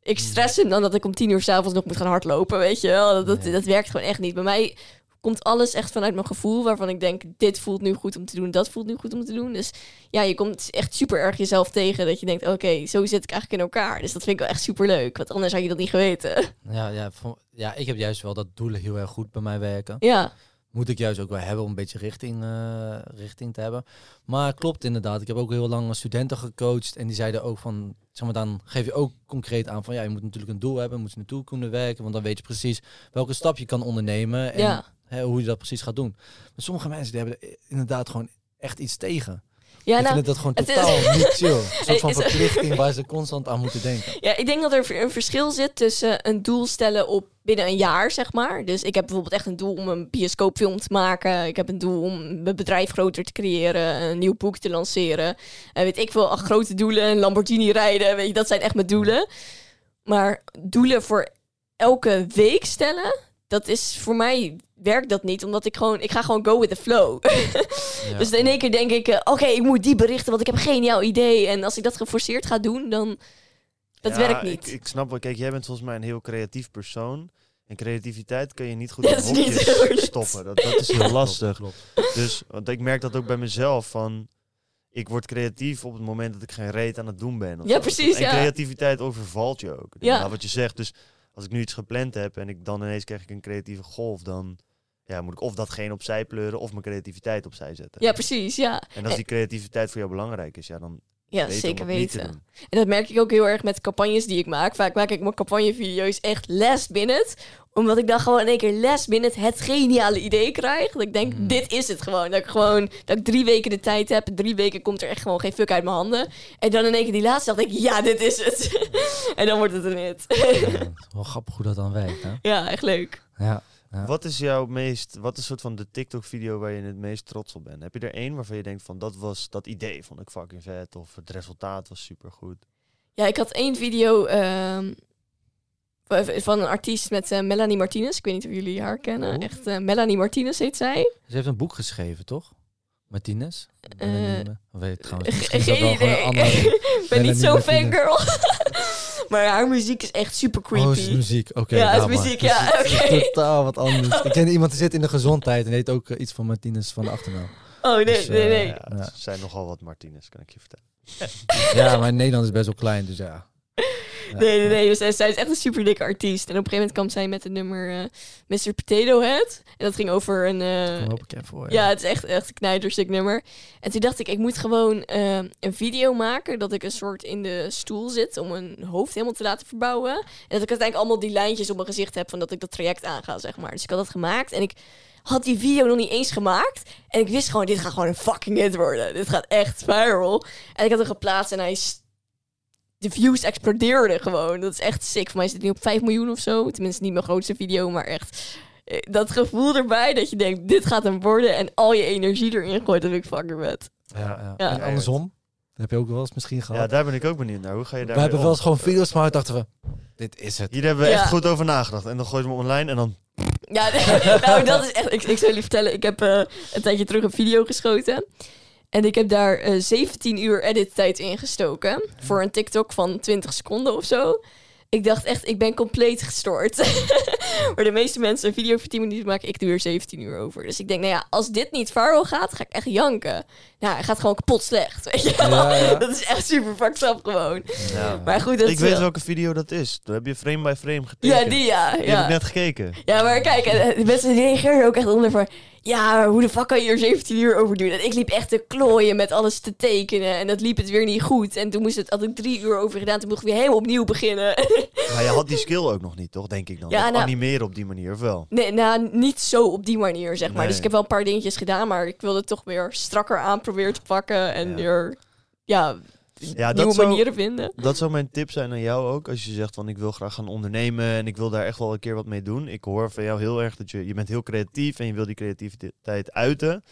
Ik stress hem dan dat ik om tien uur s'avonds nog moet gaan hardlopen, weet je wel. Dat, dat, dat werkt gewoon echt niet. Bij mij komt alles echt vanuit mijn gevoel, waarvan ik denk, dit voelt nu goed om te doen, dat voelt nu goed om te doen. Dus ja, je komt echt super erg jezelf tegen dat je denkt, oké, zo zit ik eigenlijk in elkaar. Dus dat vind ik wel echt super leuk, want anders had je dat niet geweten. Ja, ja, ja, ik heb juist wel dat doelen heel erg goed bij mij werken. Ja, Moet ik juist ook wel hebben om een beetje richting, eh, richting te hebben. Maar klopt inderdaad. Ik heb ook heel lang studenten gecoacht. En die zeiden ook van, zeg maar, dan geef je ook concreet aan van ja, je moet natuurlijk een doel hebben, je moet er naartoe kunnen werken. Want dan weet je precies welke stap je kan ondernemen en Ja. hè, hoe je dat precies gaat doen. Maar sommige mensen die hebben er inderdaad gewoon echt iets tegen. Ja ik nou, vind dat gewoon het is- totaal niet chill. Een soort van verplichting waar ze constant aan moeten denken. Ja, ik denk dat er een verschil zit tussen een doel stellen op binnen een jaar, zeg maar. Dus ik heb bijvoorbeeld echt een doel om een bioscoopfilm te maken. Ik heb een doel om mijn bedrijf groter te creëren, een nieuw boek te lanceren. En weet ik veel, grote doelen, een Lamborghini rijden, weet je, dat zijn echt mijn doelen. Maar doelen voor elke week stellen, dat is voor mij werkt dat niet, omdat ik gewoon, ik ga gewoon go with the flow. Ja. Dus in één keer denk ik, eh, oké, ik moet die berichten, want ik heb een geniaal idee. En als ik dat geforceerd ga doen, dan... Dat Ja, werkt niet. Ik, ik snap wel. Kijk, jij bent volgens mij een heel creatief persoon. En creativiteit kun je niet goed Dat in hokjes stoppen. Dat, dat is heel lastig. Klopt, Dus want ik merk dat ook bij mezelf. Van, ik word creatief op het moment dat ik geen reet aan het doen ben. of Ja, zo. precies, En ja. creativiteit overvalt je ook. Ja. Nou, wat je zegt. Dus als ik nu iets gepland heb en ik dan ineens krijg ik een creatieve golf, dan ja, moet ik of datgene opzij pleuren of mijn creativiteit opzij zetten. Ja, precies, ja. En als die creativiteit voor jou belangrijk is, ja, dan Ja, zeker het weten. En dat merk ik ook heel erg met campagnes die ik maak. Vaak maak ik mijn campagnevideo's echt last minute. Omdat ik dan gewoon in één keer last minute het geniale idee krijg. Dat ik denk, Mm. dit is het gewoon. Dat ik gewoon, dat ik drie weken de tijd heb. Drie weken komt er echt gewoon geen fuck uit mijn handen. En dan in één keer die laatste dacht ik, ja, dit is het. en dan wordt het een hit. Ja, het is wel grappig hoe dat dan werkt. Hè? ja, echt leuk. Ja. Ja. Wat is jouw meest, wat is soort van de TikTok-video waar je het meest trots op bent? Heb je er één waarvan je denkt van dat was dat idee vond ik fucking vet of het resultaat was supergoed? Ja, ik had één video ehm, van een artiest met eh, Melanie Martinez. Ik weet niet of jullie haar kennen. Oh. Echt, eh, Melanie Martinez heet zij. Ze heeft een boek geschreven, toch? Martinez? Eh, weet ik trouwens. Geen idee. Ik ben niet zo'n fangirl. maar haar muziek is echt super creepy. Oh, is het muziek. Oké. Ja, het is maar. muziek, ja, oké. Totaal wat anders. Ik ken iemand die zit in de gezondheid en heet ook eh, iets van Martinez van de achternaam. Oh, nee, Dus, nee, eh, nee. Ja, Ja. het zijn nogal wat Martinez, kan ik je vertellen. Ja, maar Nederland is best wel klein, dus ja. Ja. Nee, nee, nee. Dus, eh, zij is echt een super dikke artiest. En op een gegeven moment kwam zij met het nummer eh, Mr. Potato Head. En dat ging over een... op, ik heb voor. Ja, het is echt, echt een knijterstuk nummer. En toen dacht ik, ik moet gewoon een video maken dat ik een soort in de stoel zit om mijn hoofd helemaal te laten verbouwen. En dat ik uiteindelijk allemaal die lijntjes op mijn gezicht heb van dat ik dat traject aanga, zeg maar. Dus ik had dat gemaakt en ik had die video nog niet eens gemaakt. En ik wist gewoon, dit gaat gewoon een fucking hit worden. Dit gaat echt viral. En ik had hem geplaatst en hij... De views explodeerden gewoon. Dat is echt sick. Voor mij is het nu op 5 miljoen of zo. Tenminste, niet mijn grootste video, maar echt eh, dat gevoel erbij dat je denkt, dit gaat hem worden en al je energie erin gooit, dat ik fucking vet. Ja, ja. Ja. En andersom, dat heb je ook wel eens misschien gehad. Ja, daar ben ik ook benieuwd naar. Hoe ga je daar We hebben wel eens gewoon video's gemaakt, dachten we, dit is het. Hier hebben we Ja. echt goed over nagedacht. En dan gooi je hem online en dan... Ja, nou, dat is echt, ik, ik zal jullie vertellen, ik heb eh, een tijdje terug een video geschoten. En ik heb daar eh 17 uur edit-tijd in gestoken. Voor een TikTok van 20 seconden of zo. Ik dacht echt, ik ben compleet gestoord. maar de meeste mensen een video voor 10 minuten maken, ik doe er 17 uur over. Dus ik denk, nou ja, als dit niet viral gaat, ga ik echt janken. Nou, hij gaat gewoon kapot slecht, weet je. Ja, ja. Dat is echt super fucked up gewoon. Ja. Maar goed, dat Ik weet wel- welke video dat is. Daar heb je frame by frame getekend. Ja, die ja. Die heb ik net gekeken. Ja, maar kijk, eh, de mensen reageren ook echt onder van... Ja, hoe de fuck kan je hier 17 uur over doen? En ik liep echt te klooien met alles te tekenen. En dat liep het weer niet goed. En toen moest het, had ik drie uur over gedaan. Toen mocht ik weer helemaal opnieuw beginnen. Maar je had die skill ook nog niet, toch? Denk ik dan. Ja, nou- animeren op die manier, of wel? nee, nou, niet zo op die manier, zeg maar. Nee. Dus ik heb wel een paar dingetjes gedaan. Maar ik wilde het toch weer strakker aan proberen te pakken. En Ja. weer, ja, Ja, dat nieuwe zou- manieren vinden. Dat zou mijn tip zijn aan jou ook. Als je zegt van ik wil graag gaan ondernemen en ik wil daar echt wel een keer wat mee doen. Ik hoor van jou heel erg dat je, je bent heel creatief en je wil die creativiteit uiten.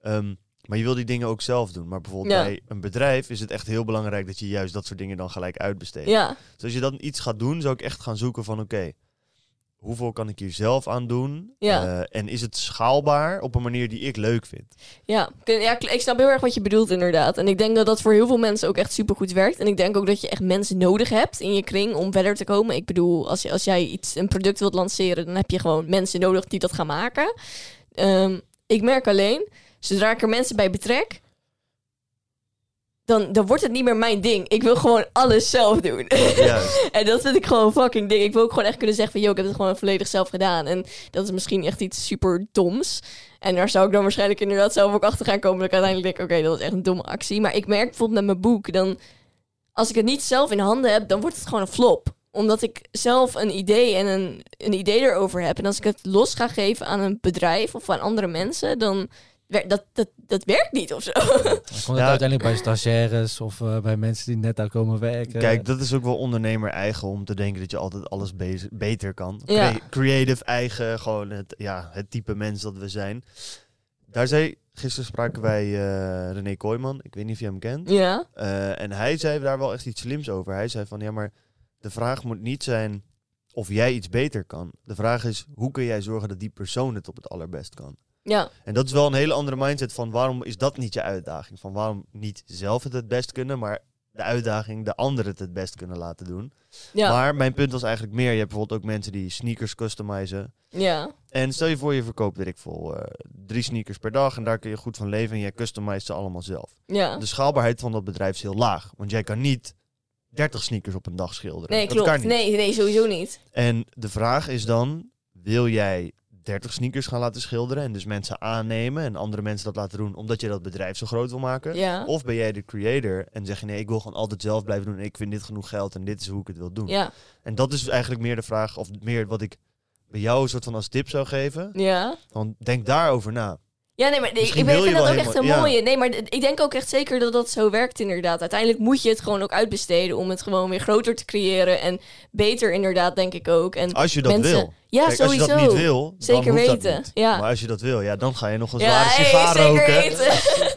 Ehm, maar je wil die dingen ook zelf doen. Maar bijvoorbeeld Ja. bij een bedrijf is het echt heel belangrijk dat je juist dat soort dingen dan gelijk uitbesteedt. Ja, Dus als je dan iets gaat doen, zou ik echt gaan zoeken van oké, hoeveel kan ik hier zelf aan doen? Ja. Eh, en is het schaalbaar op een manier die ik leuk vind? Ja, ik- ja, ik snap heel erg wat je bedoelt inderdaad. En ik denk dat dat voor heel veel mensen ook echt super goed werkt. En ik denk ook dat je echt mensen nodig hebt in je kring om verder te komen. Ik bedoel, als, je, als jij iets, een product wilt lanceren, dan heb je gewoon mensen nodig die dat gaan maken. Ehm, ik merk alleen, zodra ik er mensen bij betrek, dan, dan wordt het niet meer mijn ding. Ik wil gewoon alles zelf doen. Juist. En dat vind ik gewoon een fucking ding. Ik wil ook gewoon echt kunnen zeggen van... ...joh, ik heb het gewoon volledig zelf gedaan. En dat is misschien echt iets super doms. En daar zou ik dan waarschijnlijk inderdaad zelf ook achter gaan komen... ...dat ik uiteindelijk denk, oké, dat is echt een domme actie. Maar ik merk bijvoorbeeld met mijn boek... ...dan als ik het niet zelf in handen heb... ...dan wordt het gewoon een flop. Omdat ik zelf een idee en een, een idee erover heb. En als ik het los ga geven aan een bedrijf of aan andere mensen... ...dan dat, dat, dat werkt niet of zo. Dan komt het Ja. uiteindelijk bij stagiaires of eh, bij mensen die net daar komen werken. Kijk, dat is ook wel ondernemer eigen om te denken dat je altijd alles be- beter kan. Ja. Creative eigen, gewoon het, ja, het type mens dat we zijn. Daar zei, gisteren spraken wij eh, René Kooijman, ik weet niet of je hem kent. ja, Eh, en hij zei daar wel echt iets slims over. Hij zei van, ja, maar de vraag moet niet zijn of jij iets beter kan. De vraag is, hoe kun jij zorgen dat die persoon het op het allerbest kan? Ja, En dat is wel een hele andere mindset van waarom is dat niet je uitdaging? Van waarom niet zelf het het best kunnen, maar de uitdaging de anderen het het best kunnen laten doen. ja, Maar mijn punt was eigenlijk meer, je hebt bijvoorbeeld ook mensen die sneakers customizen. ja, En stel je voor je verkoopt, weet ik veel, eh, drie sneakers per dag en daar kun je goed van leven en jij customize ze allemaal zelf. ja. De schaalbaarheid van dat bedrijf is heel laag, want jij kan niet 30 sneakers op een dag schilderen. Nee, dat kan klopt. niet. Nee, nee, sowieso niet. En de vraag is dan, wil jij 30 sneakers gaan laten schilderen en dus mensen aannemen en andere mensen dat laten doen omdat je dat bedrijf zo groot wil maken? Ja. Of ben jij de creator en zeg je nee, ik wil gewoon altijd zelf blijven doen en ik vind dit genoeg geld en dit is hoe ik het wil doen. Ja, En dat is eigenlijk meer de vraag, of meer wat ik bij jou een soort van als tip zou geven. ja. Dan denk daarover na. Ja, nee, maar ik, Misschien ik ben- wil vind dat ook echt een ja. mooie. Nee, maar ik denk ook echt zeker dat dat zo werkt inderdaad. Uiteindelijk moet je het gewoon ook uitbesteden om het gewoon weer groter te creëren. En beter inderdaad, denk ik ook. En Als je dat mensen- wil. Ja, Kijk, sowieso. als je dat niet wil, Zeker dan hoeft dat weten, niet. ja. Maar als je dat wil, ja, dan ga je nog een ja, zware hey, sigaar roken. ik,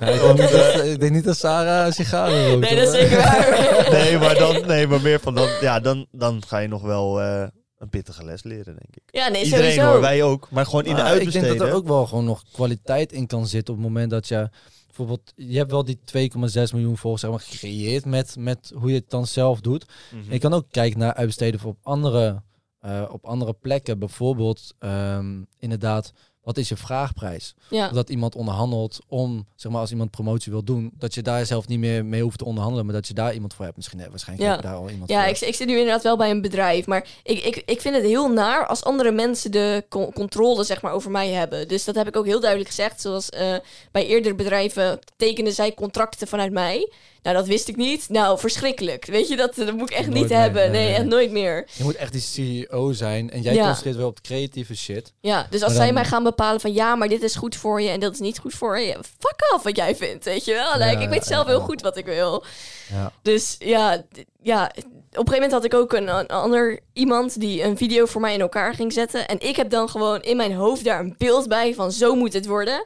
denk niet dat, ik denk niet dat Sarah sigaren rookt. Nee, dat is zeker waar. Nee, maar dan, nee, maar meer van dan, ja, dan, dan ga je nog wel eh, een pittige les leren, denk ik. Ja, nee, Iedereen sowieso. hoor, wij ook. Maar gewoon in de Maar ik uitbesteden. denk dat er ook wel gewoon nog kwaliteit in kan zitten op het moment dat je bijvoorbeeld, je hebt wel die 2,6 miljoen volgers zeg maar, gecreëerd met, met hoe je het dan zelf doet. Mhm. Je kan ook kijken naar uitbesteden voor op andere, eh, op andere plekken. Bijvoorbeeld, ehm, inderdaad, wat is je vraagprijs? Ja. Dat iemand onderhandelt om, zeg maar, als iemand promotie wil doen, dat je daar zelf niet meer mee hoeft te onderhandelen, maar dat je daar iemand voor hebt. Misschien, waarschijnlijk Ja. heb daar al iemand Ja, voor. ik, ik zit nu inderdaad wel bij een bedrijf. Maar ik, ik, ik vind het heel naar als andere mensen de co- controle zeg maar, over mij hebben. Dus dat heb ik ook heel duidelijk gezegd. Zoals eh, bij eerdere bedrijven tekenden zij contracten vanuit mij. Nou, dat wist ik niet. Nou, verschrikkelijk. Weet je, dat, dat moet ik echt Nooit niet meer, hebben. nee, echt nooit meer. Je moet echt die CEO zijn en jij Ja. concentreert wel op creatieve shit. Ja, dus als zij mij gaan bepalen van ja, maar dit is goed voor je en dat is niet goed voor je. Fuck off wat jij vindt, weet je wel. Like, Ja, ik weet zelf ja, heel goed wat ik wil. Ja. Dus ja, ja, op een gegeven moment had ik ook een, een ander iemand die een video voor mij in elkaar ging zetten. En ik heb dan gewoon in mijn hoofd daar een beeld bij van zo moet het worden.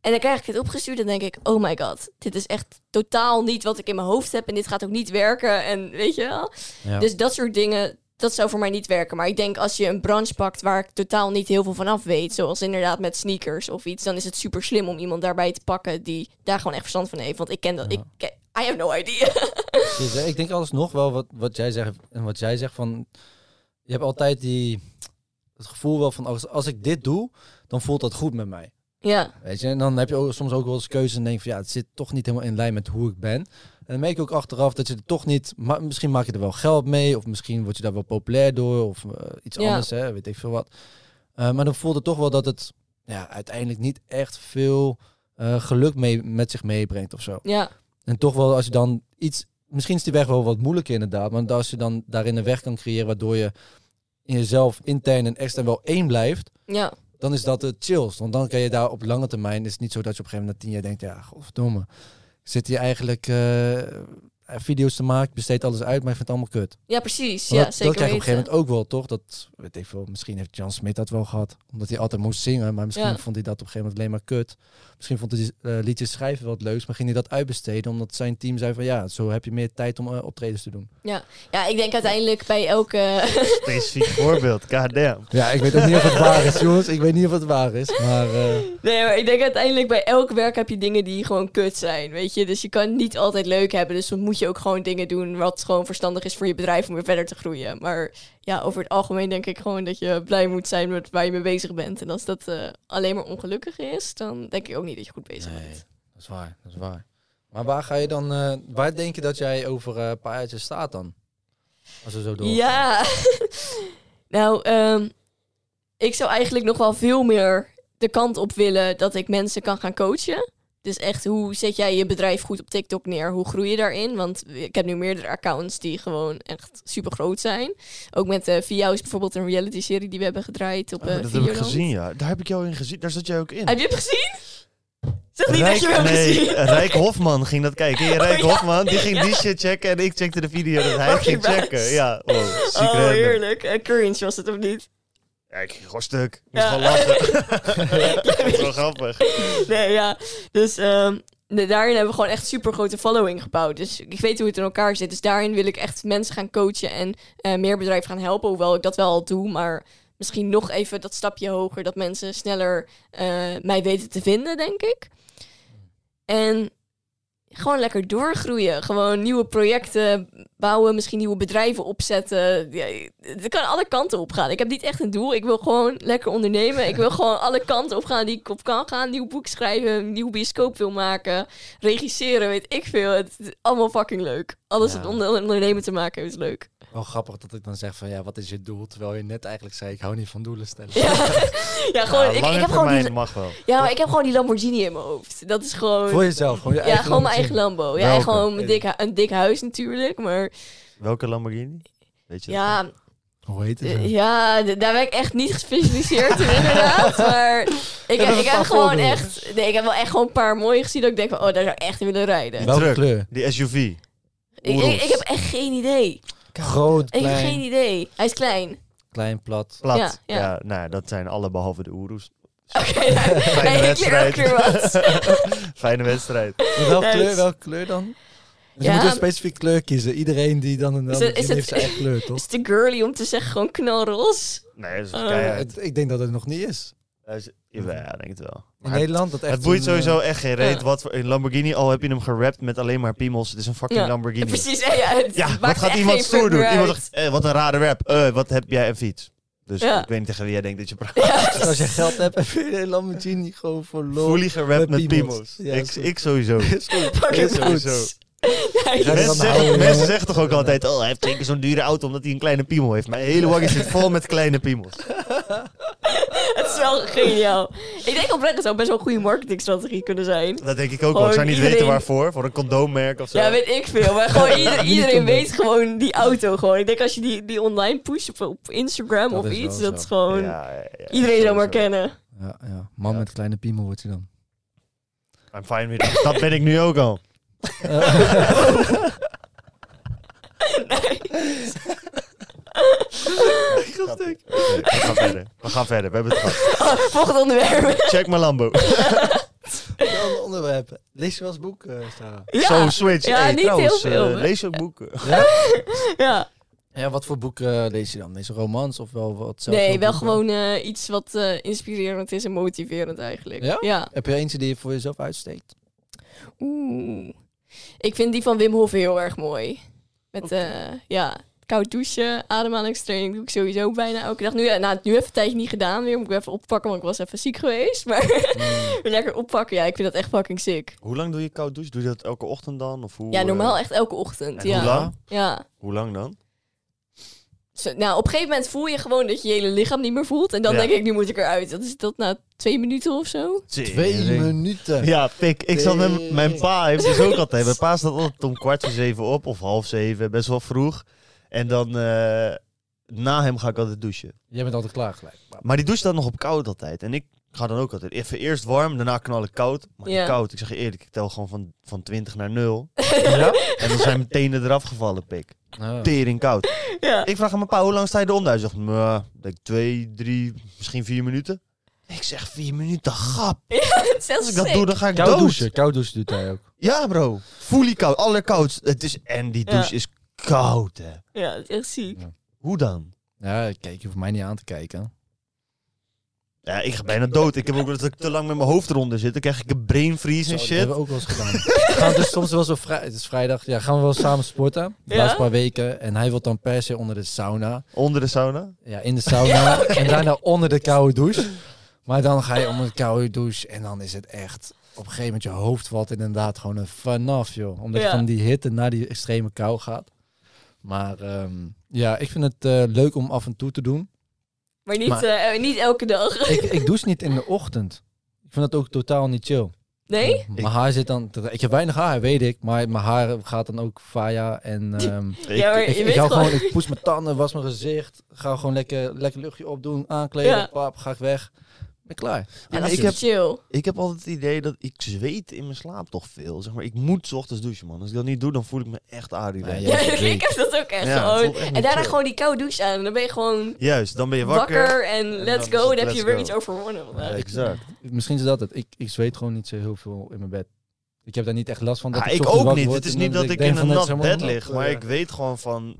En dan krijg ik het opgestuurd en denk ik, oh my god, dit is echt totaal niet wat ik in mijn hoofd heb. En dit gaat ook niet werken en weet je wel. Ja. Dus dat soort dingen, dat zou voor mij niet werken. Maar ik denk als je een branche pakt waar ik totaal niet heel veel van af weet, zoals inderdaad met sneakers of iets, dan is het super slim om iemand daarbij te pakken die daar gewoon echt verstand van heeft. Want ik ken dat. Ja. Ik, ken- I have no idea. Dus, ik denk alsnog wel wat, wat jij zegt en wat jij zegt van je hebt altijd die het gevoel wel van als, als ik dit doe, dan voelt dat goed met mij. Ja, Weet je, en dan heb je ook, soms ook wel eens keuzes en denk van ja, het zit toch niet helemaal in lijn met hoe ik ben. En dan merk je ook achteraf dat je er toch niet, ma- misschien maak je er wel geld mee, of misschien word je daar wel populair door, of eh, iets Ja. anders, hè, weet ik veel wat. Eh, maar dan voelt het toch wel dat het ja, uiteindelijk niet echt veel eh, geluk mee, met zich meebrengt of zo. ja, En toch wel als je dan iets, misschien is die weg wel wat moeilijker inderdaad, maar als je dan daarin een weg kan creëren waardoor je in jezelf intern en extern wel één blijft, ja, dan is dat het chillst. Want dan kan je daar op lange termijn, is het niet zo dat je op een gegeven moment na tien jaar denkt, ja, godverdomme, zit hier eigenlijk eh, video's te maken, besteed alles uit, maar ik vind het allemaal kut. ja, precies. Ja, zeker dat krijg je op een gegeven moment ook wel, toch? Dat, weet ik veel, misschien heeft Jan Smit dat wel gehad, omdat hij altijd moest zingen, maar misschien Ja. vond hij dat op een gegeven moment alleen maar kut. Misschien vond hij eh, liedjes schrijven wel het leukst, maar ging hij dat uitbesteden, omdat zijn team zei van, ja, zo heb je meer tijd om eh, optredens te doen. Ja, ik denk uiteindelijk bij elke... Specifiek voorbeeld, goddamn. Ja, ik weet ook niet of het waar is, jongens. Ik weet niet of het waar is, maar... eh, Nee, maar ik denk uiteindelijk bij elk werk heb je dingen die gewoon kut zijn, weet je. Dus je kan niet altijd leuk hebben. Dus dan moet je ook gewoon dingen doen wat gewoon verstandig is voor je bedrijf om weer verder te groeien. Maar ja, over het algemeen denk ik gewoon dat je blij moet zijn met waar je mee bezig bent. En als dat eh, alleen maar ongelukkig is, dan denk ik ook niet dat je goed bezig Nee, bent. dat is waar, dat is waar. Maar waar ga je dan, eh, waar denk je dat jij over eh, een paar jaartjes staat dan? Als we zo door. Ja, nou, ehm, ik zou eigenlijk nog wel veel meer de kant op willen dat ik mensen kan gaan coachen. Dus echt, hoe zet jij je bedrijf goed op TikTok neer? Hoe groei je daarin? Want ik heb nu meerdere accounts die gewoon echt super groot zijn. Ook met uh, Via is bijvoorbeeld een reality serie die we hebben gedraaid op Oh, eh dat heb ik gezien, ja. Daar heb ik jou in gezien. Daar zat jij ook in. Heb je het gezien? Zeg niet Rijk, dat je hem hebt nee, gezien. Rijk Hofman ging dat kijken. Rijk Oh, ja. Hofman? Die ging die shit checken en ik checkte de video dat hij Oh, ging checken. Ja, oh, Oh, heerlijk. Uh, cringe was het of niet? Ja, ik ging gewoon stuk. Ik Ja. gewoon lachen. dat is wel grappig. Nee, ja. Dus ehm, de- daarin hebben we gewoon echt super grote following gebouwd. Dus ik weet hoe het in elkaar zit. Dus daarin wil ik echt mensen gaan coachen en eh, meer bedrijven gaan helpen. Hoewel ik dat wel al doe, maar misschien nog even dat stapje hoger. Dat mensen sneller eh, mij weten te vinden, denk ik. En gewoon lekker doorgroeien. Gewoon nieuwe projecten bouwen, misschien nieuwe bedrijven opzetten. Ja, het kan alle kanten op gaan. Ik heb niet echt een doel. Ik wil gewoon lekker ondernemen. Ik wil gewoon alle kanten op gaan die ik op kan gaan. Nieuw boek schrijven, nieuw bioscoop wil maken, regisseren, weet ik veel. Het is allemaal fucking leuk. Alles Ja. met onder- ondernemen te maken is leuk. Wel grappig dat ik dan zeg van ja, wat is je doel? Terwijl je net eigenlijk zei, ik hou niet van doelen stellen. Ja, ja gewoon, Ja, ik, ik heb gewoon die, mag wel. ja, maar ik heb gewoon die Lamborghini in mijn hoofd. Dat is gewoon... Voor jezelf, gewoon je ja, gewoon mijn eigen. Lambo. Ja, gewoon een dik, een dik huis natuurlijk, maar Welke Lamborghini? Weet je dat? ja, Hoe heet het? Eh? Ja, daar ben ik echt niet gespecialiseerd in, inderdaad. Maar ik, heb, ik heb gewoon echt... Nee, ik heb wel echt gewoon een paar mooie gezien dat ik denk van... Oh, daar zou ik echt in willen rijden. Welke kleur? Die SUV. Ik, ik heb echt geen idee. Groot, Ik heb klein, geen idee. Hij is klein. klein, plat. Plat. Ja, Ja, ja. nou, ja, dat zijn alle behalve de Oeroes. Oké, elke keer wat. Fijne wedstrijd. Welke kleur, welke kleur dan? Dus Ja. je moet een specifieke kleur kiezen. Iedereen die dan een Is het- Lamborghini is het- heeft zijn eigen kleur, toch? Is te girly om te zeggen gewoon knalroze? Nee, dat is Oh. Het- ik denk dat het nog niet is. Jawel, ja, denk het wel. In Maar Nederland dat echt het boeit een, sowieso eh, echt geen reet. ja. Wat voor, een Lamborghini, al heb je hem gerapt met alleen maar piemels. Het is een fucking Ja, Lamborghini. Precies, ja, wat gaat iemand stoer doen? Iemand zegt, eh, wat een rare rap. Eh, wat heb jij een fiets? Dus Ja. ik weet niet tegen wie jij denkt dat je praat. Ja, Als je geld hebt, heb je een Lamborghini gewoon voor lol. Fully gerapt met met piemels. Ja, ik, ik sowieso. Is goed. Is. Mensen zeggen, mensen zeggen toch ook altijd, oh, hij heeft zeker zo'n dure auto omdat hij een kleine piemel heeft. Mijn hele wagen zit vol met kleine piemels. Het is wel geniaal. Ik denk oprecht, het zou best wel een goede marketingstrategie kunnen zijn. Dat denk ik ook wel. Ik zou niet iedereen- weten waarvoor. Voor een condoommerk of zo. Ja, weet ik veel. Maar gewoon ieder- iedereen weet gewoon die auto gewoon. Ik denk als je die, die online pusht op, op Instagram Dat of iets, zo. dat is gewoon... Ja, ja, ja, iedereen zou maar kennen. Ja, ja. Man Ja. met kleine piemel wordt je dan. I'm fine with that. Dat ben ik nu ook al. Oké, we gaan verder. We gaan verder. We hebben het gehad. Oh, volgende onderwerp. Check mijn Lambo. Ander onderwerp. Lees je wel eens boek, eh, Sarah? Ja, Zo, switch. Ja, Hey, niet trouwens, heel veel, eh, hè? lees je ook boeken? ja. Ja, wat voor boeken lees je dan? Meestal romans of wel wat zelf? nee, wel gewoon eh, iets wat eh, inspirerend is en motiverend eigenlijk. Ja? Ja. Heb je eentje die je voor jezelf uitsteekt? Oeh. Ik vind die van Wim Hof heel erg mooi. Met, eh, ja, koud douchen, ademhalingstraining doe ik sowieso bijna elke dag. Nu, eh, nou, nu even een tijdje niet gedaan weer. Moet ik even oppakken, want ik was even ziek geweest. Maar weer lekker oppakken. Ja, ik vind dat echt fucking sick. Hoe lang doe je koud douche? Doe je dat elke ochtend dan? Of hoe, Ja, normaal eh, echt elke ochtend. en ja. hoe lang? Ja. Hoe lang dan? Zo, nou, op een gegeven moment voel je gewoon dat je je hele lichaam niet meer voelt. En dan Ja. denk ik, nu moet ik eruit. Dat is dat na twee minuten of zo. Twee minuten. Ja, pik. Ik zat met mijn pa, heeft dus ook altijd. Mijn pa staat altijd om kwart voor zeven op of half zeven, best wel vroeg. En dan eh, na hem ga ik altijd douchen. Jij bent altijd klaar gelijk. Maar die douche staat nog op koud altijd. En ik ga dan ook altijd even eerst warm, daarna knal ik koud. Maar Ja. koud, ik zeg je eerlijk, ik tel gewoon van, van 20 naar 0. Ja? En dan zijn mijn tenen eraf gevallen, pik. Oh. Tering koud. Ja. Ik vraag aan mijn pa, hoe lang sta je eronder? Hij zegt, ik denk twee, drie, misschien vier minuten. Ik zeg, vier minuten, grap. Zelfs Als ik dat doe, dan ga ik Koud dood. douchen. Koud douchen doet hij ook. Ja, bro. Fully koud. Allerkoud. Het is, en die douche Ja. is koud, hè. Ja, het is echt ziek. Hoe dan? Ja, kijk, je hoeft mij niet aan te kijken. Ja, ik ga bijna dood. Ik heb ook dat ik te lang met mijn hoofd eronder zit. Dan krijg ik een brain freeze en Zo, Dat shit. hebben we ook wel eens gedaan. gaan we dus soms wel zo vrij, het is vrijdag, ja, gaan we wel samen sporten. De Ja? laatste paar weken. En hij wil dan per se onder de sauna. Onder de sauna. Ja, in de sauna. en daarna onder de koude douche. Maar dan ga je onder de koude douche. En dan is het echt. Op een gegeven moment je hoofd valt inderdaad gewoon een vanaf, joh. Omdat Ja. je van die hitte naar die extreme kou gaat. Maar ehm, ja, ik vind het eh, leuk om af en toe te doen. Maar niet, Maar- eh, niet elke dag. Ik, ik douche niet in de ochtend. Ik vind dat ook totaal niet chill. Nee? Mijn haar zit dan... Ik heb weinig haar, weet ik. Maar mijn haar gaat dan ook vaya. En ehm, Ik, Ja, maar ik, je ik weet hou gewoon... gewoon... Ik poets mijn tanden, was mijn gezicht. Ga gewoon lekker, lekker luchtje opdoen. Aankleden. Ja. Pap, ga ik weg. Ben klaar. Ja, dat ik is heb- chill. ik heb altijd het idee dat ik zweet in mijn slaap toch veel. Zeg maar, ik moet 's ochtends douchen, man. Als ik dat niet doe, dan voel ik me echt Arie. Ja, ik heb dat ook echt Ja, het gewoon. voelt echt En daarna chill. gewoon die koude douche aan. En dan ben je gewoon Juist, dan ben je wakker, wakker. en let's go. Dan heb je weer go. iets overwonnen. Exact. Misschien is dat het. Ik, ik zweet gewoon niet zo heel veel in mijn bed. Ik heb daar niet echt last van. Dat Ah, ik, ook niet. Het is en niet dat ik in een nat bed lig, maar Ja. ik weet gewoon van...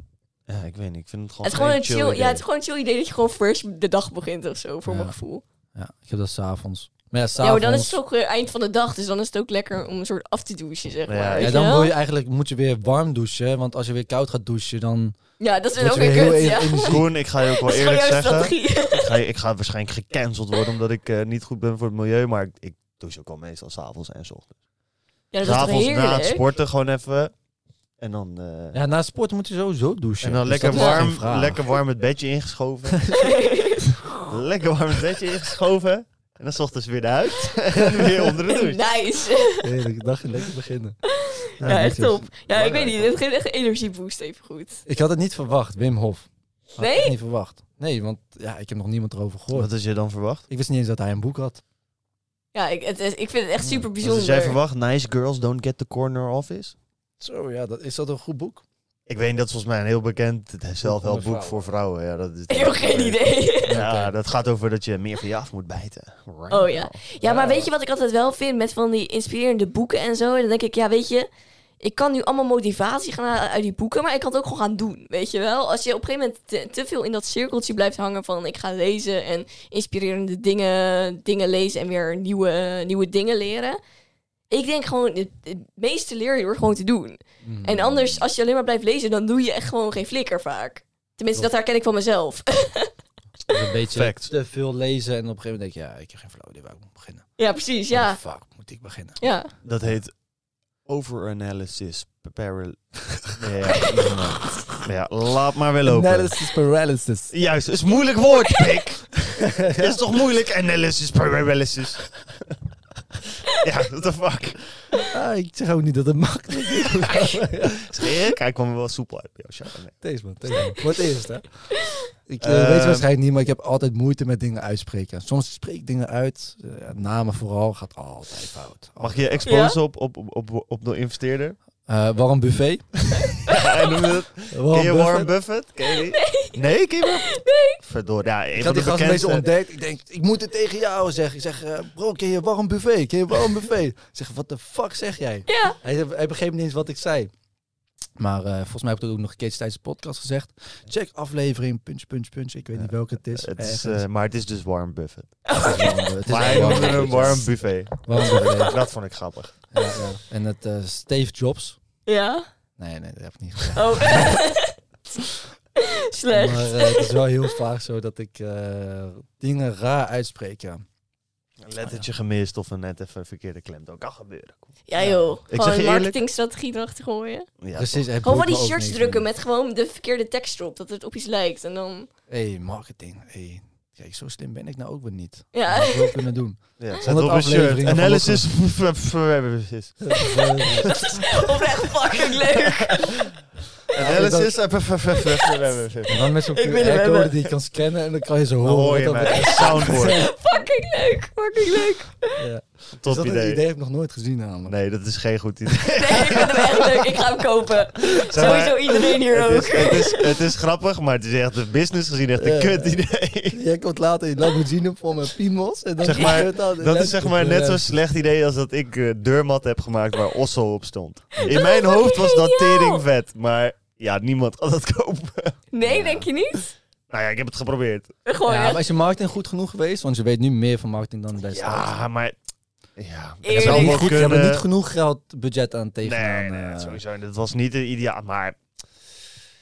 Ja, ik weet niet. Ik vind het gewoon Het is gewoon een chill, idee. ja, het is gewoon een chill idee dat je gewoon fresh de dag begint of zo, voor Ja. mijn gevoel. Ja, ik heb dat s'avonds. Maar ja, Ja, s'avonds... maar dan is het ook weer eind van de dag, dus dan is het ook lekker om een soort af te douchen, zeg Ja, maar. ja, Ja, dan wil je eigenlijk, moet je weer warm douchen. Want als je weer koud gaat douchen, dan Ja, dat is ook je weer weer heel kut, ja. Koen, ik ga je ook wel eerlijk zeggen. ik, ga, ik ga waarschijnlijk gecanceld worden omdat ik eh, niet goed ben voor het milieu. Maar ik, ik douche ook al meestal s'avonds en s ochtends. Ja, dat is toch S'avonds na het sporten gewoon even. En dan, eh, Ja, na sport moet je sowieso douchen. en dan Dus lekker, warm, lekker warm het bedje ingeschoven. lekker warm het bedje ingeschoven. En dan 's ochtends weer eruit. en weer onder de douche. Nice. Heerlijk, dag lekker beginnen. Ja, echt netjes. top. Ja, ik weet niet, het geeft echt energieboost even goed. Ik had het niet verwacht, Wim Hof. Had ik Nee? echt niet verwacht. Nee, want ja, ik heb nog niemand erover gehoord. Wat is je dan verwacht? Ik wist niet eens dat hij een boek had. Ja, ik, het ik vind het echt super bijzonder. is jij verwacht? Nice girls don't get the corner office? Zo, ja, dat, is dat een goed boek? Ik weet niet, dat is volgens mij een heel bekend zelfhelpboek voor vrouwen. Ja, dat is Ik heb geen idee. Ja, dat gaat over dat je meer van je af moet bijten. Oh ja. Ja, maar weet je wat ik altijd wel vind met van die inspirerende boeken en zo? Dan denk ik, ja, weet je, ik kan nu allemaal motivatie gaan halen uit die boeken, maar ik kan het ook gewoon gaan doen, weet je wel? Als je op een gegeven moment te, te veel in dat cirkeltje blijft hangen van ik ga lezen en inspirerende dingen, dingen lezen en weer nieuwe, nieuwe dingen leren. Ik denk gewoon, het, het meeste leer je door gewoon te doen. Mm. En anders, als je alleen maar blijft lezen, dan doe je echt gewoon geen flikker vaak. Tenminste, dat herken ik van mezelf. Een beetje Fact. te veel lezen en op een gegeven moment denk je, ja, ik heb geen flauw idee waar ik moet beginnen. ja, precies, ja. de fuck moet ik beginnen? Ja, Dat heet overanalysis. Paral- ja, ja, ja, laat maar weer lopen. Analysis paralysis. Juist, het is moeilijk woord, pik. Het is toch moeilijk? Analysis paralysis. ja, what the fuck. Ah, ik zeg ook niet dat het makkelijk is. Kijk, kwam er wel soepel uit bij jou. Deze man, deze man. Voor het eerst, hè? Ik eh, Ehm. weet het waarschijnlijk niet, maar ik heb altijd moeite met dingen uitspreken. Soms spreek ik dingen uit, eh, namen vooral, gaat altijd fout. Mag je exposen op, op, op, op, op de investeerder? Eh, warm buffet. Ja? Warm Ken je. Warren Buffett? Ken je die? Nee. Ken je? Nee. Verdorie, ja, Ik had die gast een beetje bekendste. ontdekt. Ik denk, ik moet het tegen jou zeggen. Ik zeg, eh, bro, ken je warm buffet? Ken je warm buffet? Ik zeg, wat de fuck zeg jij? ja. Hij, hij begreep niet eens wat ik zei. Maar eh, volgens mij heb ik het ook nog een keertje tijdens de podcast gezegd. Check aflevering, punch, punch, punch. Ik weet niet welke het is. Het is eh, maar het is dus Warren Buffett. Het is wel een- is Warren Buffet. Warren Buffett. Dat vond ik grappig. Ja, ja. En het eh, Steve Jobs. Ja? Nee, nee, dat heb ik niet gezegd. Oh. Slecht. Maar het is wel heel vaak zo dat ik eh, dingen raar uitspreek, ja. Een lettertje gemist of een net even verkeerde klem. Dat kan gebeuren. Ja joh, zeg gewoon je een marketingstrategie erachter gooien. Ja, Precies. Gewoon ik van die shirts drukken met gewoon de verkeerde tekst erop, dat het op iets lijkt. En dan, hey, marketing. Hey. Kijk, zo slim ben ik nou ook weer niet. ja. Dat ik wel kunnen doen. Ja, zet 100 op een shirt. Analysis. Oprecht fucking leuk. Analysis. En dan met zo'n QR-code hebben. die je kan scannen en dan kan je zo Dan horen. hoor je Een is. soundboard. fucking leuk. Fucking leuk. Ja. Top Is dat idee. idee heb ik nog nooit gezien namelijk. Nee, dat is geen goed idee. Nee, ik vind hem echt leuk. Ik ga hem kopen. Zeg maar, Sowieso iedereen hier het, ook. is, het, is, het is grappig, maar het is echt een business gezien echt een Ja. kut idee. Jij komt later in Lamborghini vol met piemels. En dan Zeg maar, gebeurt dat, Dat is zeg maar net zo'n slecht idee als dat ik eh, deurmat heb gemaakt waar Osso op stond. In mijn hoofd was dat tering vet, maar ja, niemand kan dat kopen. Nee, denk je niet? Nou ja, ik heb het geprobeerd. Gewoon Ja, maar is je marketing goed genoeg geweest? Want je weet nu meer van marketing dan destijds. Ja, maar... Ja, Je niet, wel goed, je hebt kunnen- niet genoeg geld budget aan Nee, tegenaan. nee, eh. sowieso. Dat was niet het ideaal. Maar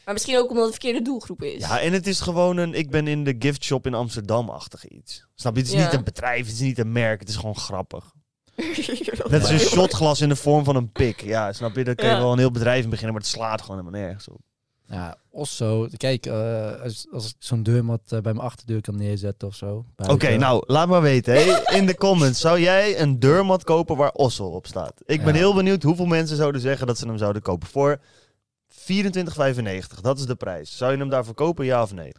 Maar misschien ook omdat het verkeerde doelgroep is. ja, en het is gewoon een... Ik ben in de gift shop in Amsterdam-achtig iets. Snap je? Het is Ja. niet een bedrijf, het is niet een merk. Het is gewoon grappig. Net als een shotglas in de vorm van een pik. Ja, snap je? Daar kun je Ja. wel een heel bedrijf in beginnen, maar het slaat gewoon helemaal nergens op. Ja, Osso. Kijk, eh, als, als ik zo'n deurmat eh, bij mijn achterdeur kan neerzetten of zo. Oké, nou, laat maar weten. Hè. In de comments, zou jij een deurmat kopen waar Osso op staat? Ik ben Ja. heel benieuwd hoeveel mensen zouden zeggen dat ze hem zouden kopen. Voor 24,95, dat is de prijs. Zou je hem daarvoor kopen, ja of nee?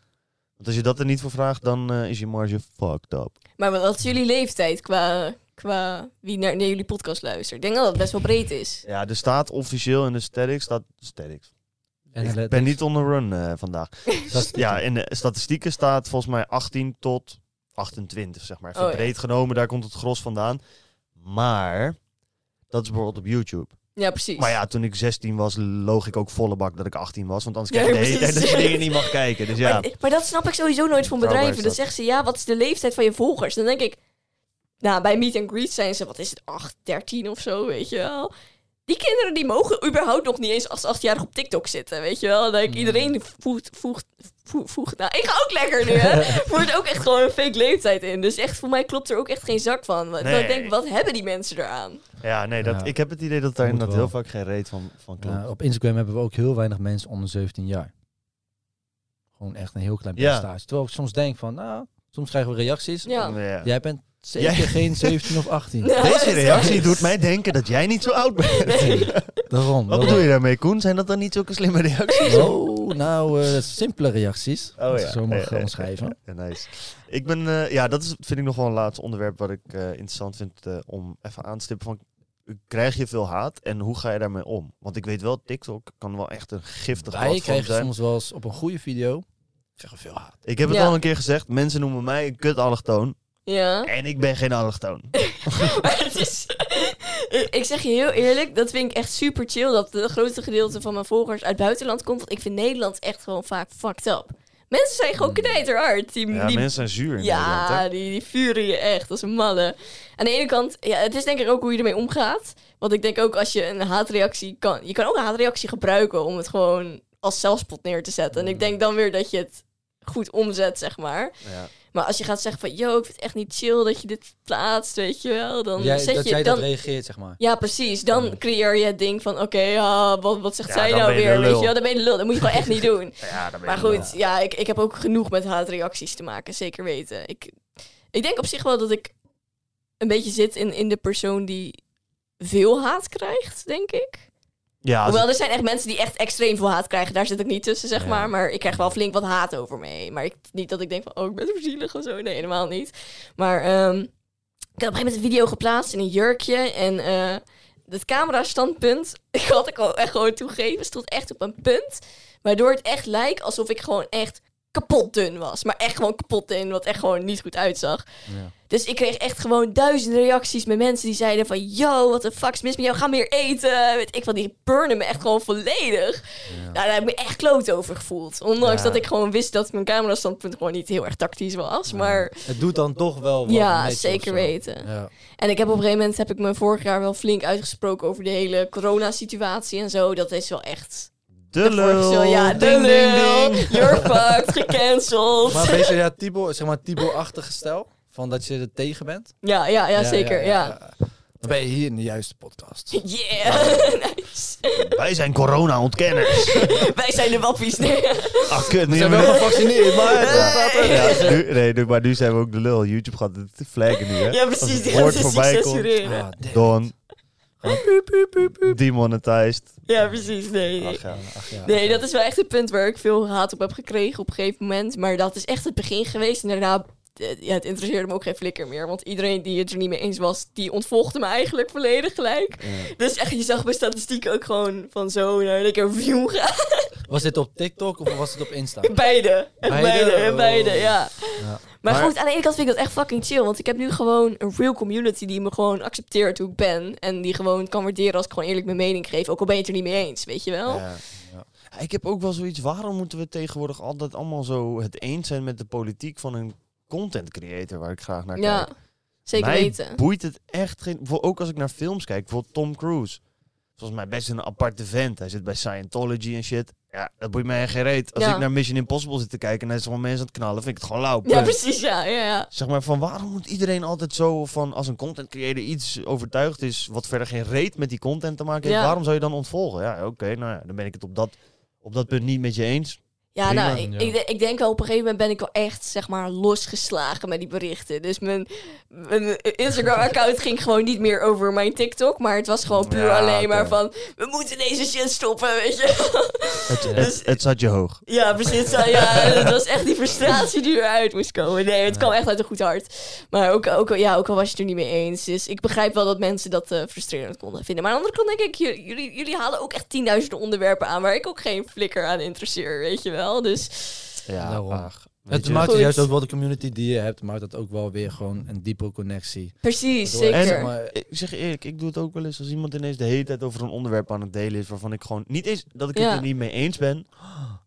Want als je dat er niet voor vraagt, dan eh, is je marge fucked up. Maar wat is jullie leeftijd qua, qua wie naar, naar jullie podcast luistert? Ik denk dat het best wel breed is. Ja, er staat officieel in de statistics, staat statistics. Ik ben niet on the run eh, vandaag. Dat- Ja, in de statistieken staat volgens mij 18 tot 28, zeg maar. Even Oh, ja. breed genomen, daar komt het gros vandaan. Maar, dat is bijvoorbeeld op YouTube. Ja, precies. Maar ja, toen ik 16 was, loog ik ook volle bak dat ik 18 was. Want anders Ja, krijg je de hele dat dingen niet mag kijken. Dus ja, maar, maar dat snap ik sowieso nooit van bedrijven. Dan dat. zeggen ze, ja, wat is de leeftijd van je volgers? Dan denk ik, nou, bij Meet and Greet zijn ze, wat is het, 8, 13 of zo, weet je wel. Die kinderen die mogen überhaupt nog niet eens als achtjarig op TikTok zitten, weet je wel. Denk ik, iedereen voegt, voegt, voegt, voegt, nou, ik ga ook lekker nu, hè. Voert ook echt gewoon een fake leeftijd in. Dus echt, voor mij klopt er ook echt geen zak van. Nee. Ik denk, wat hebben die mensen eraan? ja nee, dat, Ja. ik heb het idee dat daar inderdaad wel. heel vaak geen reet van, van klopt. Ja, op Instagram hebben we ook heel weinig mensen onder 17 jaar. Gewoon echt een heel klein Ja. percentage. Terwijl ik soms denk van, nou, soms krijgen we reacties. Ja. Ja. Jij bent zeker Jij- geen 17 of 18. Ja. Deze reactie doet mij denken dat jij niet zo oud bent. Daarom. Wat bedoel je daarmee, Koen? Zijn dat dan niet zulke slimme reacties? Oh, nou, eh, simpele reacties. Oh ja. zo mag ja, omschrijven. Ja, nice. Ik ben, eh, ja, dat is, vind ik nog wel een laatste onderwerp wat ik eh, interessant vind eh, om even aan te stippen. Van, krijg je veel haat en hoe ga je daarmee om? Want ik weet wel, TikTok kan wel echt een giftig Wij platform krijgen zijn. soms wel eens op een goede video krijgen veel haat. Ik heb het Ja. al een keer gezegd, mensen noemen mij een kut allochtoon. Ja. En ik ben geen allochtoon. Het is... ik zeg je heel eerlijk, dat vind ik echt super chill. Dat de grootste gedeelte van mijn volgers uit het buitenland komt. Want ik vind Nederland echt gewoon vaak fucked up. Mensen zijn gewoon knijterhard. Die, Ja, die, mensen zijn zuur in Nederland, ja, hè? die, die vuren je echt als een malle. Aan de ene kant, ja, het is denk ik ook hoe je ermee omgaat. Want ik denk ook als je een haatreactie kan... Je kan ook een haatreactie gebruiken om het gewoon als zelfspot neer te zetten. En ik denk dan weer dat je het goed omzet, zeg maar. Ja. Maar als je gaat zeggen van, yo, ik vind het echt niet chill dat je dit plaatst, weet je wel. Dan Jij, zet dat je, jij dan, dat reageert, zeg maar. ja, precies. Dan creëer je het ding van, oké, ah, wat, wat zegt Ja, zij nou weer, weet je wel. Dan ben je lul. Dat moet je gewoon echt niet doen. Ja, ben Maar goed, ja, ik, ik heb ook genoeg met haatreacties te maken, zeker weten. Ik, ik denk op zich wel dat ik een beetje zit in, in de persoon die veel haat krijgt, denk ik. Ja, Hoewel, er zijn echt mensen die echt extreem veel haat krijgen. Daar zit ik niet tussen, zeg Ja. maar. Maar ik krijg wel flink wat haat over me heen. Maar ik, niet dat ik denk van, oh, ik ben zo zielig of zo. Nee, helemaal niet. Maar ehm, ik had op een gegeven moment een video geplaatst in een jurkje. En eh het camerastandpunt, ik had ik al echt gewoon toegeven, stond echt op een punt. Waardoor het echt lijkt alsof ik gewoon echt kapot dun was. Maar echt gewoon kapot dun, wat echt gewoon niet goed uitzag. Ja. Dus ik kreeg echt gewoon duizenden reacties met mensen die zeiden van... Yo, wat de fuck is mis met jou? Ga meer eten. Weet ik wat, die burnen me echt gewoon volledig. Nou, daar heb ik me echt kloot over gevoeld. Ondanks Ja. dat ik gewoon wist dat mijn camerastandpunt gewoon niet heel erg tactisch was. Maar Het doet dan toch wel wat ja, zeker weten. Ja. En ik heb op een gegeven moment heb ik me vorig jaar wel flink uitgesproken over de hele coronasituatie en zo. Dat is wel echt. De lul. ja, de Ding, lul. ding. You're fucked, gecanceld. Maar een beetje ja, Tibor, zeg maar Tibor-achtige stijl? Van dat je er tegen bent? Ja, ja, ja, zeker. Ja. Dan ben je hier in de juiste podcast. Yeah, nice. Wij zijn corona-ontkenners. Wij zijn de wappies. Nee. Ach, kut. We Nu zijn wel we... gevaccineerd, maar... Ja, nu, nee, nu- maar nu zijn we ook de lul. YouTube gaat het flaggen nu, hè? Ja, precies. Die gaan ze censureren. Ah. Don. Demonetized. Ja, precies. Nee, nee. Ach ja, ach ja. Nee, dat is wel echt het punt waar ik veel haat op heb gekregen op een gegeven moment. Maar dat is echt het begin geweest. En daarna, ja, het interesseerde me ook geen flikker meer. Want iedereen die het er niet mee eens was, die ontvolgde me eigenlijk volledig gelijk. Dus echt, je zag mijn statistieken ook gewoon van zo naar een view ga. Was dit op TikTok of was het op Insta? Beide. Beide? beide, Oh. beide, ja. Ja. Maar, Maar- goed, aan de ene kant vind ik dat echt fucking chill. Want ik heb nu gewoon een real community die me gewoon accepteert hoe ik ben. En die gewoon kan waarderen als ik gewoon eerlijk mijn mening geef. Ook al ben je het er niet mee eens, weet je wel? Ja. Ja, Ik heb ook wel zoiets. Waarom moeten we tegenwoordig altijd allemaal zo het eens zijn met de politiek van een content creator waar ik graag naar Ja, kijk? zeker Mij weten. boeit het echt geen. Ook als ik naar films kijk, bijvoorbeeld Tom Cruise. Volgens mij best een aparte vent. Hij zit bij Scientology en shit. Ja, dat boeit mij geen reet. Als Ja. ik naar Mission Impossible zit te kijken en hij is gewoon mensen aan het knallen, vind ik het gewoon lauw. Ja, precies, ja, ja, ja. Zeg maar van waarom moet iedereen altijd zo van als een content creator iets overtuigd is wat verder geen reet met die content te maken heeft, Ja. waarom zou je dan ontvolgen? Ja, oké, nou ja, dan ben ik het op dat, op dat punt niet met je eens. Ja, Prima. nou, ik, Ja. ik, de- ik denk wel op een gegeven moment ben ik wel echt, zeg maar, losgeslagen met die berichten. Dus mijn, mijn Instagram-account ging gewoon niet meer over mijn TikTok, maar het was gewoon puur Ja, alleen maar van, we moeten deze shit stoppen, weet je. Het, Ja. het, het zat je hoog. Ja, precies. Ja, ja, het was echt die frustratie die eruit moest komen. Nee, het kwam echt uit een goed hart. Maar ook, ook, ja, ook al was je het er niet mee eens. Dus ik begrijp wel dat mensen dat eh, frustrerend konden vinden. Maar aan de andere kant denk ik, jullie, jullie, jullie halen ook echt tienduizenden onderwerpen aan... waar ik ook geen flikker aan interesseer, weet je wel. Dus Ja, Daarom. weet Het je. maakt juist ook wel de community die je hebt, maakt dat ook wel weer gewoon een diepere connectie. precies, Waardoor- zeker. maar, Ik zeg je eerlijk, ik doe het ook wel eens als iemand ineens de hele tijd over een onderwerp aan het delen is waarvan ik gewoon niet eens dat ik Ja. het er niet mee eens ben,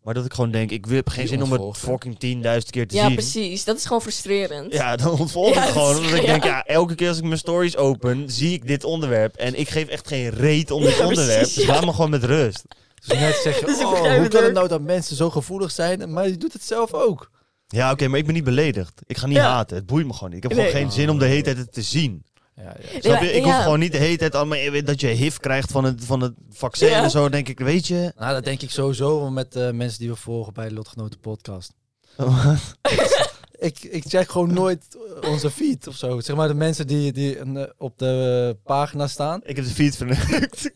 maar dat ik gewoon denk ik heb geen Die zin om het fucking 10.000 keer te ja, zien. precies. Dat is gewoon frustrerend. Ja, dan ontvolg Ja, ik gewoon. Omdat ik ja. denk, ja, elke keer als ik mijn stories open, zie ik dit onderwerp. En ik geef echt geen reet om dit Ja, onderwerp. precies, dus ja. laat me gewoon met rust. Dus net zeg je, Dus ik oh, hoe kan het nou dat mensen zo gevoelig zijn? Maar je doet het zelf ook. Ja, oké, maar ik ben niet beledigd. Ik ga niet Ja. haten. Het boeit me gewoon niet. Ik heb Nee. gewoon geen zin om de hele tijd het te zien. Ja, ja. Snap maar- je? Ik hoef ja. gewoon niet de hele tijd allemaal eh, dat je HIV krijgt van het, van het vaccin Ja. en zo. Denk ik, weet je. Nou, dat denk ik sowieso wel met eh, mensen die we volgen bij de Lotgenoten podcast. Ik, ik check gewoon nooit eh, onze feed of zo. Zeg maar de mensen die, die eh, op de pagina staan. ik heb de feed verneukt.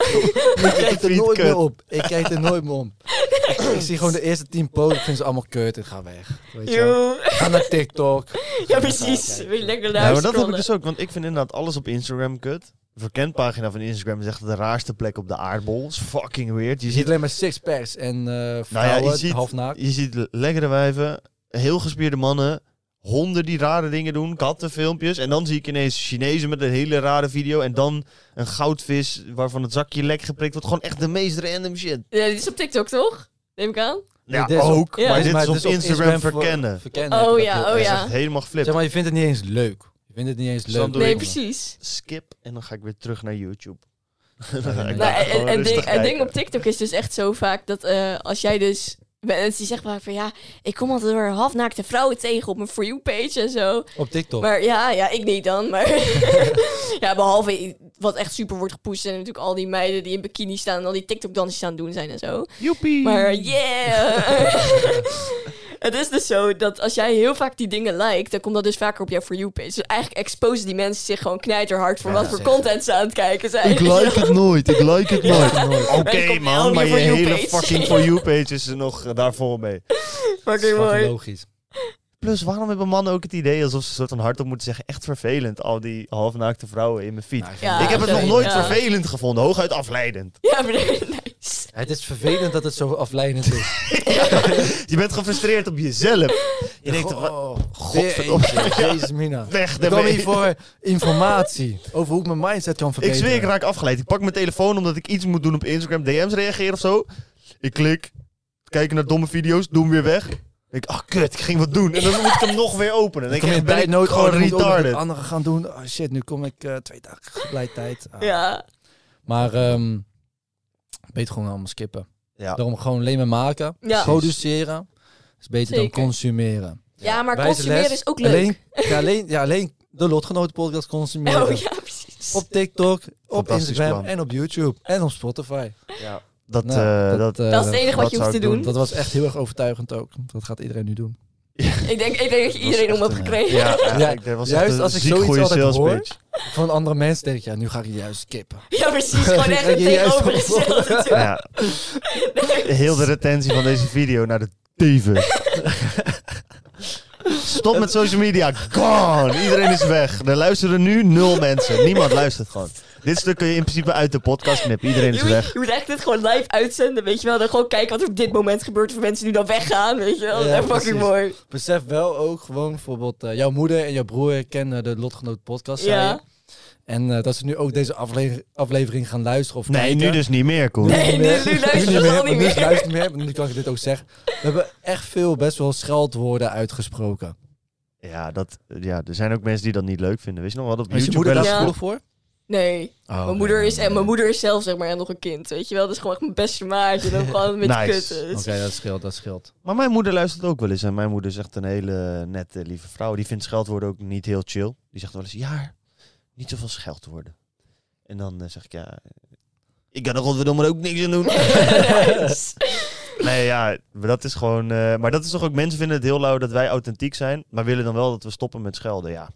Ik kijk er nooit meer op. Ik kijk er nooit meer om. Ik, zie gewoon de eerste tien posts. Ik vind ze allemaal kut. Ik ga weg. Weet je. Ga naar TikTok. Ja, precies. Wil je lekker Ja, naar maar dat heb ik dus ook. Want ik vind inderdaad alles op Instagram kut. De verkendpagina van Instagram is echt de raarste plek op de aardbol. is fucking weird. Je Je ziet ziet alleen maar sixpacks en eh Nou ja, vrouwen, je ziet, half naakt. je ziet lekkere wijven, heel gespierde mannen, honden die rare dingen doen, kattenfilmpjes. En dan zie ik ineens Chinezen met een hele rare video. En dan een goudvis waarvan het zakje lek geprikt wordt. Gewoon echt de meest random shit. Ja, die is op TikTok, toch? Neem ik aan. Ja, op- ook. Ja. maar dit Maar is op het Instagram, verkennen. verkennen Oh ja, dat oh Dat ja. helemaal geflipt. Zeg maar, je vindt het niet eens leuk. Je vindt het niet eens leuk. Nee, precies. Skip en dan ga ik weer terug naar YouTube. Nou, en, rustig ding, op TikTok is dus echt zo vaak dat eh, als jij dus... Mensen die zeggen vaak van ja, ik kom altijd door halfnaakte vrouwen tegen op mijn For You page en zo. Op TikTok. Maar ja, ja, ik niet dan. Maar ja, behalve wat echt super wordt gepusht zijn natuurlijk al die meiden die in bikini staan en al die TikTok dansjes aan het doen zijn en zo. Joepie. Maar yeah! Het is dus zo dat als jij heel vaak die dingen liked, dan komt dat dus vaker op jouw For You page. Dus eigenlijk exposen die mensen zich gewoon knijterhard voor Ja, wat voor zeg. content ze aan het kijken zijn. Ik like het nooit, ik like het nooit. Oké man, maar je hele fucking For You page is er nog eh, daar vol mee. Fucking Dat is mooi. logisch. Plus, waarom hebben mannen ook het idee alsof ze een soort van hardop moeten zeggen... echt vervelend, al die halfnaakte vrouwen in mijn feed. Nou, Ja, ik heb het nog nooit ja. vervelend gevonden, hooguit afleidend. Ja, maar. Het is vervelend dat het zo afleidend is. Je bent gefrustreerd op jezelf. Je denkt, wat- oh, godverdomme. Jezus, mina. weg Ik kwam daarmee. hier voor informatie over hoe ik mijn mindset kan Ik verbeteren. zweer, ik raak afgeleid. Ik pak mijn telefoon omdat ik iets moet doen op Instagram. DM's reageren of zo. Ik klik. Kijken naar domme video's. Doe hem weer weg. Ik denk, ah kut, ik ging wat doen. En dan moet ik hem nog weer openen. Dan Dan kom denk je ik, ben ik tijdnood gewoon gewoon retarded. retarded. Het andere gaan doen. Oh shit, nu kom ik eh, twee dagen gelijk tijd. Ah. Ja. Maar ehm beter gewoon allemaal skippen. Ja. Daarom gewoon alleen maar maken. Ja. Produceren is beter Zeker. dan consumeren. ja, maar Wijze consumeren les. is ook leuk. Alleen, ja, alleen, ja, alleen de Lotgenoten podcast consumeren. oh ja, precies. Op TikTok, op Instagram plan. en op YouTube. En op Spotify. Ja. Dat, Nou, eh, dat, eh, dat is het enige wat je hoeft te doen. dat was echt heel erg overtuigend ook. Dat gaat iedereen nu doen. Ik denk, ik denk dat je iedereen om hebt een, gekregen. ja, ja, Ja, ik, dat was juist als ik zoiets altijd hoor. pitch. Van andere mensen denk ik, ja, nu ga ik juist skippen. Ja, precies. Gewoon echt het Je juist tegenovergestelde. doen. Ja. Heel de retentie van deze video naar de teven. Stop met social media. Gone. Iedereen is weg. Er luisteren nu nul mensen. Niemand luistert gewoon. Dit stuk kun je in principe uit de podcast knippen. Iedereen is Je moet, weg. je moet echt dit gewoon live uitzenden, weet je wel. Dan gewoon kijken wat er op dit moment gebeurt voor mensen die dan weggaan, weet je wel. Dat is fucking precies. mooi. Besef wel ook gewoon bijvoorbeeld eh, jouw moeder en jouw broer kennen de Lotgenoot podcast. Ja. En eh, dat ze nu ook deze afle- aflevering gaan luisteren of Nee, kijken. nu dus niet meer, Koen. Nee, nu, nu luisteren ze al niet nu meer. luisteren niet meer. Nu kan ik dit ook zeggen. We hebben echt veel best wel scheldwoorden uitgesproken. Ja, dat, ja, er zijn ook mensen die dat niet leuk vinden. Weet je nog wat op Is je YouTube moeder wel daar gevoelig voor? Nee, Oh, mijn, moeder is, en mijn moeder is zelf zeg maar nog een kind, weet je wel. Dat is gewoon echt mijn beste maatje. Dan gewoon een beetje Nice. kutten. Oké, dat scheelt, dat scheelt. Maar mijn moeder luistert ook wel eens. En mijn moeder is echt een hele nette, lieve vrouw. Die vindt scheldwoorden ook niet heel chill. Die zegt wel eens, ja, niet zoveel scheldwoorden. En dan eh, zeg ik, ja, ik kan er godverdomme ook niks aan doen. nee, ja, maar dat is gewoon... eh, maar dat is toch ook, mensen vinden het heel lauw dat wij authentiek zijn. Maar willen dan wel dat we stoppen met schelden, ja.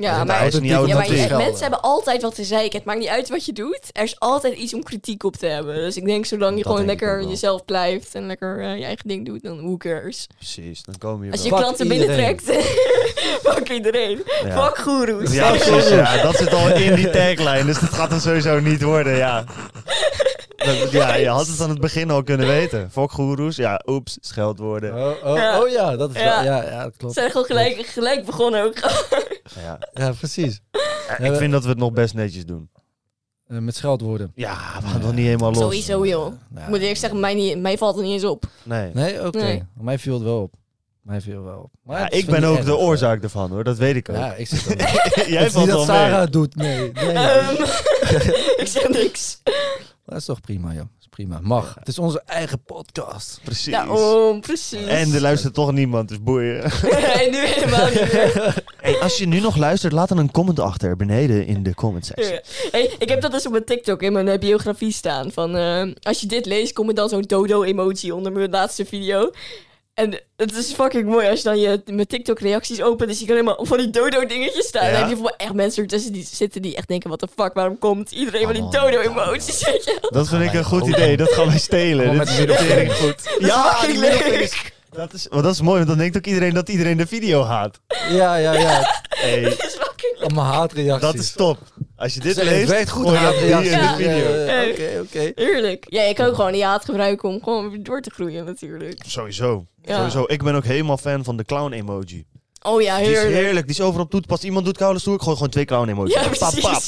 Ja, maar, is niet ja, maar authentiek. je- Schelden. mensen hebben altijd wat te zeiken. Het maakt niet uit wat je doet. Er is altijd iets om kritiek op te hebben. Dus ik denk, zolang je Dat gewoon lekker jezelf blijft en lekker eh, je eigen ding doet, dan who cares. Precies, dan komen je Als je klanten binnentrekt, fuck iedereen. Ja. Fuck goeroes. Ja, precies. Ja, dat zit al in die tagline, dus dat gaat dan sowieso niet worden, ja. Dat- ja, je had het aan het begin al kunnen weten. Fokgoeroes, ja, oeps, scheldwoorden. Oh, oh, Ja. oh ja, dat is Ja. wel... Ja, ja, dat Ze klopt. zijn gewoon gelijk, gelijk begonnen ook. Ja. Ja, precies. Ja, ik vind dat we het nog best netjes doen. Eh, met scheldwoorden. Ja, we gaan nog niet helemaal los. Sowieso, joh. Ja. Ik moet eerlijk zeggen, mij, niet, mij valt het niet eens op. Nee. Nee, oké. Nee. Mij viel het wel op. Mij viel wel op. Maar Ja, ik ben ook de oorzaak ervan hoor, dat weet ik ook. Ja, ik zit er wel. Jij valt dat mee. Sarah doet, nee. nee. Ehm, ik zeg niks. Dat is toch prima, joh. Prima. Mag. Het is onze eigen podcast. Precies. Daarom, precies. En er luistert toch niemand, dus boeien. en nu helemaal niet meer. Hey, als je nu nog luistert, laat dan een comment achter beneden in de comment section. Ja. Hey, ik heb dat dus op mijn TikTok in mijn eh, biografie staan. Van, eh, als je dit leest, komt er dan zo'n dodo-emoji onder mijn laatste video. En het is fucking mooi als je dan je mijn TikTok-reacties opent. Dus je kan helemaal van die dodo-dingetjes staan. Ja. Heb je voor echt mensen ertussen die zitten die echt denken... What the fuck, waarom komt iedereen van die Oh, dodo-emoties? Dat vind ik een goed Oh. idee, dat gaan wij stelen. Dit met is de tering goed. Dat Ja, fucking leuk. is- Dat is, want dat is mooi, want dan denkt ook iedereen dat iedereen de video haat. Ja, ja, ja. Hey, Allemaal haatreacties. dat is top. Als je dit Zeg, leest, het goed, gooi je dat hier in de haatreacties. video. Ja, ja, Oké, oké. Heerlijk. Ja, je kan ook gewoon die haat gebruiken om gewoon door te groeien natuurlijk. Sowieso. Ja. Sowieso. Ik ben ook helemaal fan van de clown emoji. Oh ja, Die is heerlijk. heerlijk. Die is overal op passen. Iemand doet koude stoer, ik gooi gewoon twee clown emoji's. Ja, Pap, pap.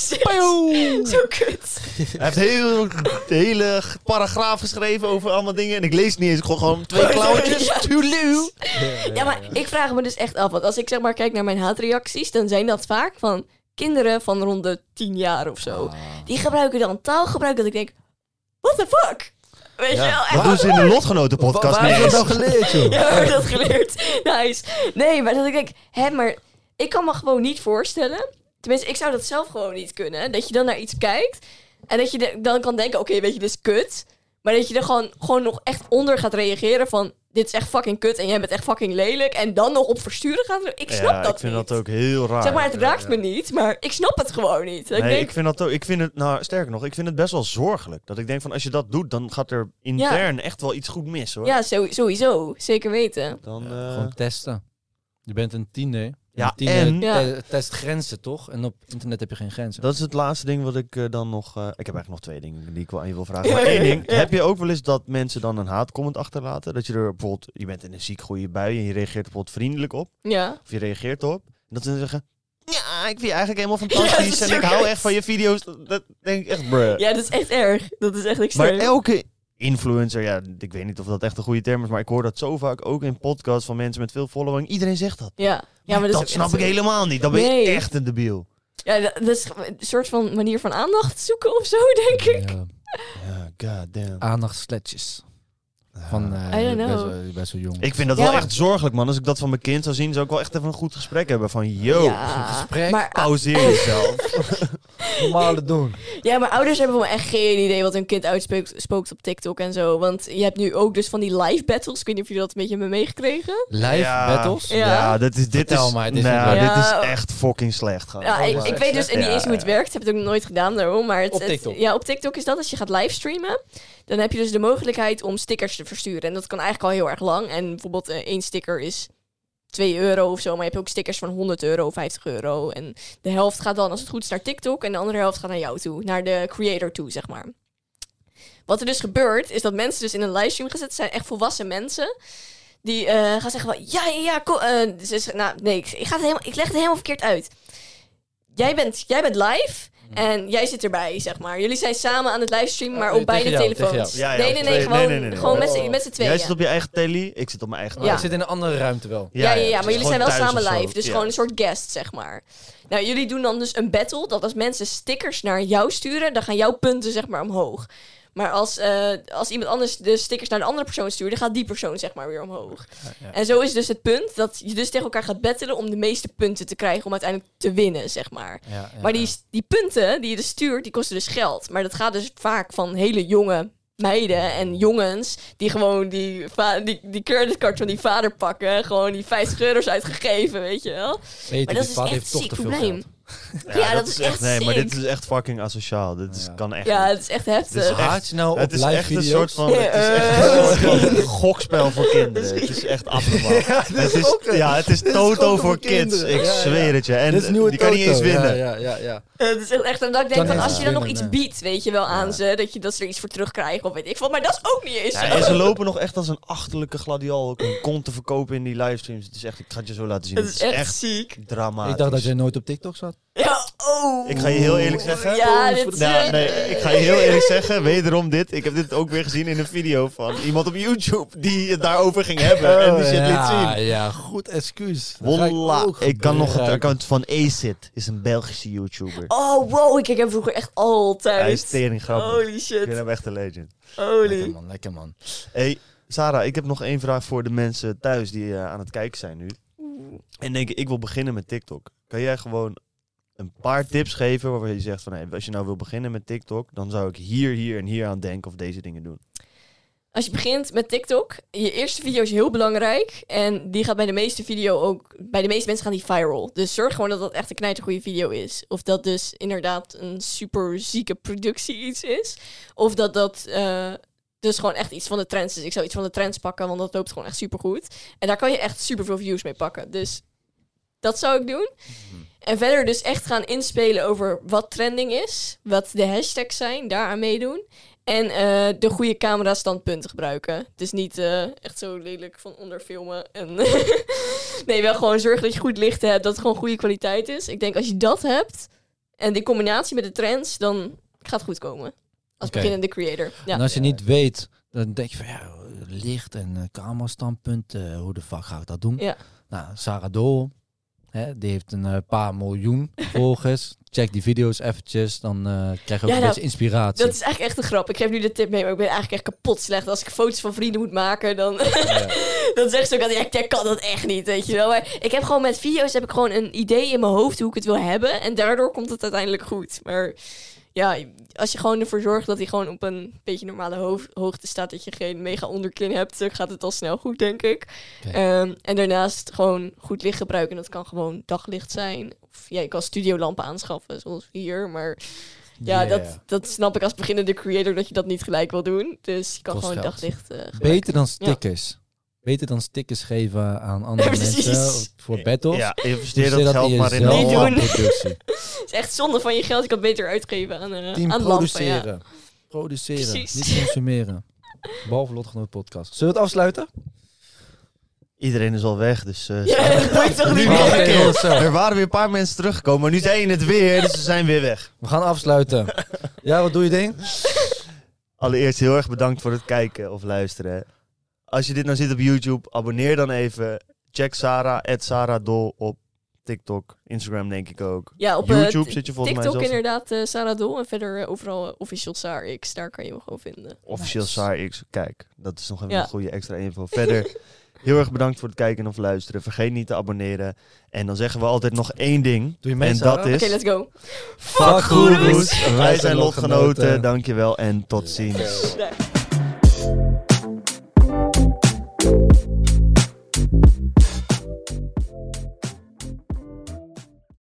Zo kut. Hij heeft heel, de hele paragraaf geschreven over allemaal dingen. En ik lees niet eens. Ik gooi gewoon twee clowntjes. Ja. Toeloe. Ja, maar ik vraag me dus echt af. Want als ik zeg maar kijk naar mijn haatreacties, dan zijn dat vaak van kinderen van rond de 10 jaar of zo. Ah. Die gebruiken dan taalgebruik dat ik denk, what the fuck? Weet je wel? Dat doen ze in de lotgenoten podcast Waar niet heb je dat nou geleerd, joh? Ja, heb ik dat geleerd. Nice. Nee, maar dat ik denk, hè, maar ik kan me gewoon niet voorstellen. Tenminste, ik zou dat zelf gewoon niet kunnen. Dat je dan naar iets kijkt en dat je dan kan denken, oké, weet je, dit is kut. Maar dat je er gewoon, gewoon nog echt onder gaat reageren van, dit is echt fucking kut en jij bent echt fucking lelijk. En dan nog op versturen gaat. Ik snap Ja, dat ik vind niet. dat ook heel raar. Zeg maar, het raakt me niet, maar ik snap het gewoon niet. Dat ik Nee, denk, ik vind dat ook. Ik vind het, nou, sterker nog, ik vind het best wel zorgelijk. Dat ik denk van als je dat doet, dan gaat er intern echt wel iets goed mis hoor. ja, sowieso. Zeker weten. Dan, eh, Gewoon testen. Je bent een tiener. Je Ja, en- Ja. te- test grenzen, toch? En op internet heb je geen grenzen. Dat is het laatste ding wat ik eh, dan nog... eh, ik heb eigenlijk nog twee dingen die ik wel aan je wil vragen. Ja, Maar één ja, ding. ja. Heb je ook wel eens dat mensen dan een haatcomment achterlaten? Dat je er bijvoorbeeld... Je bent in een ziek goede bui en je reageert er bijvoorbeeld vriendelijk op. Ja. Of je reageert erop. En dat ze dan zeggen... Ja, ik vind je eigenlijk helemaal fantastisch. is en ik hou echt van je video's. Dat, denk ik echt, bruh. ja, dat is echt erg. Dat is echt Maar extreem. elke influencer, ja, ik weet niet of dat echt een goede term is, maar ik hoor dat zo vaak ook in podcasts van mensen met veel following. Iedereen zegt dat. ja. ja, maar dat, snap ik helemaal niet. Dan ben je Nee. echt een debiel. Ja, dat, is een soort van manier van aandacht zoeken of zo, denk ik. Ja, Ja, god damn. aandachtsletjes. Van, eh, I don't know. wel- jong. Ik vind dat Ja, wel echt zorgelijk, man. Als ik dat van mijn kind zou zien, zou ik wel echt even een goed gesprek hebben. Van, yo, ja, gesprek. maar, pauzeer jezelf. normale doen. ja, maar ouders hebben gewoon echt geen idee wat hun kind uitspookt spookt op TikTok en zo. Want je hebt nu ook dus van die live battles. Ik weet niet of jullie dat een beetje hebben meegekregen. Live ja, battles? Ja. Ja, dit is, dit Vertel is, maar, het is nou, dit is echt fucking slecht. Gewoon. Ja, Oh, ik, weet dus niet eens hoe het ja. werkt. Heb het ook nooit gedaan daarom. Maar het, Op het- TikTok? ja, op TikTok is dat als je gaat livestreamen. Dan heb je dus de mogelijkheid om stickers te versturen. En dat kan eigenlijk al heel erg lang. En bijvoorbeeld eh, één sticker is 2 euro of zo. Maar je hebt ook stickers van 100 euro, 50 euro. En de helft gaat dan, als het goed is, naar TikTok. En de andere helft gaat naar jou toe. Naar de creator toe, zeg maar. Wat er dus gebeurt, is dat mensen dus in een livestream gezet zijn. Echt volwassen mensen. Die eh, gaan zeggen van, ja, ja, ja, kom. eh, nou, nee, ik, ik, ga het helemaal, ik leg het helemaal verkeerd uit. Jij bent, jij bent live en jij zit erbij, zeg maar. Jullie zijn samen aan het livestreamen, maar Oh, op beide telefoons. nee, nee, nee, gewoon, met, Oh. z'n- tweeën. Jij zit op je eigen telly, ik zit op mijn eigen Ja. Ik zit in een andere ruimte wel. Ja, ja, maar jullie zijn wel samen live. Dus gewoon een soort guest, zeg maar. Nou, jullie doen dan dus een battle. Dat als mensen stickers naar jou sturen, dan gaan jouw punten zeg maar omhoog. Maar als, eh, als iemand anders de stickers naar de andere persoon stuurt, dan gaat die persoon zeg maar weer omhoog. ja. En zo is dus het punt dat je dus tegen elkaar gaat battelen om de meeste punten te krijgen om uiteindelijk te winnen, zeg maar. Ja, Maar die, die punten die je dus stuurt, die kosten dus geld. Maar dat gaat dus vaak van hele jonge meiden en jongens die gewoon die, die, die creditcard van die vader pakken. Gewoon die 50 euro's uitgegeven, weet je wel. Weet Maar dat is echt toch ziek probleem. geld. Ja, dat is echt Nee, maar dit is echt fucking asociaal. Dit is, Ja. kan echt Ja, het is echt is heftig. echt- Haat je nou op Het is echt een soort van, het is echt Ja, een soort van gokspel voor kinderen. Het is echt afgemaakt. het is, ook ja, het is is Toto voor kids. kinderen. Ik Ja, ja. zweer het je. En Dit is nieuwe die kan niet eens winnen. Ja, ja, ja. ja. Het is echt en dat ik denk van als je dan nog iets biedt, weet je wel aan Ja. ze, dat, je, dat ze er iets voor terugkrijgen of weet ik wat. Maar dat is ook niet eens Ja, en ze lopen nog echt als een achterlijke gladiol ook een kont te verkopen in die livestreams. Het is echt, ik ga het je zo laten zien. Het is echt ziek. dramatisch. Ik dacht dat jij nooit op TikTok zat. Ja, oh. Ik ga je heel eerlijk zeggen. Ja, dit Nou, nee, ik ga je heel eerlijk zeggen, wederom dit. Ik heb dit ook weer gezien in een video van iemand op YouTube die het daarover ging hebben en die shit liet Oh, ja, zien. Ja, goed excuus. Wallah, ook ik kan nog het account van Acid, is een Belgische YouTuber. Oh, wow. Ik keek hem vroeger echt altijd. Hij is tering grappig. Holy Ik shit. vind hem echt een legend. Holy. Lekker man, lekker man. Hey, Sarah, ik heb nog één vraag voor de mensen thuis die eh, aan het kijken zijn nu. En denken, ik wil beginnen met TikTok. Kan jij gewoon een paar tips geven waarvan je zegt van, hey, als je nou wil beginnen met TikTok, dan zou ik hier, hier en hier aan denken of deze dingen doen. Als je begint met TikTok, je eerste video is heel belangrijk. En die gaat bij de meeste video ook, bij de meeste mensen gaan die viral. Dus zorg gewoon dat dat echt een knijtergoede video is. Of dat dus inderdaad een super zieke productie iets is. Of dat dat eh, dus gewoon echt iets van de trends is. Ik zou iets van de trends pakken, want dat loopt gewoon echt super goed. En daar kan je echt super veel views mee pakken. Dus dat zou ik doen. En verder dus echt gaan inspelen over wat trending is. Wat de hashtags zijn, daaraan meedoen. En eh, de goede camera standpunten gebruiken. Dus niet eh, echt zo lelijk van onder filmen. En nee, wel gewoon zorgen dat je goed licht hebt. Dat het gewoon goede kwaliteit is. Ik denk als je dat hebt. En die combinatie met de trends. Dan gaat het goed komen. Als beginnende creator. Ja. En als je niet weet, dan denk je van ja, licht en uh, camerastandpunt, eh, hoe de fuck ga ik dat doen? Ja. Nou, Sarah hè, die heeft een eh, paar miljoen volgers. Check die video's eventjes, dan eh, krijg je ook Ja, een nou, beetje inspiratie. Dat is eigenlijk echt een grap. Ik geef nu de tip mee, maar ik ben eigenlijk echt kapot slecht. Als ik foto's van vrienden moet maken, dan, Ja. dan zegt ze ook altijd, ja, ik kan dat echt niet, weet je wel. Maar ik heb gewoon met video's heb ik gewoon een idee in mijn hoofd hoe ik het wil hebben. En daardoor komt het uiteindelijk goed. Maar ja, als je gewoon ervoor zorgt dat hij gewoon op een beetje normale hoog- hoogte staat, dat je geen mega onderkin hebt, dan gaat het al snel goed, denk ik. Ehm, en daarnaast gewoon goed licht gebruiken. Dat kan gewoon daglicht zijn. Of ja, je kan studiolampen aanschaffen, zoals hier. Maar ja, Yeah. dat, dat snap ik als beginnende creator dat je dat niet gelijk wil doen. Dus je kan Kost gewoon geld. daglicht gebruiken. Beter dan stickers. Beter dan stickers geven aan andere Precies. mensen voor battles. Ja, investeer Investeer dat dat geld in maar in een productie. Het is echt zonde van je geld. Je kan het beter uitgeven aan, eh Team aan lampen. produceren. Ja. Produceren, Precies. niet consumeren. Behalve Lotgenoot podcast. Zullen we het afsluiten? Iedereen is al weg, dus... eh, Ja, dat toch niet meer. Er waren weer een paar mensen teruggekomen, maar nu zijn het weer, dus ze zijn weer weg. We gaan afsluiten. ja, wat doe je ding? Allereerst heel erg bedankt voor het kijken of luisteren. Als je dit nou ziet op YouTube, abonneer dan even. Check Sarah, Sarah Dol op TikTok, Instagram denk ik ook. Ja, op eh, YouTube zit je volgens TikTok mij zelfs. inderdaad eh, Sarah Dol. En verder eh, overal official SaarX. Daar kan je me gewoon vinden. Officieel Nice. SaarX. Kijk, dat is nog even Ja. een goede extra info. Verder, heel erg bedankt voor het kijken of luisteren. Vergeet niet te abonneren. En dan zeggen we altijd nog één ding. Doe je mee, en Sarah? dat is... Oké, let's go. Fuck goeroes. Wij zijn lotgenoten. Dankjewel en tot ziens.